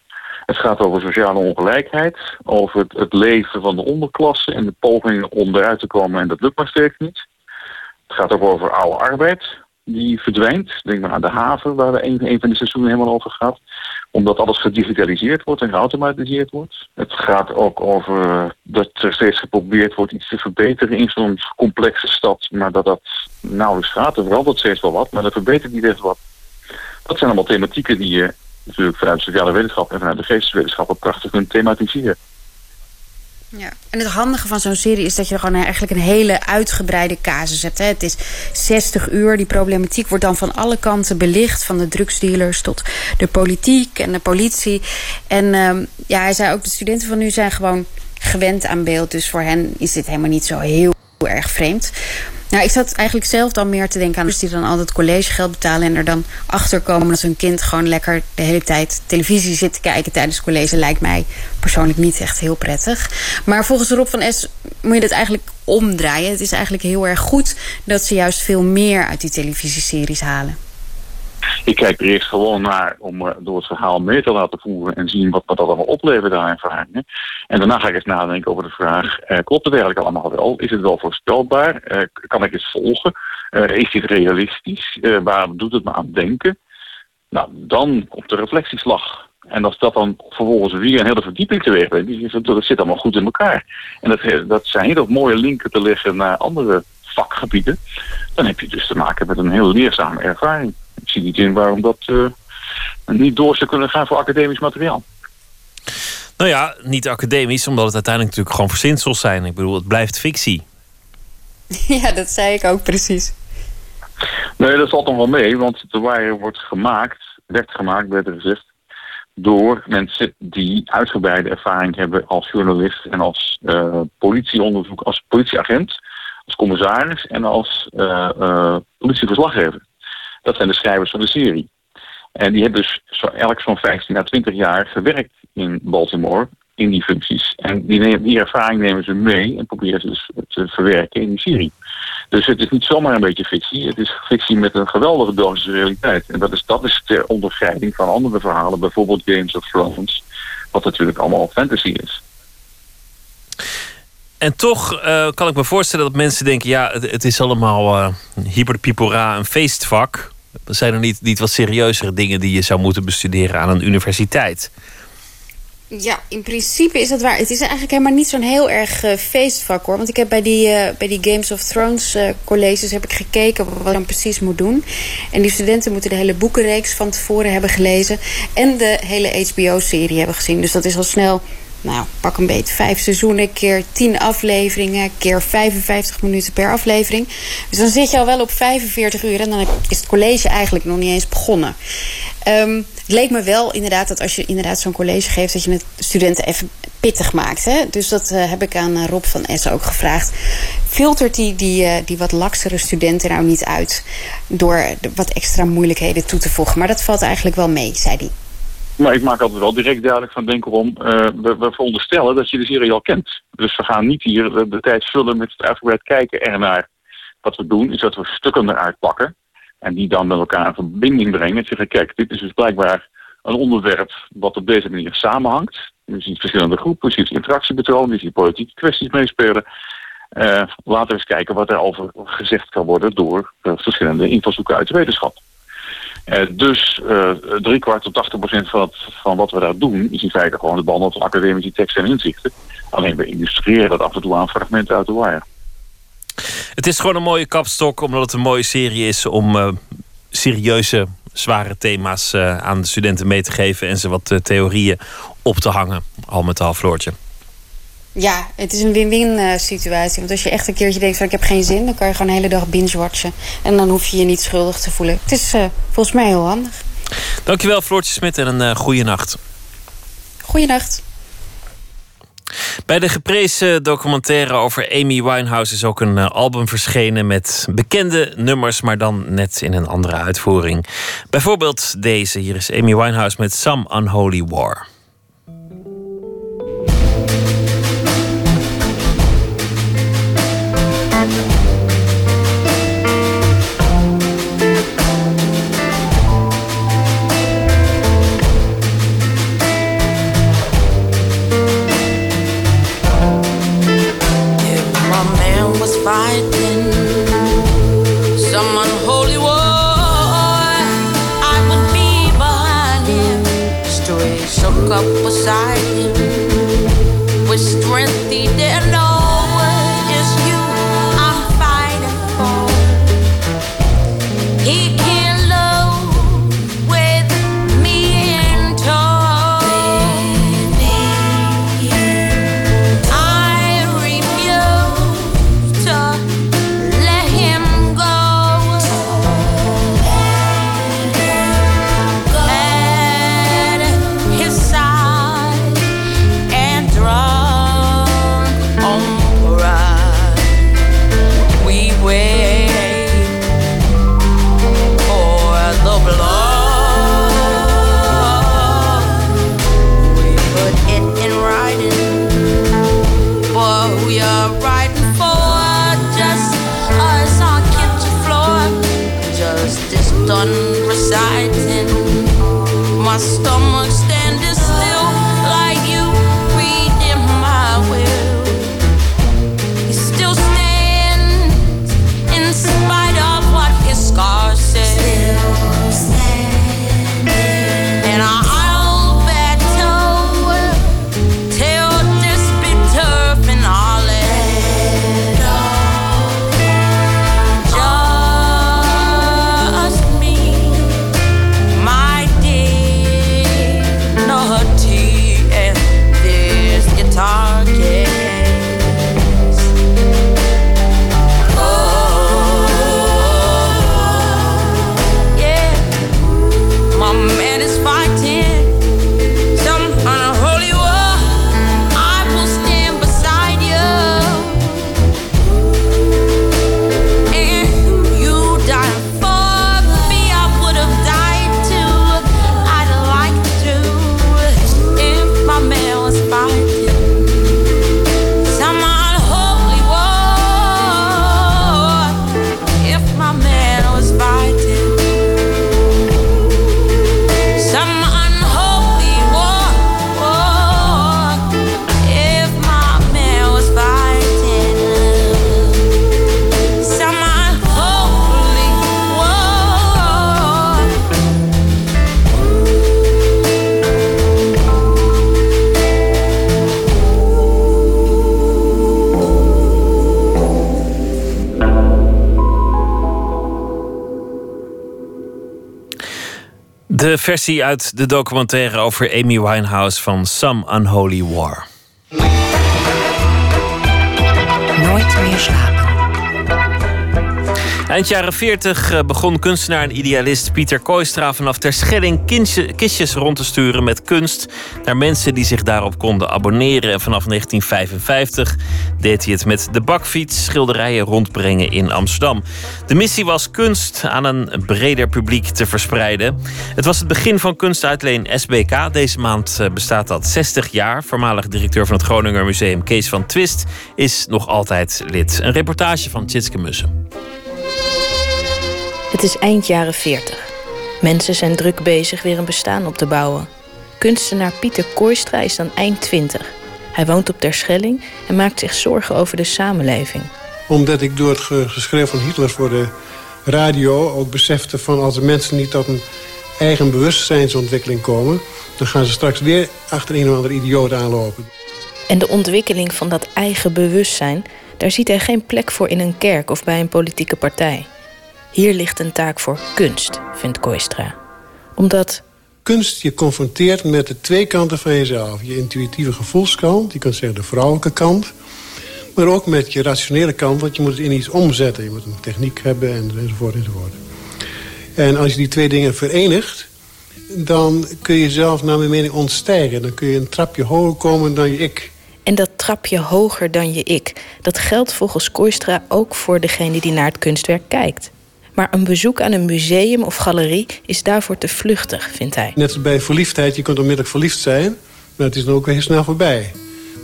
Het gaat over sociale ongelijkheid, over het, het, leven van de onderklasse en de pogingen om eruit te komen en dat lukt maar steeds niet. Het gaat ook over oude arbeid, die verdwijnt. Denk maar aan de haven, waar we een, een van de seizoenen helemaal over gaat. Omdat alles gedigitaliseerd wordt en geautomatiseerd wordt. Het gaat ook over dat er steeds geprobeerd wordt iets te verbeteren in zo'n complexe stad. Maar dat dat nauwelijks gaat. Er verandert steeds wel wat, maar dat verbetert niet echt wat. Dat zijn allemaal thematieken die je natuurlijk vanuit de sociale wetenschap en vanuit de geesteswetenschappen prachtig kunt thematiseren. Ja, en het handige van zo'n serie is dat je gewoon eigenlijk een hele uitgebreide casus hebt. Hè. Het is 60 uur, die problematiek wordt dan van alle kanten belicht. Van de drugsdealers tot de politiek en de politie. En um, ja, hij zei ook, de studenten van nu zijn gewoon gewend aan beeld. Dus voor hen is dit helemaal niet zo heel erg vreemd. Nou, ik zat eigenlijk zelf dan meer te denken aan die dan altijd collegegeld betalen en er dan achter komen dat hun kind gewoon lekker de hele tijd televisie zit te kijken tijdens college. Lijkt mij persoonlijk niet echt heel prettig. Maar volgens Rob van S moet je dat eigenlijk omdraaien. Het is eigenlijk heel erg goed dat ze juist veel meer uit die televisieseries halen. Ik kijk er eerst gewoon naar om uh, door het verhaal mee te laten voeren en zien wat, wat dat allemaal oplevert aan ervaringen. En daarna ga ik eens nadenken over de vraag, uh, klopt het eigenlijk allemaal wel? Is het wel voorspelbaar? Uh, kan ik het volgen? is dit realistisch? waar doet het me aan denken? Nou, dan komt de reflectieslag. En als dat dan vervolgens weer een hele verdieping teweeg brengt, dat zit allemaal goed in elkaar. En dat, dat zijn heel mooie linken te leggen naar andere vakgebieden. Dan heb je dus te maken met een heel leerzame ervaring ik zie niet in waarom dat uh, niet door zou kunnen gaan voor academisch materiaal. Nou ja, niet academisch, omdat het uiteindelijk natuurlijk gewoon verzinsels zijn. Ik bedoel, het blijft fictie. [LAUGHS] Ja, dat zei ik ook precies. Nee, dat valt nog wel mee, want de Wire wordt gemaakt, werd gemaakt, beter gezegd, door mensen die uitgebreide ervaring hebben als journalist en als uh, politieonderzoek, als politieagent, als commissaris en als uh, uh, politieverslaggever. Dat zijn de schrijvers van de serie. En die hebben dus zo, elk zo'n 15 à 20 jaar gewerkt in Baltimore in die functies. En die, die ervaring nemen ze mee en proberen ze dus te verwerken in die serie. Dus het is niet zomaar een beetje fictie. Het is fictie met een geweldige dosis realiteit. En dat is, dat is ter onderscheiding van andere verhalen, bijvoorbeeld Games of Thrones, wat natuurlijk allemaal fantasy is. En toch uh, kan ik me voorstellen dat mensen denken: ja, het, het is allemaal uh, hyperpipora, een feestvak. Zijn er niet, wat serieuzere dingen die je zou moeten bestuderen aan een universiteit? Ja, in principe is dat waar. Het is eigenlijk helemaal niet zo'n heel erg uh, feestvak hoor. Want ik heb bij die, uh, bij die Games of Thrones uh, colleges heb ik gekeken wat je dan precies moet doen. En die studenten moeten de hele boekenreeks van tevoren hebben gelezen. En de hele HBO-serie hebben gezien. Dus dat is al snel nou, pak een beetje vijf seizoenen, keer tien afleveringen, keer 55 minuten per aflevering. Dus dan zit je al wel op 45 uur en dan is het college eigenlijk nog niet eens begonnen. Um, het leek me wel inderdaad dat als je inderdaad zo'n college geeft, dat je het studenten even pittig maakt. Hè? Dus dat uh, heb ik aan uh, Rob van Essen ook gevraagd. Filtert die, die, uh, die wat laksere studenten nou niet uit door wat extra moeilijkheden toe te voegen? Maar dat valt eigenlijk wel mee, zei hij. Maar ik maak altijd wel direct duidelijk van denk erom, uh, we, we, veronderstellen dat je de serie al kent. Dus we gaan niet hier de, de tijd vullen met het uitgebreid kijken ernaar. Wat we doen is dat we stukken eruit pakken en die dan met elkaar in verbinding brengen. En zeggen, kijk, dit is dus blijkbaar een onderwerp wat op deze manier samenhangt. Je ziet verschillende groepen, je ziet interactiepatronen, je ziet politieke kwesties meespelen. Eh, laten we eens kijken wat er over gezegd kan worden door eh, verschillende invalshoeken uit de wetenschap. Eh, dus eh drie kwart tot 80 procent van, van wat we daar doen is in feite gewoon de behandelen van academische teksten en inzichten. Alleen we illustreren dat af en toe aan fragmenten uit de wire. Het is gewoon een mooie kapstok, omdat het een mooie serie is om eh, serieuze, zware thema's aan de studenten mee te geven en ze wat theorieën op te hangen. Al met al, Floortje. Ja, het is een win-win eh, situatie. Want als je echt een keertje denkt van ik heb geen zin... dan kan je gewoon de hele dag binge-watchen. En dan hoef je je niet schuldig te voelen. Het is eh, volgens mij heel handig. Dankjewel, Floortje Smit, en een uh, goede nacht. Goeienacht. Bij de geprezen documentaire over Amy Winehouse is ook een album verschenen met bekende nummers, maar dan net in een andere uitvoering. Bijvoorbeeld deze. Hier is Amy Winehouse met Some Unholy War. De versie uit de documentaire over Amy Winehouse van Some Unholy War. Nooit meer slapen. Eind jaren 40 begon kunstenaar en idealist Pieter Kooistra vanaf Terschelling kistjes rond te sturen met kunst naar mensen die zich daarop konden abonneren. En vanaf 1955 deed hij het met de bakfiets schilderijen rondbrengen in Amsterdam. De missie was kunst aan een breder publiek te verspreiden. Het was het begin van kunstuitleen SBK. Deze maand eh, bestaat dat 60 jaar. Voormalig directeur van het Groninger Museum Kees van Twist is nog altijd lid. Een reportage van Tjitske Mussen. Het is eind jaren 40. Mensen zijn druk bezig weer een bestaan op te bouwen. Kunstenaar Pieter Kooistra is dan eind 20. Hij woont op Terschelling en maakt zich zorgen over de samenleving. Omdat ik door het ge- geschreeuw van Hitler voor de radio ook besefte van als de mensen niet tot een eigen bewustzijnsontwikkeling komen, dan gaan ze straks weer achter een of andere idioot aanlopen. En de ontwikkeling van dat eigen bewustzijn, daar ziet hij geen plek voor in een kerk of bij een politieke partij. Hier ligt een taak voor kunst, vindt Kooistra. Omdat Kunst je confronteert met de twee kanten van jezelf. Je intuïtieve gevoelskant, je kunt zeggen de vrouwelijke kant. Maar ook met je rationele kant, want je moet het in iets omzetten. Je moet een techniek hebben en, enzovoort enzovoort. En als je die twee dingen verenigt, dan kun je zelf naar mijn mening ontstijgen. Dan kun je een trapje hoger komen dan je ik. En dat trapje hoger dan je ik, dat geldt volgens Kooistra ook voor degene die naar het kunstwerk kijkt. Maar een bezoek aan een museum of galerie is daarvoor te vluchtig, vindt hij. Net als bij verliefdheid, je kunt onmiddellijk verliefd zijn... maar het is dan ook weer heel snel voorbij.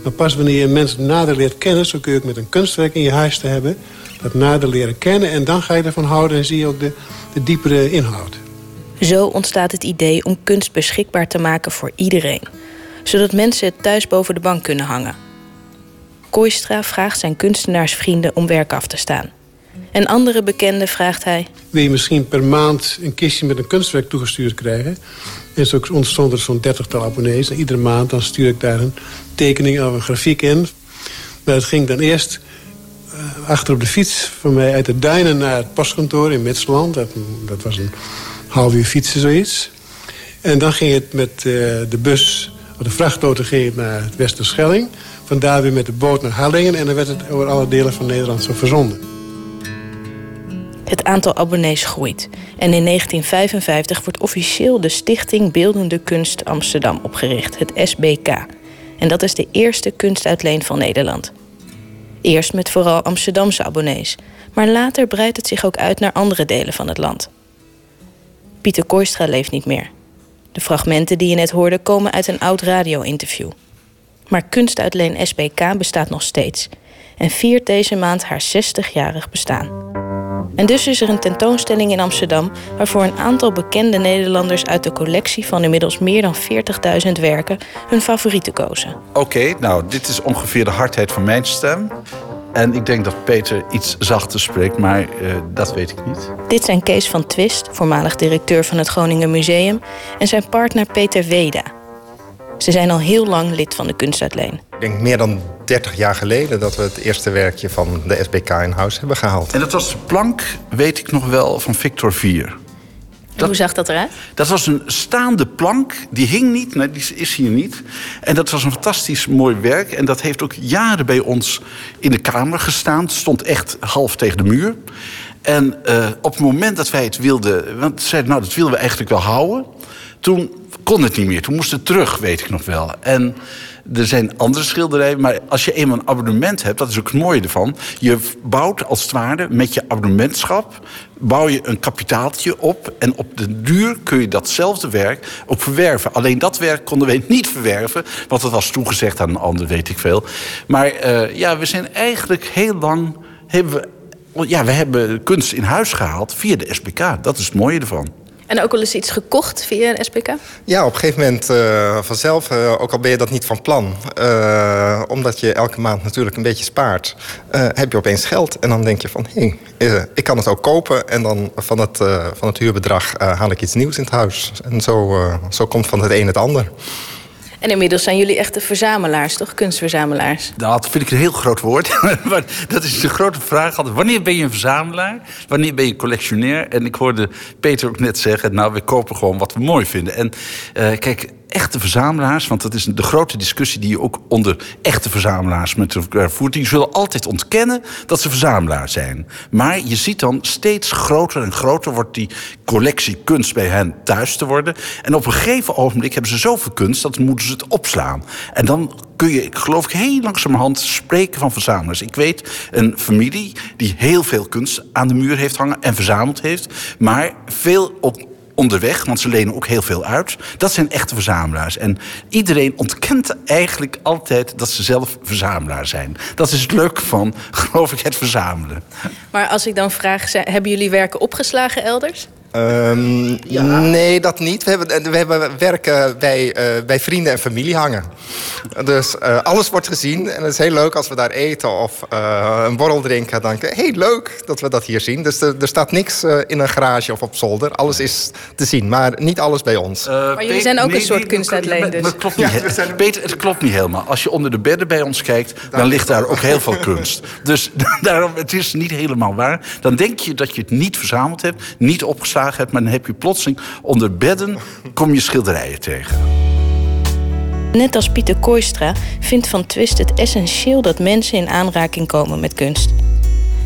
Maar pas wanneer je een mens nader leert kennen... zo kun je ook met een kunstwerk in je huis te hebben... dat nader leren kennen en dan ga je ervan houden... en zie je ook de, de diepere inhoud. Zo ontstaat het idee om kunst beschikbaar te maken voor iedereen, zodat mensen het thuis boven de bank kunnen hangen. Kooistra vraagt zijn kunstenaarsvrienden om werk af te staan. En andere bekenden vraagt hij: Wil je misschien per maand een kistje met een kunstwerk toegestuurd krijgen... en zo ontstond er zo'n dertigtal abonnees... en iedere maand dan stuur ik daar een tekening of een grafiek in. Maar het ging dan eerst eh, achter op de fiets van mij uit de Duinen naar het postkantoor in Mitsland. Dat, was een half uur fietsen, zoiets. En dan ging het met eh, de bus, of de vrachtauto ging het naar het Westerschelling. Vandaar weer met de boot naar Hallingen. En dan werd het over alle delen van Nederland zo verzonden. Het aantal abonnees groeit. En in 1955 wordt officieel de Stichting Beeldende Kunst Amsterdam opgericht, het SBK. En dat is de eerste kunstuitleen van Nederland. Eerst met vooral Amsterdamse abonnees, maar later breidt het zich ook uit naar andere delen van het land. Pieter Kooistra leeft niet meer. De fragmenten die je net hoorde komen uit een oud radio-interview. Maar kunstuitleen SBK bestaat nog steeds en viert deze maand haar 60-jarig bestaan. En dus is er een tentoonstelling in Amsterdam waarvoor een aantal bekende Nederlanders uit de collectie van inmiddels meer dan 40.000 werken hun favorieten kozen. Oké, nou, dit is ongeveer de hardheid van mijn stem. En ik denk dat Peter iets zachter spreekt, maar eh, dat weet ik niet. Dit zijn Kees van Twist, voormalig directeur van het Groningen Museum, en zijn partner Peter Weda. Ze zijn al heel lang lid van de kunstuitleen. Ik denk meer dan 30 jaar geleden dat we het eerste werkje van de SBK in huis hebben gehaald. En dat was de plank, weet ik nog wel, van Victor Vier. Hoe zag dat eruit? Dat was een staande plank, die hing niet, nee, die is hier niet. En dat was een fantastisch mooi werk. En dat heeft ook jaren bij ons in de kamer gestaan. Het stond echt half tegen de muur. En eh, op het moment dat wij het wilden... want ze zeiden, nou, dat willen we eigenlijk wel houden. Toen kon het niet meer. Toen moest het terug, weet ik nog wel. En er zijn andere schilderijen, maar als je eenmaal een abonnement hebt... dat is ook het mooie ervan. Je bouwt als het ware met je abonnementschap... bouw je een kapitaaltje op... en op de duur kun je datzelfde werk ook verwerven. Alleen dat werk konden wij niet verwerven... want dat was toegezegd aan een ander, weet ik veel. Maar uh, ja, we zijn eigenlijk heel lang... Hebben we, ja, we hebben kunst in huis gehaald via de SBK. Dat is het mooie ervan. En ook wel eens iets gekocht via een SPK? Ja, op een gegeven moment uh, vanzelf, uh, ook al ben je dat niet van plan. Uh, omdat je elke maand natuurlijk een beetje spaart, heb je opeens geld. En dan denk je van, hé, hey, ik kan het ook kopen. En dan van het, van het huurbedrag haal ik iets nieuws in het huis. En zo, zo komt van het een het ander. En inmiddels zijn jullie echte verzamelaars, toch? Kunstverzamelaars. Dat vind ik een heel groot woord. [LAUGHS] maar dat is de grote vraag altijd. Wanneer ben je een verzamelaar? Wanneer ben je collectionair? En ik hoorde Peter ook net zeggen... nou, we kopen gewoon wat we mooi vinden. En uh, kijk, echte verzamelaars... want dat is de grote discussie die je ook onder echte verzamelaars met elkaar voert... die zullen altijd ontkennen dat ze verzamelaar zijn. Maar je ziet dan steeds groter en groter... wordt die collectie kunst bij hen thuis te worden. En op een gegeven ogenblik hebben ze zoveel kunst... dat moeten ze het opslaan. En dan kun je, ik geloof ik, heel langzamerhand spreken van verzamelaars. Ik weet een familie die heel veel kunst aan de muur heeft hangen... en verzameld heeft, maar veel op onderweg, want ze lenen ook heel veel uit. Dat zijn echte verzamelaars. En iedereen ontkent eigenlijk altijd dat ze zelf verzamelaar zijn. Dat is het leuke van, [LAUGHS] geloof ik, het verzamelen. Maar als ik dan vraag, hebben jullie werken opgeslagen elders? Ehm, Nee, dat niet. We hebben, we hebben werken bij, eh, bij vrienden en familie hangen. Dus eh, alles wordt gezien. En het is heel leuk als we daar eten of eh, een borrel drinken. Dan denk ik, hey, leuk dat we dat hier zien. Dus er, er staat niks in een garage of op zolder. Alles is te zien, maar niet alles bij ons. Maar jullie zijn ook een soort kunstuitleen dus. Dat klopt niet. Peter, het klopt niet helemaal. Als je onder de bedden bij ons kijkt, dan ligt daar ook heel veel kunst. Dus [LAUGHS] daarom, het is niet helemaal waar. Dan denk je dat je het niet verzameld hebt, niet opgeslagen hebt, maar dan heb je plotseling onder bedden kom je schilderijen tegen. Net als Pieter Kooistra vindt Van Twist het essentieel dat mensen in aanraking komen met kunst.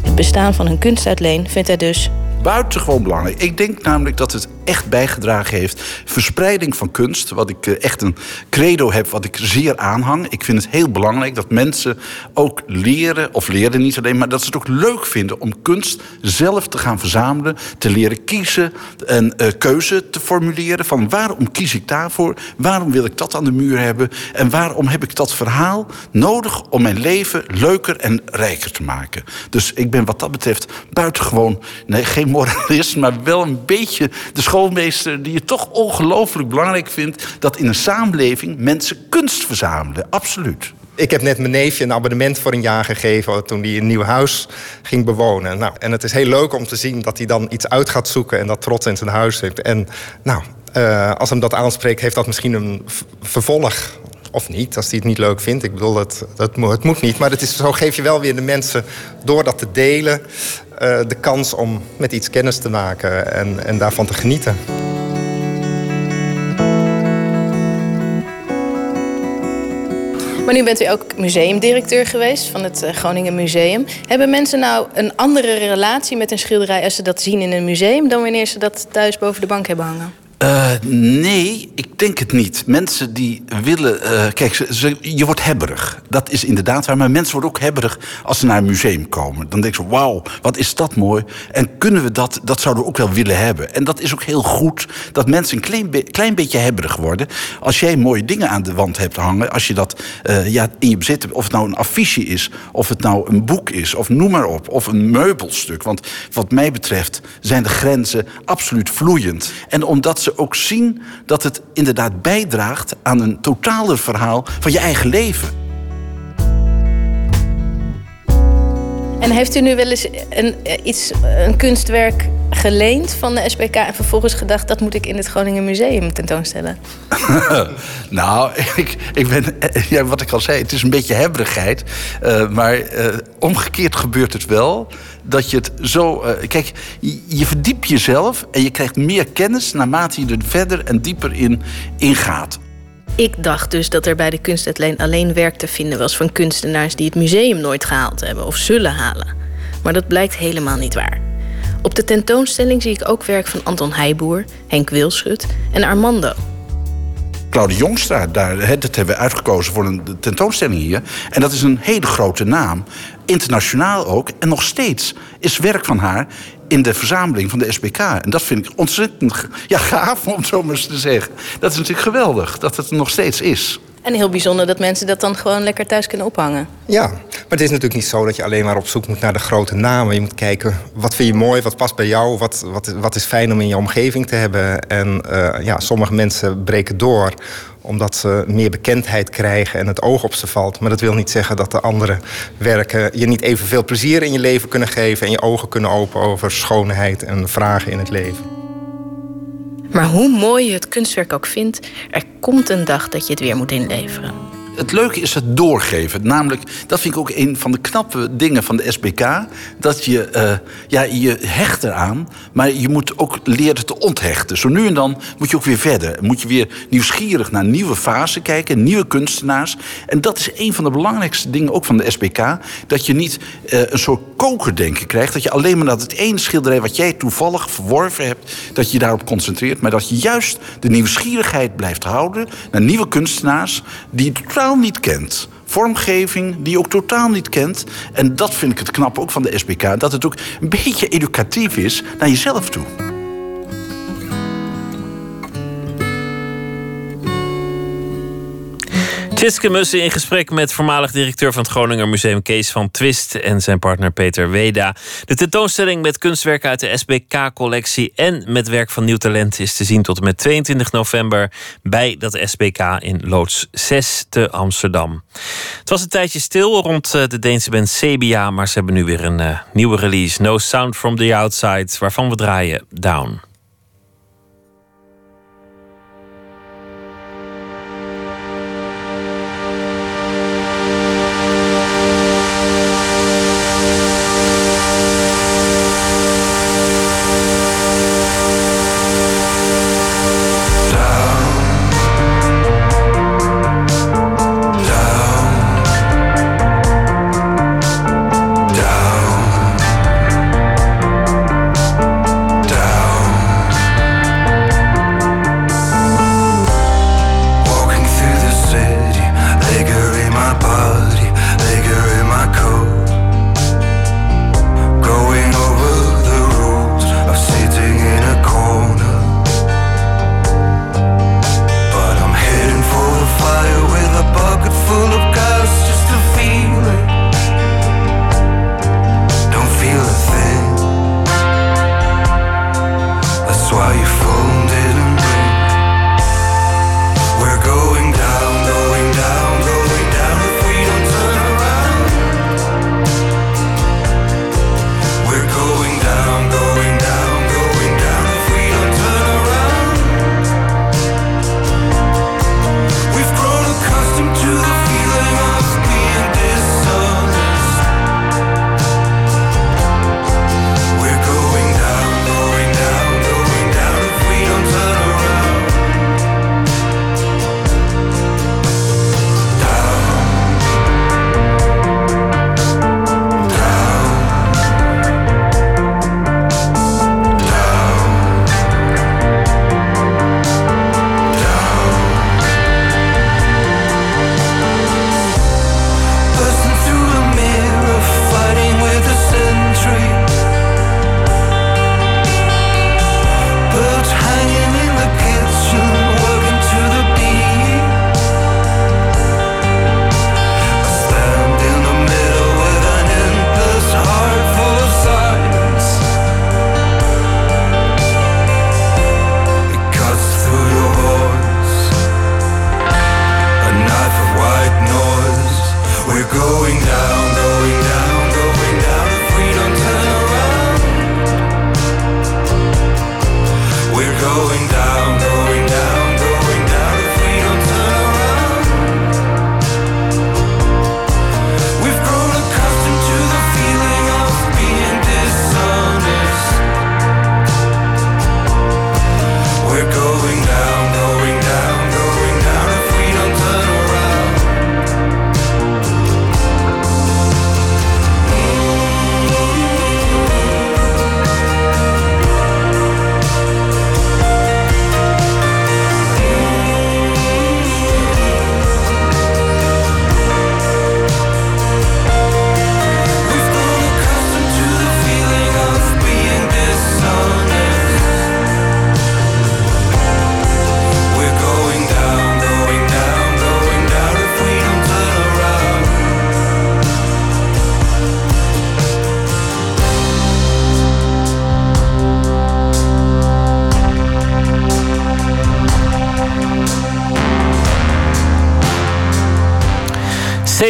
Het bestaan van een kunstuitleen vindt hij dus Buitengewoon belangrijk. Ik denk namelijk dat het echt bijgedragen heeft. Verspreiding van kunst, wat ik eh, echt een credo heb, wat ik zeer aanhang. Ik vind het heel belangrijk dat mensen ook leren, of leren niet alleen, maar dat ze het ook leuk vinden om kunst zelf te gaan verzamelen, te leren kiezen, een eh, keuze te formuleren van waarom kies ik daarvoor, waarom wil ik dat aan de muur hebben en waarom heb ik dat verhaal nodig om mijn leven leuker en rijker te maken. Dus ik ben wat dat betreft buitengewoon, nee, geen moralist, maar wel een beetje de schoolmeester die het toch ongelooflijk belangrijk vindt dat in een samenleving mensen kunst verzamelen. Absoluut. Ik heb net mijn neefje een abonnement voor een jaar gegeven toen hij een nieuw huis ging bewonen. Nou, en het is heel leuk om te zien dat hij dan iets uit gaat zoeken en dat trots in zijn huis heeft. En nou, eh, als hem dat aanspreekt, heeft dat misschien een vervolg. Of niet, als hij het niet leuk vindt. Ik bedoel, het, mo- het moet niet. Maar het is, zo geef je wel weer de mensen, door dat te delen... eh, de kans om met iets kennis te maken en, en daarvan te genieten. Maar nu bent u ook museumdirecteur geweest van het eh, Groningen Museum. Hebben mensen nou een andere relatie met een schilderij als ze dat zien in een museum dan wanneer ze dat thuis boven de bank hebben hangen? Eh, nee, ik denk het niet. Mensen die willen. eh, kijk, ze, je wordt hebberig. Dat is inderdaad waar. Maar mensen worden ook hebberig als ze naar een museum komen. Dan denken ze: wauw, wat is dat mooi. En kunnen we dat? Dat zouden we ook wel willen hebben. En dat is ook heel goed dat mensen een klein, klein beetje hebberig worden. Als jij mooie dingen aan de wand hebt hangen. Als je dat eh, ja, in je bezit hebt. Of het nou een affiche is. Of het nou een boek is. Of noem maar op. Of een meubelstuk. Want wat mij betreft zijn de grenzen absoluut vloeiend. En omdat ze ook zien dat het inderdaad bijdraagt aan een totaler verhaal van je eigen leven. En heeft u nu wel eens een, eh, iets, een kunstwerk geleend van de SBK en vervolgens gedacht dat moet ik in het Groningen Museum tentoonstellen? [LAUGHS] nou, ik, ik ben, eh, ja, wat ik al zei, het is een beetje hebberigheid. Eh, maar eh, omgekeerd gebeurt het wel. Dat je het zo. eh, kijk, je, je verdiept jezelf en je krijgt meer kennis naarmate je er verder en dieper in ingaat. Ik dacht dus dat er bij de kunstuitleen alleen werk te vinden was van kunstenaars die het museum nooit gehaald hebben of zullen halen. Maar dat blijkt helemaal niet waar. Op de tentoonstelling zie ik ook werk van Anton Heijboer, Henk Wilschut en Armando. Claude Jongstra, daar, dat hebben we uitgekozen voor een tentoonstelling hier. En dat is een hele grote naam. Internationaal ook. En nog steeds is werk van haar in de verzameling van de SBK. En dat vind ik ontzettend ja, gaaf, om het zo maar eens te zeggen. Dat is natuurlijk geweldig, dat het er nog steeds is. En heel bijzonder dat mensen dat dan gewoon lekker thuis kunnen ophangen. Ja, maar het is natuurlijk niet zo dat je alleen maar op zoek moet naar de grote namen. Je moet kijken, wat vind je mooi, wat past bij jou, wat, wat, wat is fijn om in je omgeving te hebben. En eh, ja, sommige mensen breken door omdat ze meer bekendheid krijgen en het oog op ze valt. Maar dat wil niet zeggen dat de andere werken je niet evenveel plezier in je leven kunnen geven... en je ogen kunnen openen over schoonheid en vragen in het leven. Maar hoe mooi je het kunstwerk ook vindt, er komt een dag dat je het weer moet inleveren. Het leuke is het doorgeven. Namelijk, dat vind ik ook een van de knappe dingen van de SBK. Dat je, eh, ja, je hecht eraan, maar je moet ook leren te onthechten. Zo nu en dan moet je ook weer verder. Moet je weer nieuwsgierig naar nieuwe fasen kijken, nieuwe kunstenaars. En dat is een van de belangrijkste dingen ook van de SBK. Dat je niet eh, een soort kokerdenken krijgt. Dat je alleen maar dat het ene schilderij wat jij toevallig verworven hebt, dat je daarop concentreert. Maar dat je juist de nieuwsgierigheid blijft houden naar nieuwe kunstenaars die je niet kent. Vormgeving die je ook totaal niet kent. En dat vind ik het knap ook van de SBK. Dat het ook een beetje educatief is naar jezelf toe. Tjitske in gesprek met voormalig directeur van het Groninger Museum Kees van Twist en zijn partner Peter Weda. De tentoonstelling met kunstwerken uit de SBK-collectie en met werk van nieuw talent is te zien tot en met 22 november bij dat SBK in Loods 6 te Amsterdam. Het was een tijdje stil rond eh, de Deense band Sebia, maar ze hebben nu weer een uh, nieuwe release, No Sound from the Outside, waarvan we draaien Down.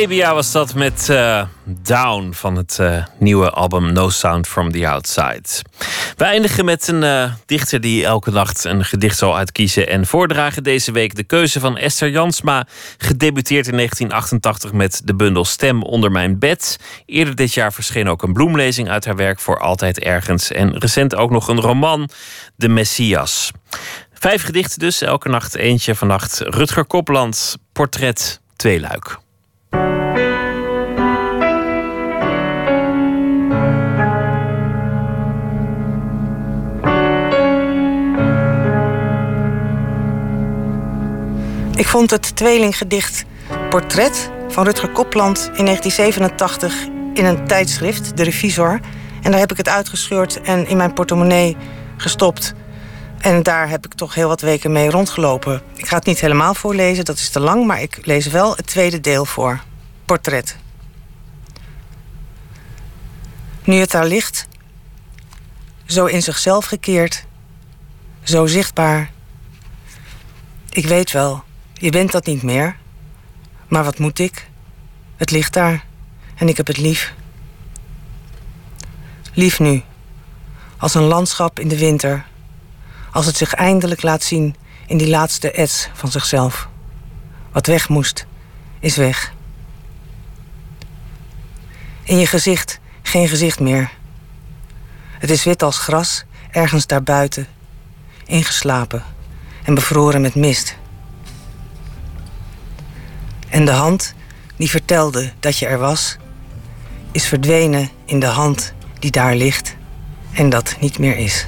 Sebia was dat met uh, Down van het uh, nieuwe album No Sound from the Outside. We eindigen met een uh, dichter die elke nacht een gedicht zal uitkiezen en voordragen. Deze week de keuze van Esther Jansma, gedebuteerd in 1988 met de bundel Stem onder mijn bed. Eerder dit jaar verscheen ook een bloemlezing uit haar werk voor Altijd Ergens. En recent ook nog een roman, De Messias. Vijf gedichten dus, elke nacht eentje. Vannacht Rutger Kopland, portret Tweeluik. Ik vond het tweelinggedicht Portret van Rutger Kopland in 1987 in een tijdschrift, De Revisor. En daar heb ik het uitgescheurd en in mijn portemonnee gestopt. En daar heb ik toch heel wat weken mee rondgelopen. Ik ga het niet helemaal voorlezen, dat is te lang, maar ik lees wel het tweede deel voor. Portret. Nu het daar ligt, zo in zichzelf gekeerd, zo zichtbaar. Ik weet wel, je bent dat niet meer. Maar wat moet ik? Het ligt daar en ik heb het lief. Lief nu, als een landschap in de winter, als het zich eindelijk laat zien in die laatste ets van zichzelf. Wat weg moest, is weg. In je gezicht geen gezicht meer. Het is wit als gras, ergens daarbuiten, ingeslapen en bevroren met mist. En de hand die vertelde dat je er was, is verdwenen in de hand die daar ligt en dat niet meer is.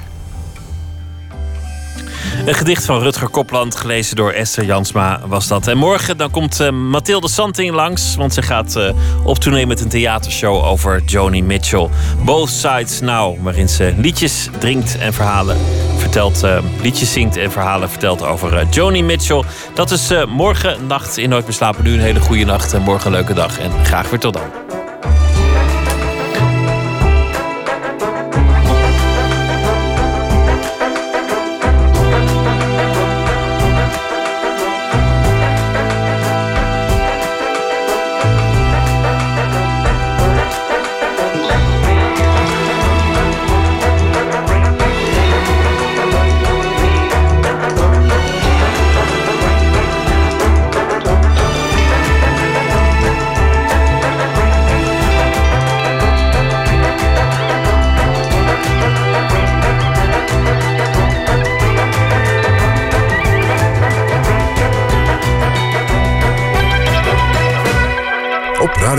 Een gedicht van Rutger Kopland, gelezen door Esther Jansma was dat. En morgen dan komt uh, Mathilde Santing langs, want ze gaat uh, op tournee met een theatershow over Joni Mitchell. Both Sides Now, waarin ze liedjes drinkt en verhalen vertelt, uh, liedjes zingt en verhalen vertelt over Joni Mitchell. Dat is morgen nacht in Nooit meer slapen. Nu een hele goede nacht en morgen een leuke dag en graag weer tot dan.